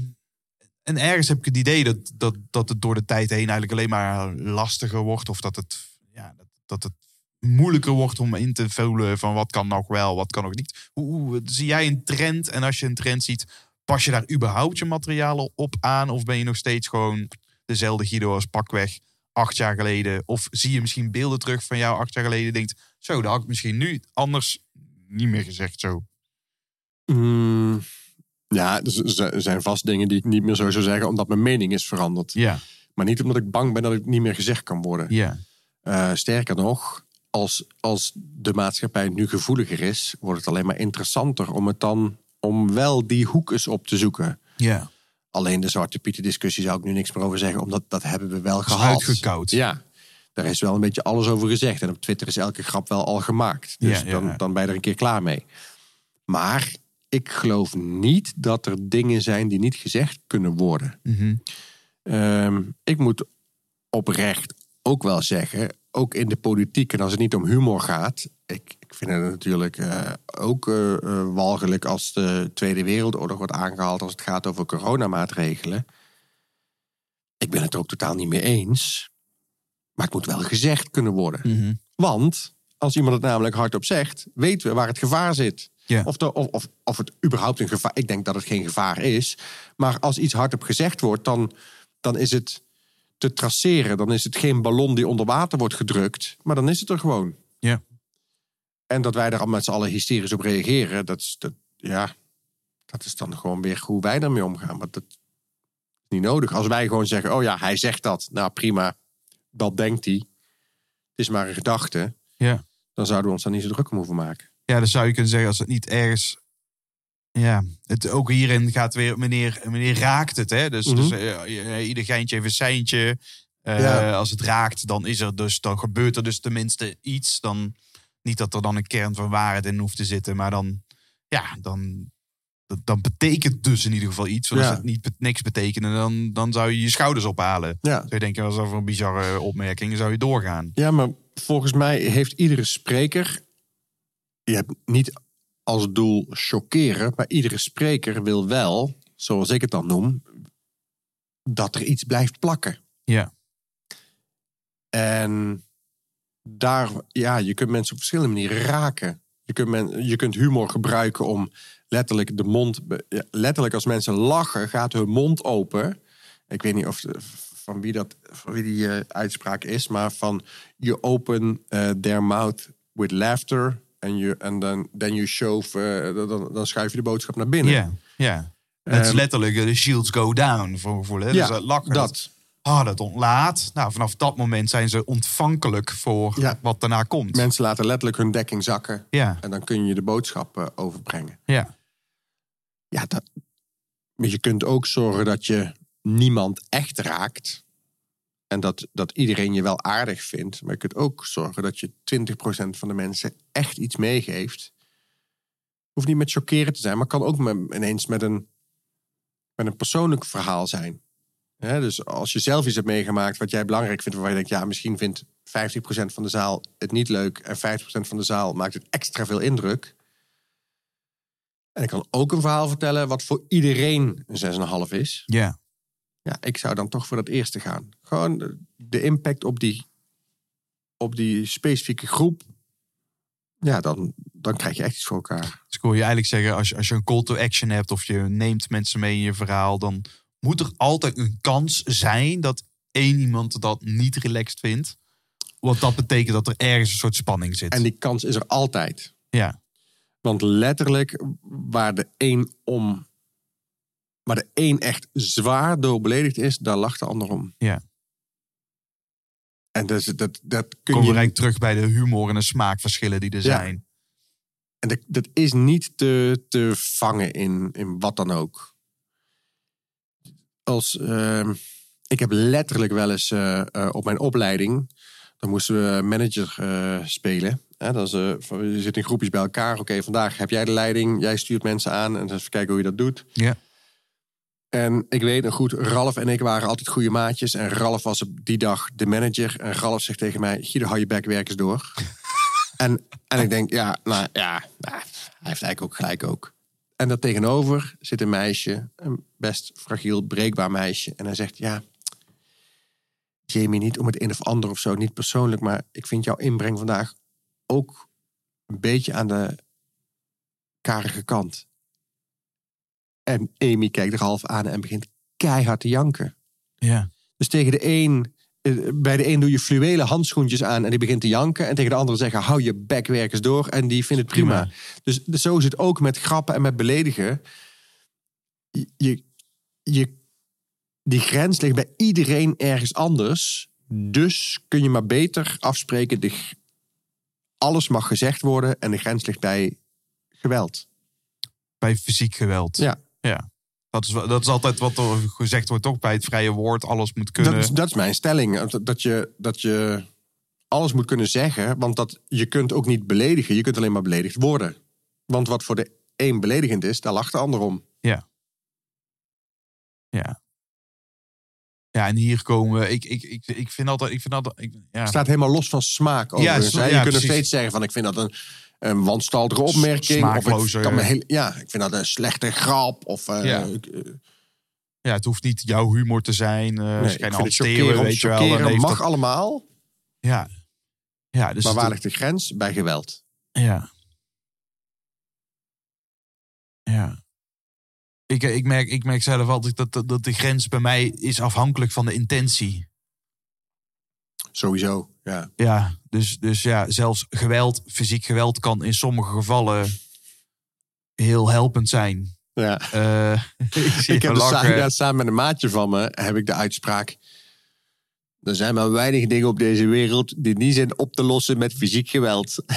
en ergens heb ik het idee dat, dat, dat het door de tijd heen eigenlijk alleen maar lastiger wordt. Of dat het, ja, dat, dat het moeilijker wordt om in te vullen van wat kan nog wel, wat kan nog niet. Hoe, hoe zie jij een trend? En als je een trend ziet, pas je daar überhaupt je materialen op aan? Of ben je nog steeds gewoon dezelfde Guido als pakweg acht jaar geleden? Of zie je misschien beelden terug van jou acht jaar geleden? en Denkt, zo, dat had ik misschien nu anders niet meer gezegd zo. Mm, ja, er zijn vast dingen die ik niet meer zo zou zeggen, omdat mijn mening is veranderd. Ja, Maar niet omdat ik bang ben dat het niet meer gezegd kan worden. ja, Eh, sterker nog, als, als de maatschappij nu gevoeliger is, wordt het alleen maar interessanter om het dan om wel die hoek eens op te zoeken. ja. Alleen de Zwarte Pieten discussie zou ik nu niks meer over zeggen, omdat dat hebben we wel gehad. uitgekoud. Ja, daar is wel een beetje alles over gezegd. En op Twitter is elke grap wel al gemaakt. Dus Ja, ja, dan, dan ben je er een keer klaar mee. Maar ik geloof niet dat er dingen zijn die niet gezegd kunnen worden. Mhm. Ehm, ik moet oprecht ook wel zeggen, ook in de politiek, en als het niet om humor gaat, ik vind het natuurlijk eh, ook eh, walgelijk als de Tweede Wereldoorlog wordt aangehaald als het gaat over coronamaatregelen. Ik ben het er ook totaal niet mee eens. Maar het moet wel gezegd kunnen worden. Mhm. Want als iemand het namelijk hardop zegt, weten we waar het gevaar zit. Of, de, of, of, of het überhaupt een gevaar. Ik denk dat het geen gevaar is. Maar als iets hardop gezegd wordt, dan, dan is het te traceren. Dan is het geen ballon die onder water wordt gedrukt. Maar dan is het er gewoon. Ja. En dat wij daar al met z'n allen hysterisch op reageren, dat is, dat, ja, dat is dan gewoon weer hoe wij daarmee omgaan. Maar dat is niet nodig. Als wij gewoon zeggen, oh ja, hij zegt dat. Nou prima, dat denkt hij. Het is maar een gedachte. Ja. Dan zouden we ons daar niet zo druk om hoeven maken. Ja, dan zou je kunnen zeggen als het niet ergens. Ja, het, ook hierin gaat weer meneer, meneer raakt het. Hè? Dus, Mhm. dus eh, ieder geintje heeft een seintje. Eh, Ja. Als het raakt, dan is er dus, dan gebeurt er dus tenminste iets. Dan niet dat er dan een kern van waarheid in hoeft te zitten, maar dan, ja, dan, dat- dan betekent dus in ieder geval iets. Want Ja. als het niet niks betekende, dan, dan zou je je schouders ophalen. Ja. Zou je denken, dat is over een bizarre opmerking, dan zou je doorgaan. Ja, maar volgens mij heeft iedere spreker. Je hebt niet als doel chockeren, maar iedere spreker wil wel, zoals ik het dan noem, dat er iets blijft plakken. Ja. En daar, ja, je kunt mensen op verschillende manieren raken. Je kunt, men, je kunt humor gebruiken om letterlijk de mond. letterlijk als mensen lachen, gaat hun mond open. Ik weet niet of van wie, dat, van wie die eh, uitspraak is, maar van you open eh, their mouth with laughter. En and then, then you shove, eh, dan, dan schuif je de boodschap naar binnen. Ja, ja. Het is Ehm, letterlijk eh, de shields go down voor gevoel. Hè? Ja, dus dat lachen, dat. Ah, dat ontlaat. Nou, vanaf dat moment zijn ze ontvankelijk voor Ja. wat daarna komt. Mensen laten letterlijk hun dekking zakken. Ja, En dan kun je de boodschap eh, overbrengen. ja, Ja, dat, maar je kunt ook zorgen dat je niemand echt raakt. En dat, dat iedereen je wel aardig vindt. Maar je kunt ook zorgen dat je 20% van de mensen echt iets meegeeft. Hoeft niet met chockeren te zijn, maar kan ook met, ineens met een, met een persoonlijk verhaal zijn. Dus als je zelf iets hebt meegemaakt wat jij belangrijk vindt, waarvan je denkt, ja, misschien vindt 50% van de zaal het niet leuk en 50% van de zaal maakt het extra veel indruk. En ik kan ook een verhaal vertellen wat voor iedereen een 6,5 is. ja. Ja, ik zou dan toch voor dat eerste gaan. Gewoon de, de impact op die, op die specifieke groep. Ja, dan, dan krijg je echt iets voor elkaar. Dus ik hoor je eigenlijk zeggen, als je, als je een call to action hebt of je neemt mensen mee in je verhaal, dan moet er altijd een kans zijn dat één iemand dat niet relaxed vindt. Want dat betekent dat er ergens een soort spanning zit. En die kans is er altijd. ja, Want letterlijk, waar de een om. Waar de een echt zwaar door beledigd is, daar lacht de ander om. Ja. En dat, is- dat, dat kun we je. eigenlijk terug bij de humor en de smaakverschillen die er Ja. zijn. En dat, dat is niet te, te vangen in, in wat dan ook. Als, ehm, ik heb letterlijk wel eens eh, eh, op mijn opleiding. Dan moesten we manager eh, spelen. Dat is, je zit in groepjes bij elkaar. Oké, vandaag heb jij de leiding. Jij stuurt mensen aan. En dan even kijken hoe je dat doet. Ja. En ik weet nog goed, Ralf en ik waren altijd goede maatjes. En Ralf was op die dag de manager. En Ralf zegt tegen mij, Guido, hou je bek, werk eens door. en, en ik denk, ja, nou ja, nou, hij heeft eigenlijk ook gelijk ook. En daar tegenover zit een meisje, een best fragiel, breekbaar meisje. En hij zegt, ja, Jamie, niet om het een of ander of zo, niet persoonlijk. Maar ik vind jouw inbreng vandaag ook een beetje aan de karige kant. En Amy kijkt er half aan en begint keihard te janken. Ja. Dus tegen de een, bij de een doe je fluwelen handschoentjes aan en die begint te janken. En tegen de andere zeggen, hou je bek, werk eens door. En die vindt het prima. Prima. Dus, dus zo is het ook met grappen en met beledigen. Je, je, die grens ligt bij iedereen ergens anders. Dus kun je maar beter afspreken. De, alles mag gezegd worden en de grens ligt bij geweld. Bij fysiek geweld. Ja. ja. Dat, is, dat is altijd wat er gezegd wordt, toch? Bij het vrije woord, alles moet kunnen. Dat is, dat is mijn stelling. Dat- je, dat je alles moet kunnen zeggen. Want dat, je kunt ook niet beledigen. Je kunt alleen maar beledigd worden. Want wat voor de een beledigend is, daar lacht de ander om. Ja. Ja, en hier komen we. Ik, ik, ik, ik vind altijd. Ik vind altijd ik, ja. Het staat helemaal los van smaak. Overigens, zo- hè. je ja, kunt nog steeds zeggen van ik vind dat een, een wanstaltige opmerking. Of smaakloze- ik kan me heel, ja, ik vind dat een slechte grap. Of, eh, Ja. eh, Ja, het hoeft niet jouw humor te zijn. eh nee, geen hanteren, weet je wel. dan mag dat- allemaal. Ja. Ja, dus maar waar ligt de grens? Bij geweld. Ja. Ja. Ik, ik, merk, ik merk zelf altijd dat, dat, dat de grens bij mij is afhankelijk van de intentie. Sowieso, ja. Ja, dus, dus ja, zelfs geweld, fysiek geweld kan in sommige gevallen heel helpend zijn. ja. Eh, ik Ik heb samen, samen met een maatje van me heb ik de uitspraak. Er zijn maar weinig dingen op deze wereld die niet zijn op te lossen met fysiek geweld.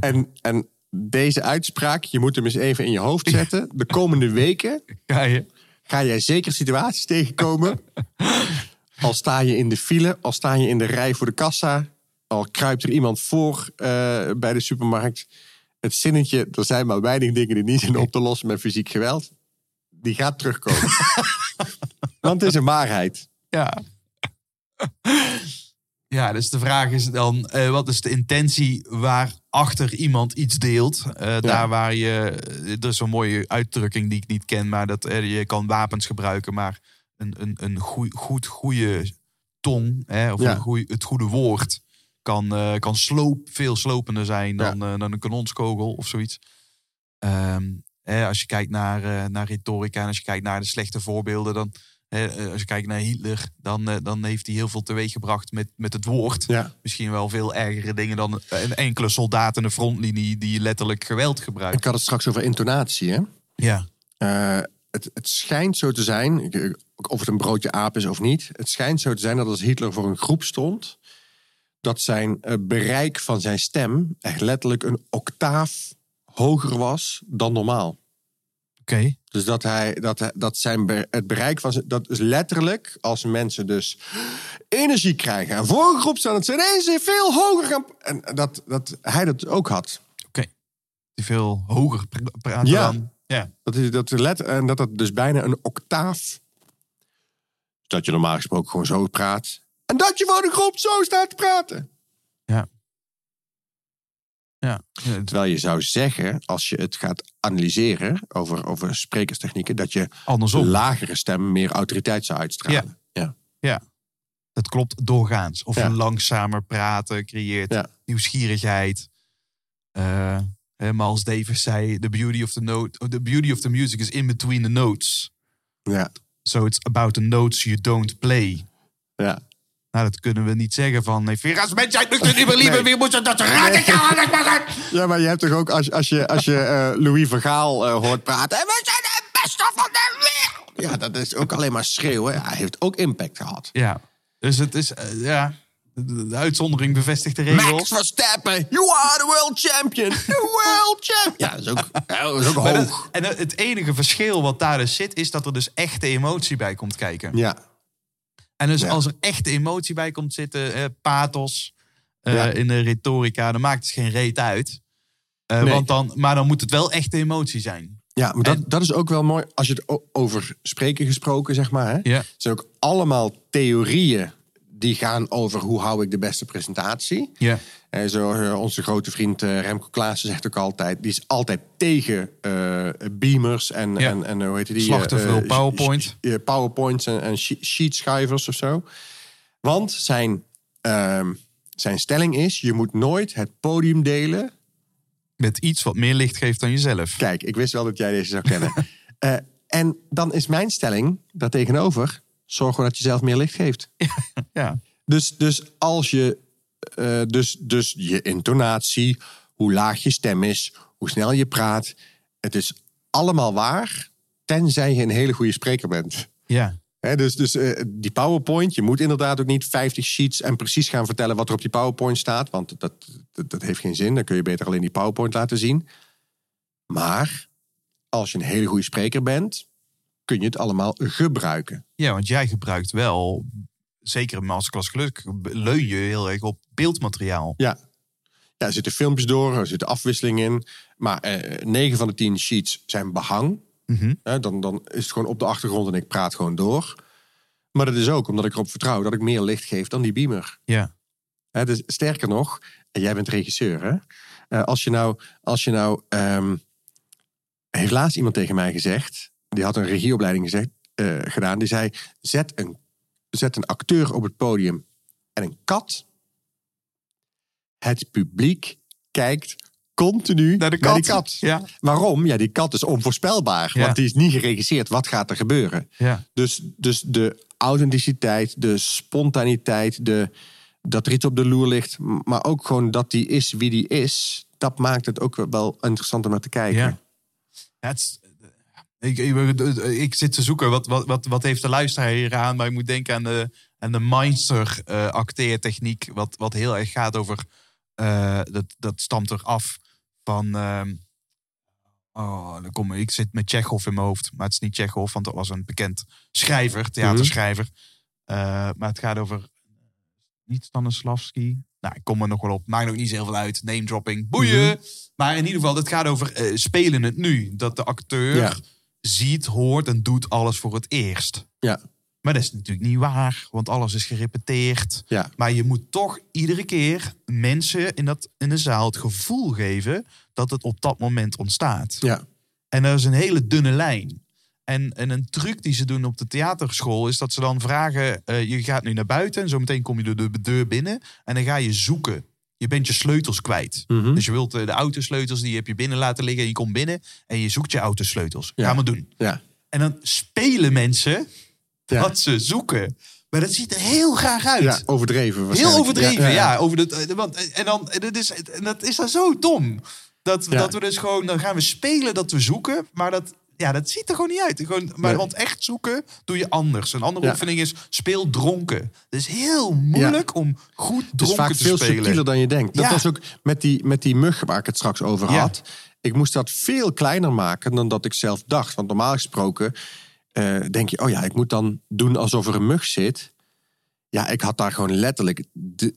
en, en deze uitspraak, je moet hem eens even in je hoofd zetten. De komende weken Ja, je- ga jij zeker situaties tegenkomen. Al sta je in de file, al sta je in de rij voor de kassa, al kruipt er iemand voor eh, bij de supermarkt. Het zinnetje, er zijn maar weinig dingen die niet zijn op te lossen met fysiek geweld. Die gaat terugkomen. Want het is een waarheid. Ja. Ja, dus de vraag is dan, eh, wat is de intentie waarachter iemand iets deelt? Eh, Daar waar je, er is een mooie uitdrukking die ik niet ken, maar dat je kan wapens gebruiken, maar een, een, een goe- goed, goede tong, hè, of Ja. een goeie, het goede woord, kan, eh, kan sloop, veel slopender zijn dan, eh, dan een kanonskogel of zoiets. Ehm, hè, als je kijkt naar, eh, naar retorica en als je kijkt naar de slechte voorbeelden, dan hè, als je kijkt naar Hitler, dan, dan heeft hij heel veel teweeggebracht met, met het woord. Ja. Misschien wel veel ergere dingen dan een enkele soldaat in de frontlinie die letterlijk geweld gebruikt. Ik had het straks over intonatie. Hè? Ja, het, het schijnt zo te zijn, of het een broodje aap is of niet. Het schijnt zo te zijn dat als Hitler voor een groep stond, dat zijn eh, bereik van zijn stem echt letterlijk een octaaf hoger was dan normaal. oké. Dus dat, hij, dat, dat zijn het bereik van. Dat is letterlijk als mensen dus energie krijgen en voor een groep staan, dat ze ineens veel hoger gaan. En dat, dat hij dat ook had. Oké. Die veel hoger pra- praten Ja. dan. Ja. Dat is dat let en dat dat dus bijna een octaaf. Dat je normaal gesproken gewoon zo praat. En dat je voor de groep zo staat te praten. Ja. Ja. Terwijl je zou zeggen, als je het gaat analyseren over, over sprekerstechnieken, dat je Andersom. lagere stem meer autoriteit zou uitstralen. Ja. Ja. Dat klopt doorgaans. Of Ja. een langzamer praten creëert Ja. nieuwsgierigheid. Eh, hè, Miles Davis zei: the beauty, of the note, the beauty of the music is in between the notes. Ja. So it's about the notes you don't play. ja. Nou, dat kunnen we niet zeggen van... Nee, Veras, mensen, ik meer liever, Nee. wie moet dat? Ja, maar je hebt toch ook, als, als je, als je eh, Louis van Gaal eh, hoort praten. En we zijn de beste van de wereld. Ja, dat is ook alleen maar schreeuwen. Hij heeft ook impact gehad. Ja, dus het is... eh, ja, de, de uitzondering bevestigt de regel. Max Verstappen, you are the world champion. The world champion. Ja, dat is ook, dat is ook hoog. dat- en het enige verschil wat daar dus zit... is dat er dus echte emotie bij komt kijken. Ja, En dus Ja. als er echte emotie bij komt zitten... eh, pathos eh, Ja. in de retorica... dan maakt het geen reet uit. Eh, Nee. want dan, maar dan moet het wel echte emotie zijn. ja maar dat, En- dat is ook wel mooi. Als je het over spreken gesproken, zeg maar. Hè? Ja. Zijn ook allemaal theorieën die gaan over hoe hou ik de beste presentatie. Ja. En zo, eh, onze grote vriend eh, Remco Klaassen zegt ook altijd... die is altijd tegen eh, beamers en, en, en hoe heet die? Eh, veel eh, PowerPoint. eh, PowerPoints en, en she- sheetschuivers of zo. Want zijn, ehm, zijn stelling is... je moet nooit het podium delen... Met iets wat meer licht geeft dan jezelf. Kijk, ik wist wel dat jij deze zou kennen. Eh, en dan is mijn stelling daartegenover... zorg gewoon dat je zelf meer licht geeft. Ja. Dus, dus als je, eh, dus, dus je intonatie, hoe laag je stem is, hoe snel je praat, het is allemaal waar, tenzij je een hele goede spreker bent. Ja. Dus dus eh, die PowerPoint, je moet inderdaad ook niet 50 sheets en precies gaan vertellen wat er op die PowerPoint staat, want dat, dat, dat heeft geen zin. Dan kun je beter alleen die PowerPoint laten zien. Maar als je een hele goede spreker bent, kun je het allemaal gebruiken. Ja, want jij gebruikt wel, zeker in Masterclass Geluk, leun je heel erg op beeldmateriaal. Ja. ja, er zitten filmpjes door, er zitten afwisselingen in. Maar eh 9 van de 10 sheets zijn behang. Mhm. Dan, dan is het gewoon op de achtergrond en ik praat gewoon door. Maar dat is ook omdat ik erop vertrouw dat ik meer licht geef dan die beamer. Ja. Hè, dus sterker nog, en jij bent regisseur, hè? Eh, als je nou, als je nou, ehm, heeft laatst iemand tegen mij gezegd, die had een regieopleiding gezegd, eh, gedaan, die zei: zet een, zet een acteur op het podium en een kat. Het publiek kijkt continu Naar de die kat. Ja. Waarom? Ja, die kat is onvoorspelbaar, Ja. want die is niet geregisseerd. Wat gaat er gebeuren? Ja. Dus, dus de authenticiteit, de spontaniteit, de, dat er iets op de loer ligt, maar ook gewoon dat die is wie die is, dat maakt het ook wel interessant om naar te kijken. Ja. Het is- ik, ik, ik zit te zoeken, wat, wat, wat, wat heeft de luisteraar hier aan? Maar ik moet denken aan de, aan de Meister eh acteertechniek. Wat, wat heel erg gaat over... eh, dat, dat stamt er af van... ehm, oh, dan kom, ik zit met Tsjechov in mijn hoofd. Maar het is niet Tsjechov, want dat was een bekend schrijver, theaterschrijver. Eh, maar het gaat over... Niet Stanislavski. Nou, ik kom er nog wel op. Maakt ook niet heel veel uit. Name dropping. Boeien. Maar in ieder geval, het gaat over spelen het nu. Dat de acteur Ja. Ziet, hoort en doet alles voor het eerst. Ja, Maar dat is natuurlijk niet waar, want alles is gerepeteerd. ja, Maar je moet toch iedere keer mensen in, dat, in de zaal het gevoel geven dat het op dat moment ontstaat. ja, En dat is een hele dunne lijn. En, en een truc die ze doen op de theaterschool is dat ze dan vragen: eh, je gaat nu naar buiten en zometeen kom je door de deur binnen en dan ga je zoeken. Je bent je sleutels kwijt. Mhm. Dus je wilt eh, de autosleutels die heb je binnen laten liggen en je komt binnen en je zoekt je autosleutels. Ja. Ga maar doen. ja. En dan spelen mensen Ja. wat ze zoeken. Maar dat ziet er heel graag uit. Ja, overdreven Heel overdreven, ja. over de, eh, want, en, dan, dat is, en dat is dan zo dom. Dat, dat we dus gewoon, dan gaan we spelen dat we zoeken. Maar dat, ja, dat ziet er gewoon niet uit. Gewoon, maar, Nee. Want echt zoeken doe je anders. Een andere Ja. oefening is speel dronken. Het is heel moeilijk om goed Het is dronken vaak te veel spelen. subtieler dan je denkt. Dat Ja. was ook met die, met die mug waar ik het straks over had. Ik moest dat veel kleiner maken dan dat ik zelf dacht. Want normaal gesproken eh, denk je, oh ja, ik moet dan doen alsof er een mug zit. Ja, ik had daar gewoon letterlijk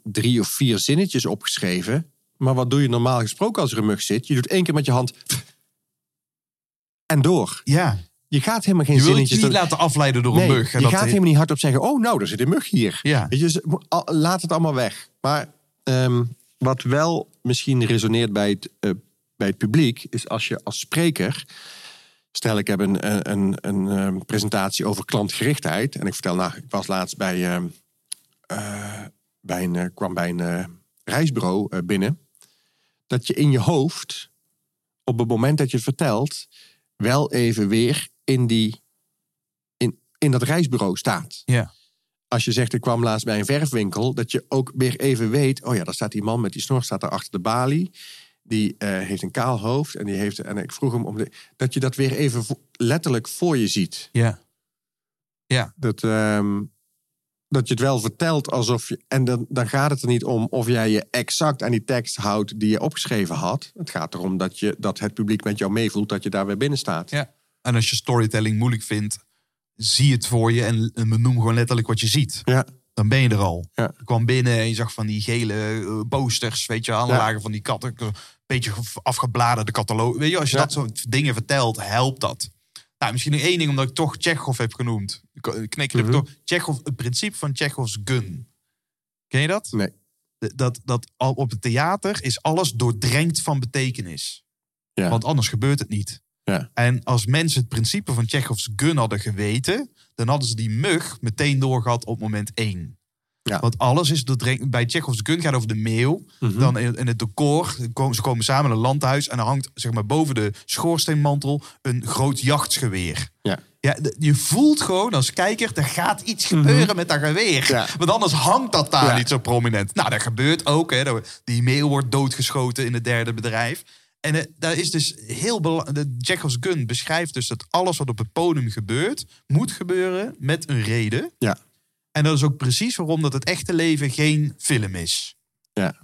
drie of vier zinnetjes opgeschreven. Maar wat doe je normaal gesproken als er een mug zit? Je doet één keer met je hand en door. Ja, Je gaat helemaal geen je wil je niet laten afleiden door Nee, een mug. En je dat gaat he- helemaal niet hardop zeggen... oh, nou, er zit een mug hier. Ja. Weet je, laat het allemaal weg. Maar ehm, wat wel misschien resoneert bij het, eh, bij het publiek... is als je als spreker... stel ik heb een, een, een, een ehm, presentatie over klantgerichtheid... en ik vertel, nou, ik was laatst bij, ehm, eh, bij een, eh, kwam bij een eh, reisbureau eh, binnen... dat je in je hoofd, op het moment dat je het vertelt... wel even weer in, die, in, in dat reisbureau staat Ja. als je zegt, ik kwam laatst bij een verfwinkel, dat je ook weer even weet, oh ja, daar staat die man met die snor, staat daar achter de balie. Die eh, heeft een kaal hoofd en die heeft, en ik vroeg hem om de, dat je dat weer even vo- letterlijk voor je ziet. Ja. Dat, ehm, dat je het wel vertelt alsof je, en dan, dan gaat het er niet om of jij je exact aan die tekst houdt die je opgeschreven had. Het gaat erom dat, je, dat het publiek met jou meevoelt, dat je daar weer binnen staat. Ja. En als je storytelling moeilijk vindt, zie het voor je en, en benoem gewoon letterlijk wat je ziet. Ja, Dan ben je er al. Ja. Je kwam binnen en je zag van die gele eh, posters, weet je, aanlagen van die katten. Een beetje afgebladerde catalogus. Weet je, als je dat soort dingen vertelt, helpt dat. Nou, misschien nog één ding, omdat ik toch Tsjechov heb genoemd. Ik ik knik mm toch. Tsjechov, het principe van Tsjechovs gun. Ken je dat? nee. Dat, dat al op het theater is alles doordrenkt van betekenis. Ja. Want anders gebeurt het niet. Ja. En als mensen het principe van Chekhovs gun hadden geweten, dan hadden ze die mug meteen doorgehad op moment één. Ja. Want alles is doordrenkt. Bij Chekhovs gun gaat over de meeuw. Mhm. Dan in, in het decor, ze komen samen in een landhuis en er hangt zeg maar, boven de schoorsteenmantel een groot jachtsgeweer. Ja. Ja, je voelt gewoon als kijker, er gaat iets gebeuren met dat geweer. Mhm. Ja. Want anders hangt dat daar Ja. niet zo prominent. Nou, dat gebeurt ook. Hè. Die meeuw wordt doodgeschoten in het derde bedrijf. En eh, daar is dus heel belangrijk. Chekhov's gun beschrijft dus dat alles wat op het podium gebeurt, moet gebeuren met een reden. Ja, En dat is ook precies waarom dat het echte leven geen film is. ja.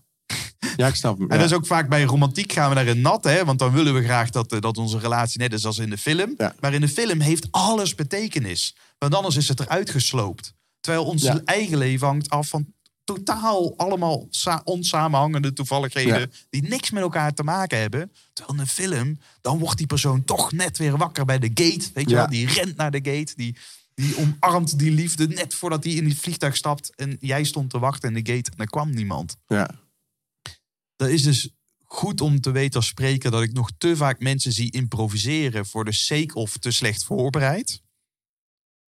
Ja, ik snap hem. En ja. dat is ook vaak bij romantiek gaan we naar een nat, hè? Want dan willen we graag dat, eh, dat onze relatie net is als in de film. Ja. Maar in de film heeft alles betekenis. Want anders is het eruit gesloopt. Terwijl ons Ja. eigen leven hangt af van totaal allemaal sa- onsamenhangende toevalligheden. Ja. Die niks met elkaar te maken hebben. Terwijl in een film, dan wordt die persoon toch net weer wakker bij de gate. Weet je Ja. wel? Die rent naar de gate. Die, Die omarmt die liefde net voordat hij in het vliegtuig stapt. En jij stond te wachten in de gate en er kwam niemand. Ja. Dat is dus goed om te weten als spreker dat ik nog te vaak mensen zie improviseren voor de sake of te slecht voorbereid.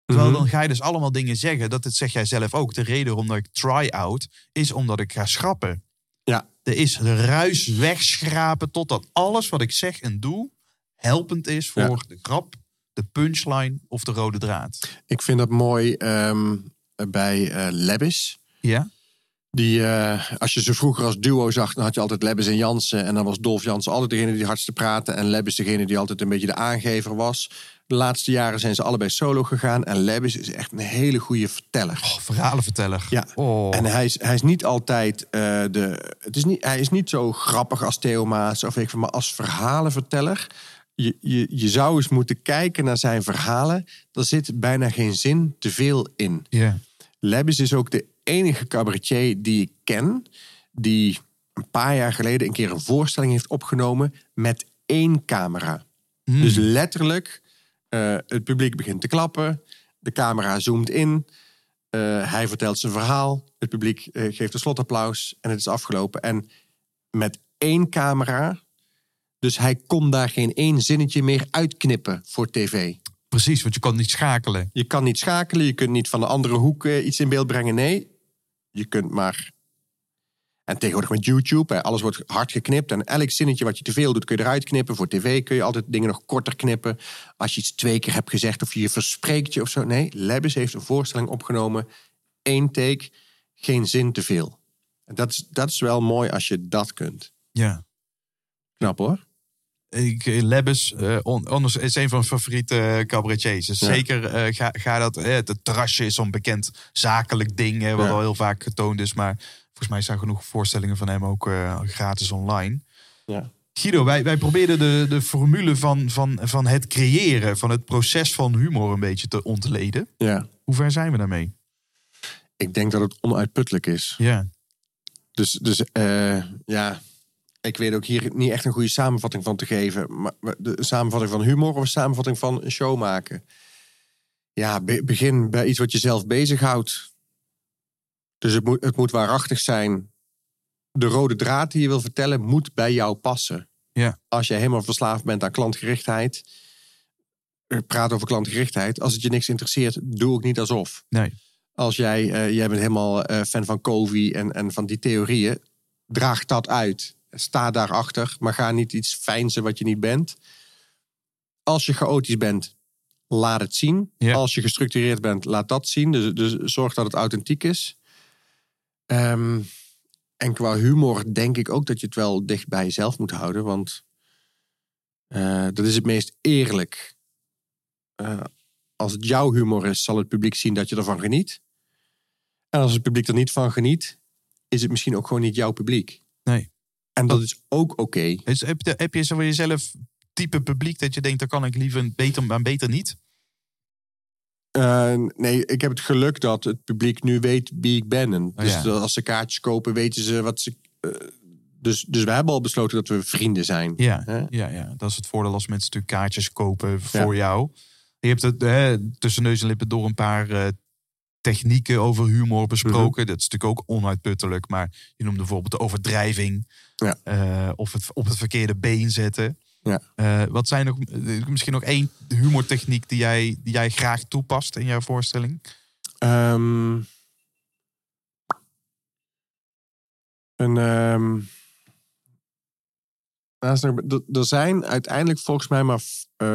Terwijl Mhm. dan ga je dus allemaal dingen zeggen. Dat het zeg jij zelf ook. De reden waarom dat ik try-out is omdat ik ga schrappen. Ja. Er is ruis wegschrapen totdat alles wat ik zeg en doe helpend is voor Ja. de grap, de punchline of de rode draad. Ik vind dat mooi ehm, bij Lebbis. Ja? Die, eh, als je ze vroeger als duo zag, dan had je altijd Lebbis en Jansen. En dan was Dolf Jansen altijd degene die hardste praatte. En Lebbis degene die altijd een beetje de aangever was. De laatste jaren zijn ze allebei solo gegaan. En Lebbis is echt een hele goede verteller. Oh, verhalenverteller. Ja. Oh. En hij is, hij is niet altijd eh, de. Het is niet, hij is niet zo grappig als Theo Maas of ik maar als verhalenverteller. Je, je, je zou eens moeten kijken naar zijn verhalen. Er zit bijna geen zin te veel in. Ja. Lebbis is ook de enige cabaretier die ik ken. die een paar jaar geleden een keer een voorstelling heeft opgenomen. met één camera. Hmm. Dus letterlijk, eh, het publiek begint te klappen. De camera zoomt in. eh, hij vertelt zijn verhaal. Het publiek eh, geeft een slotapplaus. En het is afgelopen. En met één camera. Dus hij kon daar geen één zinnetje meer uitknippen voor tv. Precies, want je kan niet schakelen. Je kan niet schakelen. Je kunt niet van de andere hoek eh, iets in beeld brengen. Nee, je kunt maar... En tegenwoordig met YouTube, hè, alles wordt hard geknipt. En elk zinnetje wat je te veel doet, kun je eruit knippen. Voor tv kun je altijd dingen nog korter knippen. Als je iets twee keer hebt gezegd of je je verspreekt je of zo. Nee, Lebbes heeft een voorstelling opgenomen. Eén take, geen zin te veel. En dat is, dat is wel mooi als je dat kunt. Ja. Knap hoor. Ik, eh, Lebbes, eh, on- anders is een van mijn favoriete eh, cabaretiers. Dus Ja. zeker eh, ga, ga dat. eh, het terrasje is zo'n bekend zakelijk ding, wat Ja. al heel vaak getoond is. Maar volgens mij zijn genoeg voorstellingen van hem ook eh, gratis online. Ja. Guido, wij, wij probeerden de, de formule van, van, van het creëren, van het proces van humor een beetje te ontleden. ja. Hoe ver zijn we daarmee? Ik denk dat het onuitputtelijk is. Ja, Dus, dus eh, ja, ik weet ook hier niet echt een goede samenvatting van te geven. Maar de samenvatting van humor of een samenvatting van een show maken? Ja, be- begin bij iets wat je zelf bezighoudt. Dus het moet, het moet waarachtig zijn. De rode draad die je wil vertellen moet bij jou passen. Ja. Als je helemaal verslaafd bent aan klantgerichtheid, eh, praat over klantgerichtheid. Als het je niks interesseert, doe ook niet alsof nee. als jij, eh, jij bent helemaal eh, fan van Covey en, en van die theorieën, draag dat uit. Sta daarachter, maar ga niet iets fijnsen wat je niet bent. Als je chaotisch bent, laat het zien. Ja. Als je gestructureerd bent, laat dat zien. Dus, dus zorg dat het authentiek is. Ehm, en qua humor denk ik ook dat je het wel dicht bij jezelf moet houden. Want eh, dat is het meest eerlijk. Eh, als het jouw humor is, zal het publiek zien dat je ervan geniet. En als het publiek er niet van geniet, is het misschien ook gewoon niet jouw publiek. Nee. En dat is ook oké. Dus heb, je, heb je zo voor jezelf type publiek dat je denkt, dat kan ik liever beter, maar beter niet? Eh, nee, ik heb het geluk dat het publiek nu weet wie ik ben. En dus ja. dat als ze kaartjes kopen, weten ze wat ze. eh, dus, dus we hebben al besloten dat we vrienden zijn. Ja, Hè? ja, ja, dat is het voordeel als mensen natuurlijk kaartjes kopen voor jou. Je hebt het hè, tussen neus en lippen door een paar eh, technieken over humor besproken. Dat is natuurlijk ook onuitputtelijk. Maar je noemde bijvoorbeeld de overdrijving. Ja. eh, of het op het verkeerde been zetten. Ja. Eh, wat zijn nog, eh, misschien nog één humortechniek die jij, die jij graag toepast in jouw voorstelling? Ehm, een, is er- zijn uiteindelijk volgens mij maar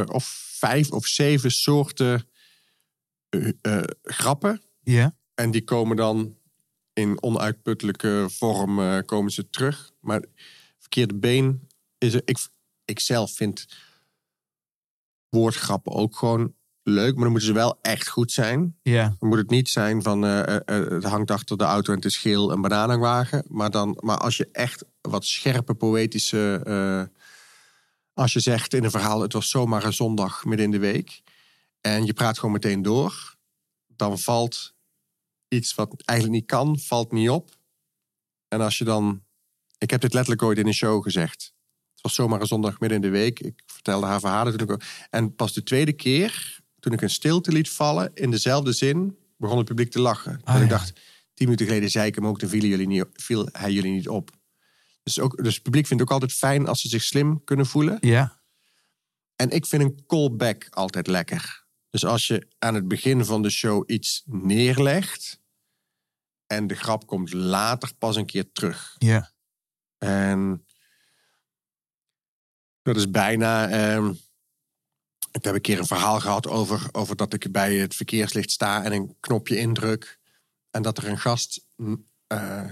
of vijf of zeven soorten grappen. Ja. En die komen dan in onuitputtelijke vorm eh, komen ze terug. Maar verkeerde been is er. Ik, ik zelf vind woordgrappen ook gewoon leuk, maar dan moeten ze wel echt goed zijn. Ja. Dan moet het niet zijn van eh, eh, het hangt achter de auto en het is geel een bananenwagen. Maar, dan, maar als je echt wat scherpe poëtische. als je zegt in een verhaal: het was zomaar een zondag midden in de week. En je praat gewoon meteen door. Dan valt iets wat eigenlijk niet kan, valt niet op. En als je dan. Ik heb dit letterlijk ooit in een show gezegd. Het was zomaar een zondag midden in de week. Ik vertelde haar verhalen toen ik ook. En pas de tweede keer, toen ik een stilte liet vallen, in dezelfde zin begon het publiek te lachen. Ah, en ik ja. dacht, tien minuten geleden zei ik hem ook, toen vielen jullie niet, viel hij jullie niet op. Dus, ook, dus het publiek vindt ook altijd fijn als ze zich slim kunnen voelen. Ja. En ik vind een callback altijd lekker. Dus als je aan het begin van de show iets neerlegt en de grap komt later pas een keer terug. Ja. En dat is bijna. ehm, ik heb een keer een verhaal gehad over, over dat ik bij het verkeerslicht sta en een knopje indruk. En dat er een gast. eh,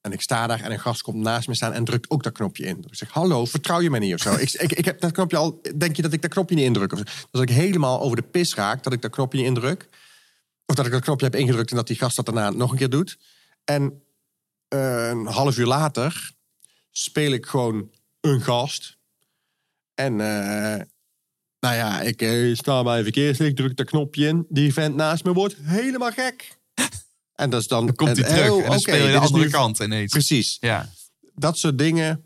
en ik sta daar en een gast komt naast me staan en drukt ook dat knopje in. Ik zeg: Hallo, vertrouw je mij niet of zo? ik, ik, ik heb dat knopje al. Denk je dat ik dat knopje niet indruk? Dus dat ik helemaal over de pis raak dat ik dat knopje niet indruk. Of dat ik dat knopje heb ingedrukt en dat die gast dat daarna nog een keer doet. En eh, een half uur later speel ik gewoon een gast. En eh, nou ja, ik eh, sta bij verkeerslicht, druk dat knopje in. Die vent naast me wordt helemaal gek. En dat is dan... Dan komt hij terug oh, en dan speel je de is andere nu- kant ineens. Precies. Ja. Dat soort dingen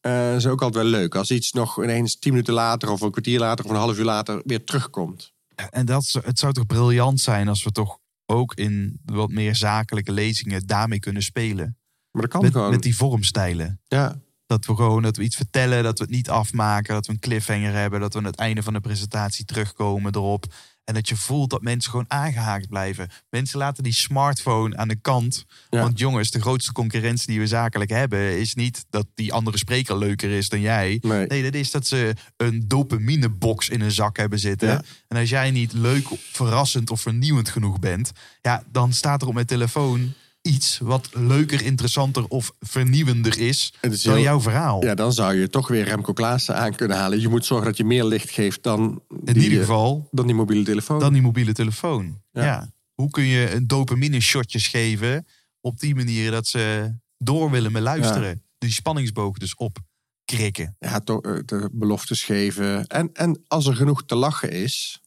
eh zijn ook altijd wel leuk. Als iets nog ineens tien minuten later of een kwartier later of een half uur later weer terugkomt. En dat, het zou toch briljant zijn als we toch ook in wat meer zakelijke lezingen daarmee kunnen spelen. Maar dat kan Met, gewoon. met die vormstijlen. Ja, Dat we gewoon dat we iets vertellen, dat we het niet afmaken, dat we een cliffhanger hebben, dat we aan het einde van de presentatie terugkomen erop. En dat je voelt dat mensen gewoon aangehaakt blijven. Mensen laten die smartphone aan de kant. Ja. Want jongens, de grootste concurrentie die we zakelijk hebben, is niet dat die andere spreker leuker is dan jij. nee. Nee, dat is dat ze een dopaminebox in een zak hebben zitten. Ja. En als jij niet leuk, verrassend of vernieuwend genoeg bent, ja, dan staat er op mijn telefoon iets wat leuker, interessanter of vernieuwender is dan heel- jouw verhaal. Ja, dan zou je toch weer Remco Klaassen aan kunnen halen. Je moet zorgen dat je meer licht geeft dan, In die, ieder eh, geval dan die mobiele telefoon. dan die mobiele telefoon. Ja. Ja. Hoe kun je een dopamine shotjes geven op die manier dat ze door willen met luisteren. Die spanningsboog dus opkrikken. ja, toch, eh, de beloftes geven. En, en als er genoeg te lachen is,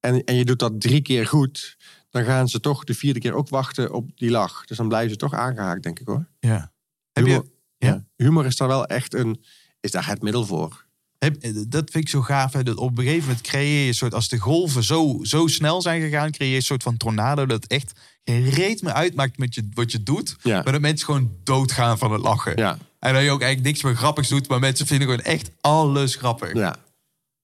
en, en je doet dat drie keer goed, dan gaan ze toch de vierde keer ook wachten op die lach. Dus dan blijven ze toch aangehaakt, denk ik hoor. Ja. Heb Humor, je, ja. humor is daar wel echt een, is daar het middel voor. Heb, dat vind ik zo gaaf. Hè? Dat op een gegeven moment creëer je een soort... Als de golven zo, zo snel zijn gegaan... creëer je een soort van tornado... dat echt geen reet meer uitmaakt met je, wat je doet. Ja. Maar dat mensen gewoon doodgaan van het lachen. Ja, En dat je ook eigenlijk niks meer grappigs doet... maar mensen vinden gewoon echt alles grappig. ja.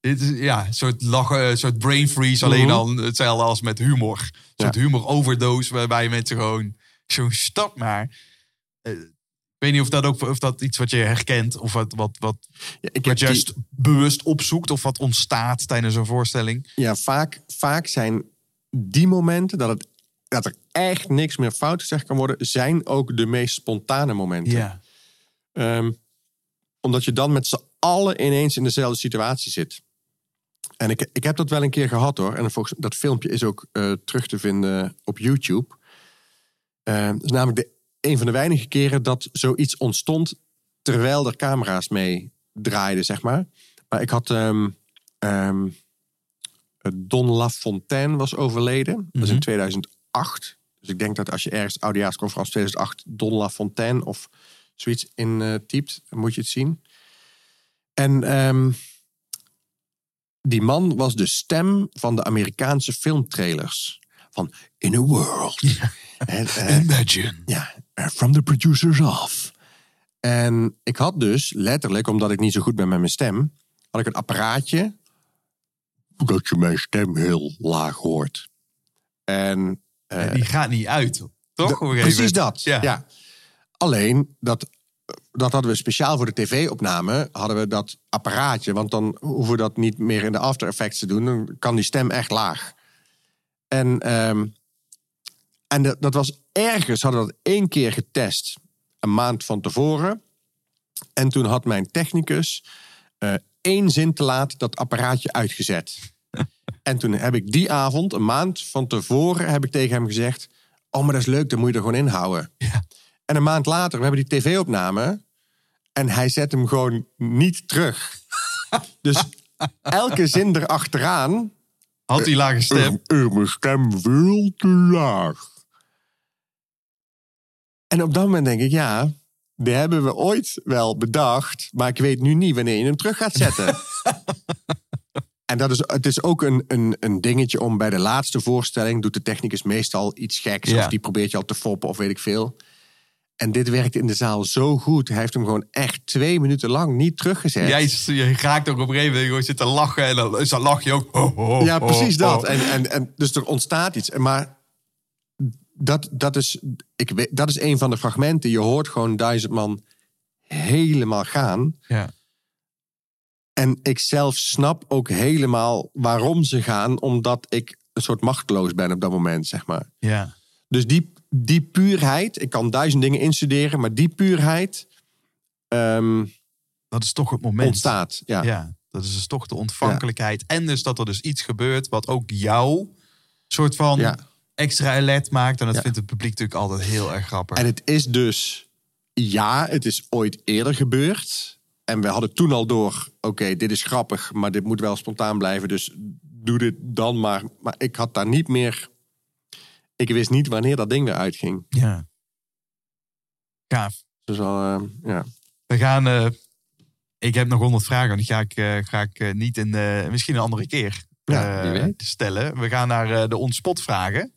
Dit is ja, een soort lachen, een soort brain freeze. Alleen Mhm. dan hetzelfde als met humor. Een soort Ja. humor overdose... waarbij mensen gewoon... Zo'n stap maar... Eh, ik weet niet of dat ook of dat iets wat je herkent... of wat, wat, wat, ja ik die- juist bewust opzoekt of wat ontstaat tijdens een voorstelling. ja, vaak, vaak zijn die momenten dat, het, dat er echt niks meer fout gezegd kan worden, zijn ook de meest spontane momenten. Ehm, omdat je dan met z'n allen ineens in dezelfde situatie zit. En ik, ik heb dat wel een keer gehad hoor. En volgens, dat filmpje is ook eh, terug te vinden op YouTube. Dat is namelijk de, een van de weinige keren dat zoiets ontstond terwijl er camera's mee draaiden, zeg maar. Maar ik had ehm, ehm, Don Lafontaine was overleden. Dat is in Mhm. 2008. Dus ik denk dat als je ergens oudejaarsconferentie 2008 Don Lafontaine of zoiets in eh, typt, dan moet je het zien. En ehm, die man was de stem van de Amerikaanse filmtrailers. Van In a World. En, eh, Imagine. ja, eh, from the producers of. En ik had dus letterlijk, omdat ik niet zo goed ben met mijn stem, had ik een apparaatje dat je mijn stem heel laag hoort. En eh, Die gaat niet uit, toch? Precies moment. dat. Ja. Ja. Alleen dat, dat hadden we speciaal voor de tv-opname, hadden we dat apparaatje, want dan hoeven we dat niet meer in de After Effects te doen. Dan kan die stem echt laag. En, ehm, en dat, dat was ergens, hadden we dat één keer getest, een maand van tevoren. En toen had mijn technicus eh, één zin te laat dat apparaatje uitgezet. en toen heb ik die avond, een maand van tevoren, heb ik tegen hem gezegd: Oh, maar dat is leuk, dan moet je er gewoon inhouden. Ja. En een maand later, we hebben die tv-opname. En hij zet hem gewoon niet terug. dus elke zin erachteraan. Had die lage stem. Eh, mijn stem veel te laag. En op dat moment denk ik, ja, die hebben we ooit wel bedacht. Maar ik weet nu niet wanneer je hem terug gaat zetten. En dat is, het is ook een, een, een dingetje om bij de laatste voorstelling... doet de technicus meestal iets geks. Ja. Of die probeert je al te foppen of weet ik veel. En dit werkt in de zaal zo goed. Hij heeft hem gewoon echt twee minuten lang niet teruggezet. Jij je raakt ook op een gegeven moment zitten lachen en dan, dan lach je ook. Oh, oh, Ja, oh, precies dat. En, en, en, dus er ontstaat iets. Maar dat, dat, is, ik weet, dat is een van de fragmenten. Je hoort gewoon duizend man helemaal gaan. Ja. En ik zelf snap ook helemaal waarom ze gaan. Omdat ik een soort machteloos ben op dat moment, zeg maar. ja. Dus die, die puurheid, ik kan duizend dingen instuderen, maar die puurheid ehm, Dat is toch het moment. ontstaat. Ja. Ja, dat is dus toch de ontvankelijkheid. En dus dat er dus iets gebeurt wat ook jou soort van Ja. extra alert maakt. En dat vindt het publiek natuurlijk altijd heel erg grappig. En het is dus, ja, het is ooit eerder gebeurd. En we hadden toen al door, oké, dit is grappig, maar dit moet wel spontaan blijven. Dus doe dit dan maar. Maar ik had daar niet meer, ik wist niet wanneer dat ding weer uitging. Ja. Gaaf. Dus al, eh, ja. We gaan... eh, ik heb nog honderd vragen. Die ga ik, eh, ga ik niet in... misschien een andere keer Ja, stellen. We gaan naar de ontspot vragen.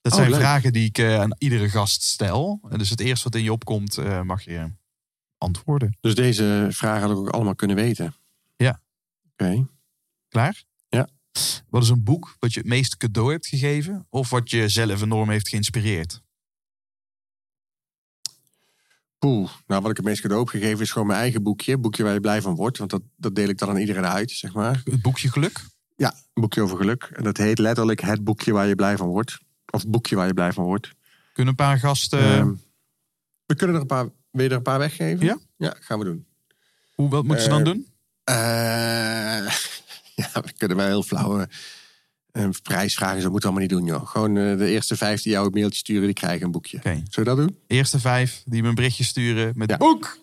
Dat Oh, zijn leuk. vragen die ik aan iedere gast stel. En dus het eerste wat in je opkomt, mag je antwoorden. Dus deze vragen had ik ook allemaal kunnen weten. Ja. Oké. Klaar? Wat is een boek wat je het meest cadeau hebt gegeven? Of wat je zelf enorm heeft geïnspireerd? Poeh, nou wat ik het meest cadeau heb gegeven is gewoon mijn eigen boekje. Boekje waar je blij van wordt. Want dat, dat deel ik dan aan iedereen uit, zeg maar. Het boekje Geluk? Ja, een boekje over geluk. En dat heet letterlijk het boekje waar je blij van wordt. Of het boekje waar je blij van wordt. Kunnen een paar gasten... Ehm, we kunnen er een paar, wil je er een paar weggeven? Ja? Ja, gaan we doen. hoe, wat moeten ze dan eh, doen? Eh, ja, we kunnen wel heel flauwe eh, prijsvragen. Zo moeten we allemaal niet doen, joh. Gewoon eh, de eerste vijf die jou een mailtje sturen, die krijgen een boekje. Oké. Zullen we dat doen? Eerste vijf die me een berichtje sturen met Ja. boek.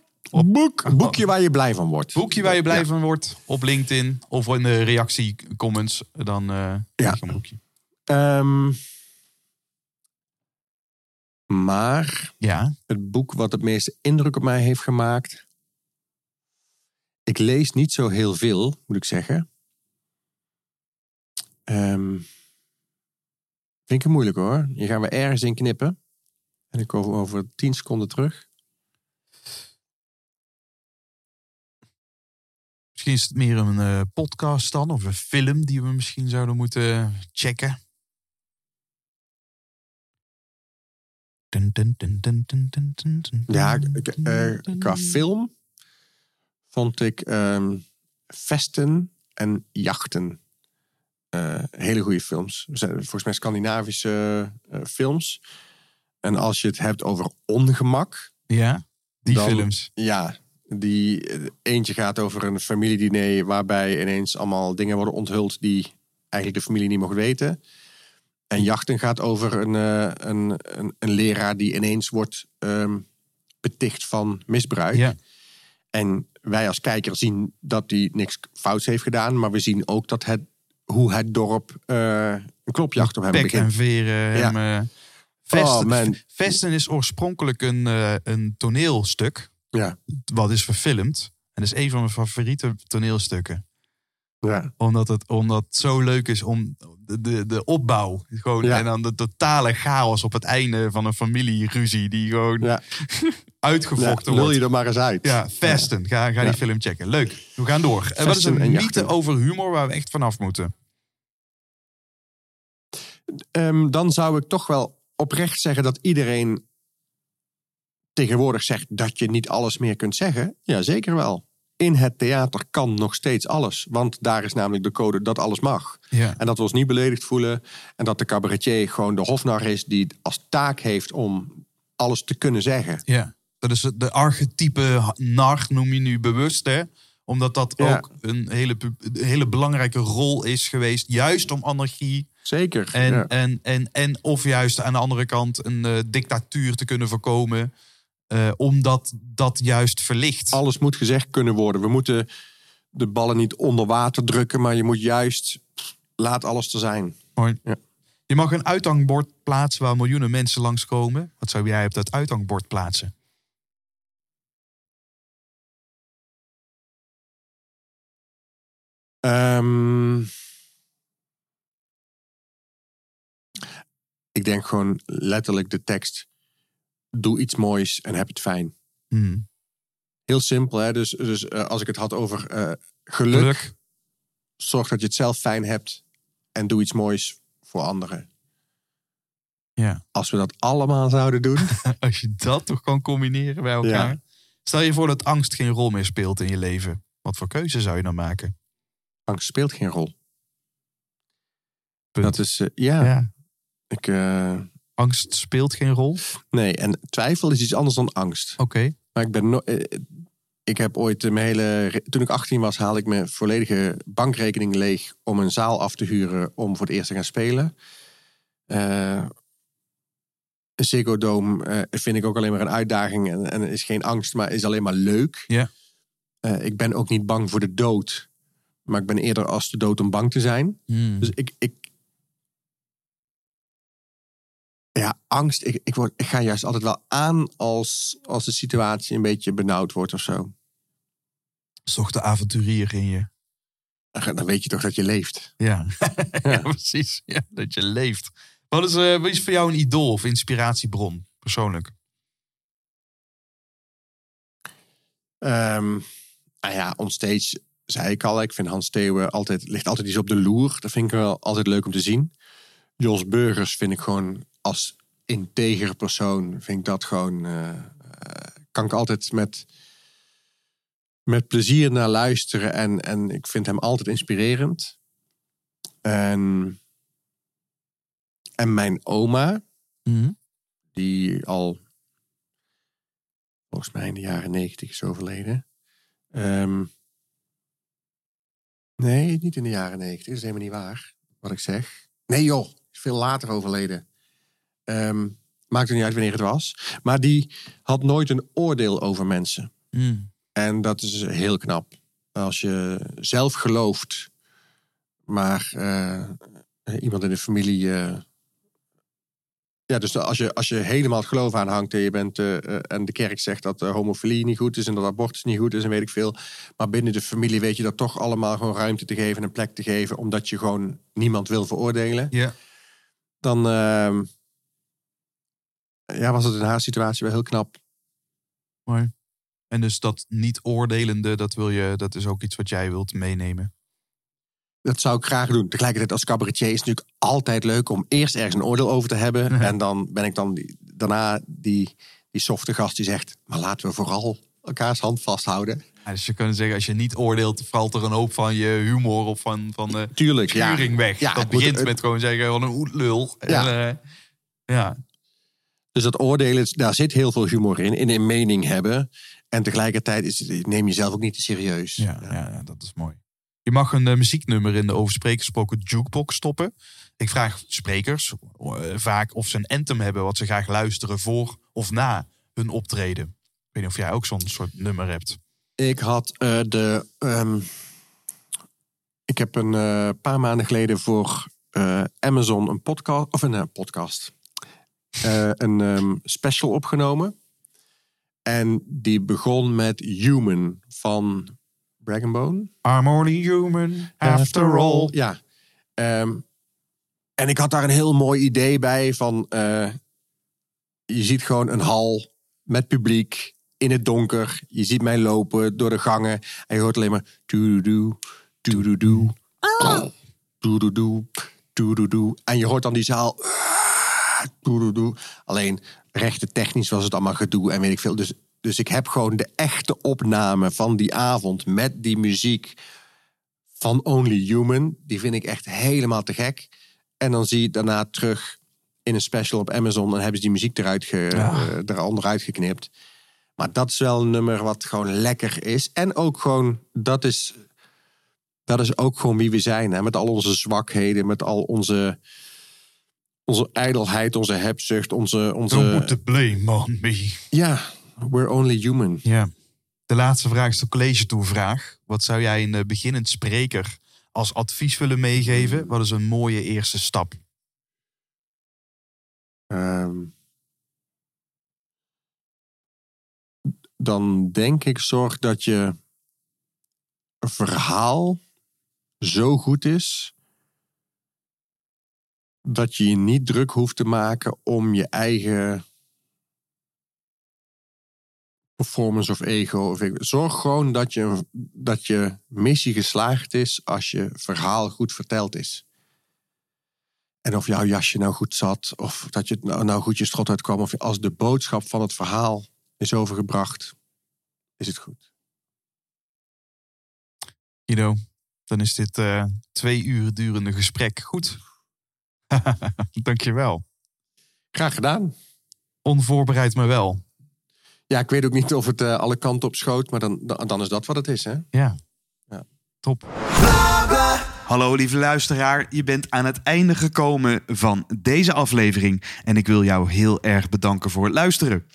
Boek. Een boekje waar je blij van wordt. Boekje waar je blij Ja. van wordt op LinkedIn of in de reactie comments. Dan krijg je een boekje. Ehm, maar Ja, het boek wat het meeste indruk op mij heeft gemaakt. Ik lees niet zo heel veel, moet ik zeggen. Ehm, vind ik het moeilijk hoor. Hier gaan we ergens in knippen. En ik kom over tien seconden terug. misschien is het meer een eh, podcast dan of een film die we misschien zouden moeten checken. Ja, dun, qua film vond ik ehm, Vesten en Jachten. Eh, hele goede films. Ze zijn volgens mij Scandinavische eh, films. En als je het hebt over ongemak, Ja, die Dan- films. Ja, die eh, eentje gaat over een familiediner waarbij ineens allemaal dingen worden onthuld die eigenlijk de familie niet mocht weten. En jachten gaat over een, een, een, een leraar die ineens wordt ehm, beticht van misbruik. Ja. En wij als kijker zien dat hij niks fouts heeft gedaan, maar we zien ook dat het, hoe het dorp eh, een klopjacht op hem Pek begint. en veren. Ja. hem, eh, Vesten, Oh, man. Vesten is oorspronkelijk een, eh, een toneelstuk. Ja, Wat is verfilmd. En dat is een van mijn favoriete toneelstukken. ja. Omdat het, omdat het zo leuk is om de, de, opbouw. Gewoon, Ja. En dan de totale chaos op het einde van een familieruzie. Die gewoon ja. ja uitgevochten lul je wordt. er maar eens uit. Ja, Vesten. Ga, ga die film checken. Leuk. We gaan door. En wat is een mythe over humor waar we echt vanaf moeten? Ehm, dan zou ik toch wel oprecht zeggen dat iedereen tegenwoordig zegt dat je niet alles meer kunt zeggen. Ja, zeker wel. In het theater kan nog steeds alles. Want daar is namelijk de code dat alles mag. Ja. En dat we ons niet beledigd voelen. En dat de cabaretier gewoon de hofnar is die als taak heeft om alles te kunnen zeggen. Ja, dat is de archetype nar, noem je nu bewust, hè? Omdat dat Ja. ook een hele, een hele belangrijke rol is geweest. Juist om anarchie Zeker. en, ja. en, en, en of juist aan de andere kant een eh, dictatuur te kunnen voorkomen. Eh, omdat dat juist verlicht. Alles moet gezegd kunnen worden. We moeten de ballen niet onder water drukken, maar je moet juist laat alles te zijn. Mooi. Ja. Je mag een uithangbord plaatsen waar miljoenen mensen langskomen. Wat zou jij op dat uithangbord plaatsen? Ehm, ik denk gewoon letterlijk de tekst Doe iets moois en heb het fijn. Hmm. Heel simpel, hè? Dus, dus eh, als ik het had over eh, geluk, Geluk. zorg dat je het zelf fijn hebt en doe iets moois voor anderen. Ja. Als we dat allemaal zouden doen, Als je dat toch kan combineren bij elkaar. Ja. Stel je voor dat angst geen rol meer speelt in je leven. Wat voor keuze zou je dan maken? angst speelt geen rol. Punt. Dat is, eh, ja, Ja. ik, Angst speelt geen rol? Oké. nee, en twijfel is iets anders dan angst. Maar ik ben no eh, ik heb ooit eh, mijn hele. Toen ik 18 was, haalde ik mijn volledige bankrekening leeg om een zaal af te huren om voor het eerst te gaan spelen. Eh een Ziggo Dome eh, vind ik ook alleen maar een uitdaging en, en is geen angst, maar is alleen maar leuk. Ja. Eh, ik ben ook niet bang voor de dood, maar ik ben eerder als de dood om bang te zijn. Hmm. Dus ik, ik ja, angst. Ik, ik, word, ik ga juist altijd wel aan als, als de situatie een beetje benauwd wordt of zo. toch de avonturier in je. Dan weet je toch dat je leeft. Ja, ja precies. Ja, dat je leeft. Wat is, eh, wat is voor jou een idool of inspiratiebron, persoonlijk? Ehm nou ja, onstage zei ik al. Ik vind Hans Theeuwen altijd, ligt altijd iets op de loer. Dat vind ik wel altijd leuk om te zien. Jos Burgers vind ik gewoon als integer persoon. Vind ik dat gewoon... eh, eh, kan ik altijd met, met plezier naar luisteren. En, en ik vind hem altijd inspirerend. En, en mijn oma, die al volgens mij in de jaren negentig is overleden. Ehm, nee, niet in de jaren negentig. Dat is helemaal niet waar, wat ik zeg. Nee joh, is veel later overleden. Ehm, maakt niet uit wanneer het was. Maar die had nooit een oordeel over mensen. Hmm. En dat is heel knap. Als je zelf gelooft, maar eh, iemand in de familie. eh, ja, dus als je, als je helemaal het geloof aanhangt en, je bent, eh, en de kerk zegt dat homofilie niet goed is en dat abortus niet goed is en weet ik veel. Maar binnen de familie weet je dat toch allemaal gewoon ruimte te geven en een plek te geven, omdat je gewoon niemand wil veroordelen. Ja. Dan ehm, ja, was het in haar situatie wel heel knap. Mooi. En dus dat niet oordelende, dat, wil je, dat is ook iets wat jij wilt meenemen. Dat zou ik graag doen. Tegelijkertijd als cabaretier is het natuurlijk altijd leuk om eerst ergens een oordeel over te hebben. En dan ben ik dan die, daarna die, die softe gast die zegt, maar laten we vooral elkaars hand vasthouden. Ja, dus je kunt zeggen, als je niet oordeelt, valt er een hoop van je humor of van, van de Tuurlijk, ja. weg. Ja, dat moet- begint met gewoon zeggen, wat een. Ja. En, eh, ja. Dus dat oordelen, daar zit heel veel humor in. In een mening hebben. En tegelijkertijd is, neem jezelf ook niet te serieus. Ja, ja, ja, dat is mooi. Je mag een eh, muzieknummer in de over gesproken jukebox stoppen. Ik vraag sprekers eh, vaak of ze een anthem hebben wat ze graag luisteren voor of na hun optreden. Ik weet niet of jij ook zo'n soort nummer hebt. Ik had eh, de. ehm, ik heb een paar maanden geleden voor Amazon een podcast. Of een podcast. Eh, een ehm, special opgenomen. En die begon met Human van Brag Bone. I'm only human after all. Ja. Ehm, en ik had daar een heel mooi idee bij van... eh, je ziet gewoon een hal met publiek in het donker. Je ziet mij lopen door de gangen. En je hoort alleen maar... Doedoedoe, doedoedoe, doedoedoe, doedoedoe. En je hoort dan die zaal... Doedoedoe. Alleen rechte technisch was het allemaal gedoe en weet ik veel. Dus, dus ik heb gewoon de echte opname van die avond met die muziek van Only Human. Die vind ik echt helemaal te gek. En dan zie je daarna terug in een special op Amazon. En hebben ze die muziek eruit ge, Ja. eh, er onderuit geknipt. Maar dat is wel een nummer wat gewoon lekker is. En ook gewoon, dat is, dat is ook gewoon wie we zijn. Hè? Met al onze zwakheden, met al onze, onze ijdelheid, onze hebzucht, onze... Don't onze put the blame on me. ja, we're only human. Ja. De laatste vraag is de college toevraag. Wat zou jij een eh, beginnend spreker als advies willen meegeven? Wat is een mooie eerste stap? Ehm, dan denk ik, zorg dat je verhaal zo goed is dat je je niet druk hoeft te maken om je eigen performance of ego. Of Zorg gewoon dat je, dat je missie geslaagd is als je verhaal goed verteld is. En of jouw jasje nou goed zat, of dat je nou, nou goed je strot uitkwam, of als de boodschap van het verhaal is overgebracht, is het goed. Guido, dan is dit eh, twee uur durende gesprek goed. Dankjewel. Graag gedaan. Onvoorbereid, maar wel. Ja, ik weet ook niet of het eh, alle kanten op schoot, maar dan, dan, dan is dat wat het is, hè? Ja. Ja. Top. Hallo lieve luisteraar, je bent aan het einde gekomen van deze aflevering en ik wil jou heel erg bedanken voor het luisteren.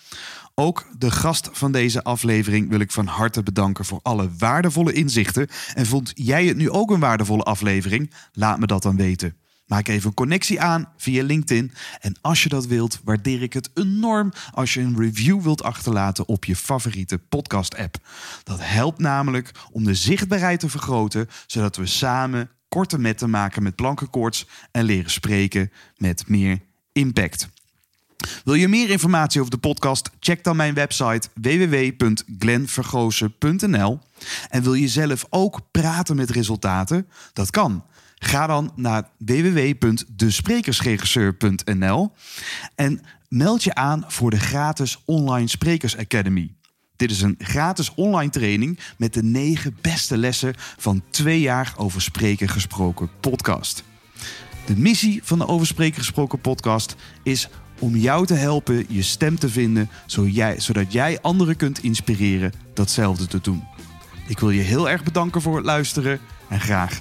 Ook de gast van deze aflevering wil ik van harte bedanken voor alle waardevolle inzichten. En vond jij het nu ook een waardevolle aflevering? Laat me dat dan weten. Maak even een connectie aan via LinkedIn. En als je dat wilt, waardeer ik het enorm als je een review wilt achterlaten op je favoriete podcast-app. Dat helpt namelijk om de zichtbaarheid te vergroten, zodat we samen korte metten maken met plankenkoorts en leren spreken met meer impact. Wil je meer informatie over de podcast? Check dan mijn website www.glenvergozen.nl. En wil je zelf ook praten met resultaten? Dat kan. Ga dan naar www.desprekersregisseur.nl en meld je aan voor de gratis Online Sprekers Academy. Dit is een gratis online training met de negen beste lessen van twee jaar over spreken gesproken podcast. De missie van de Over Spreken Gesproken podcast is om jou te helpen je stem te vinden, zodat jij anderen kunt inspireren datzelfde te doen. Ik wil je heel erg bedanken voor het luisteren en graag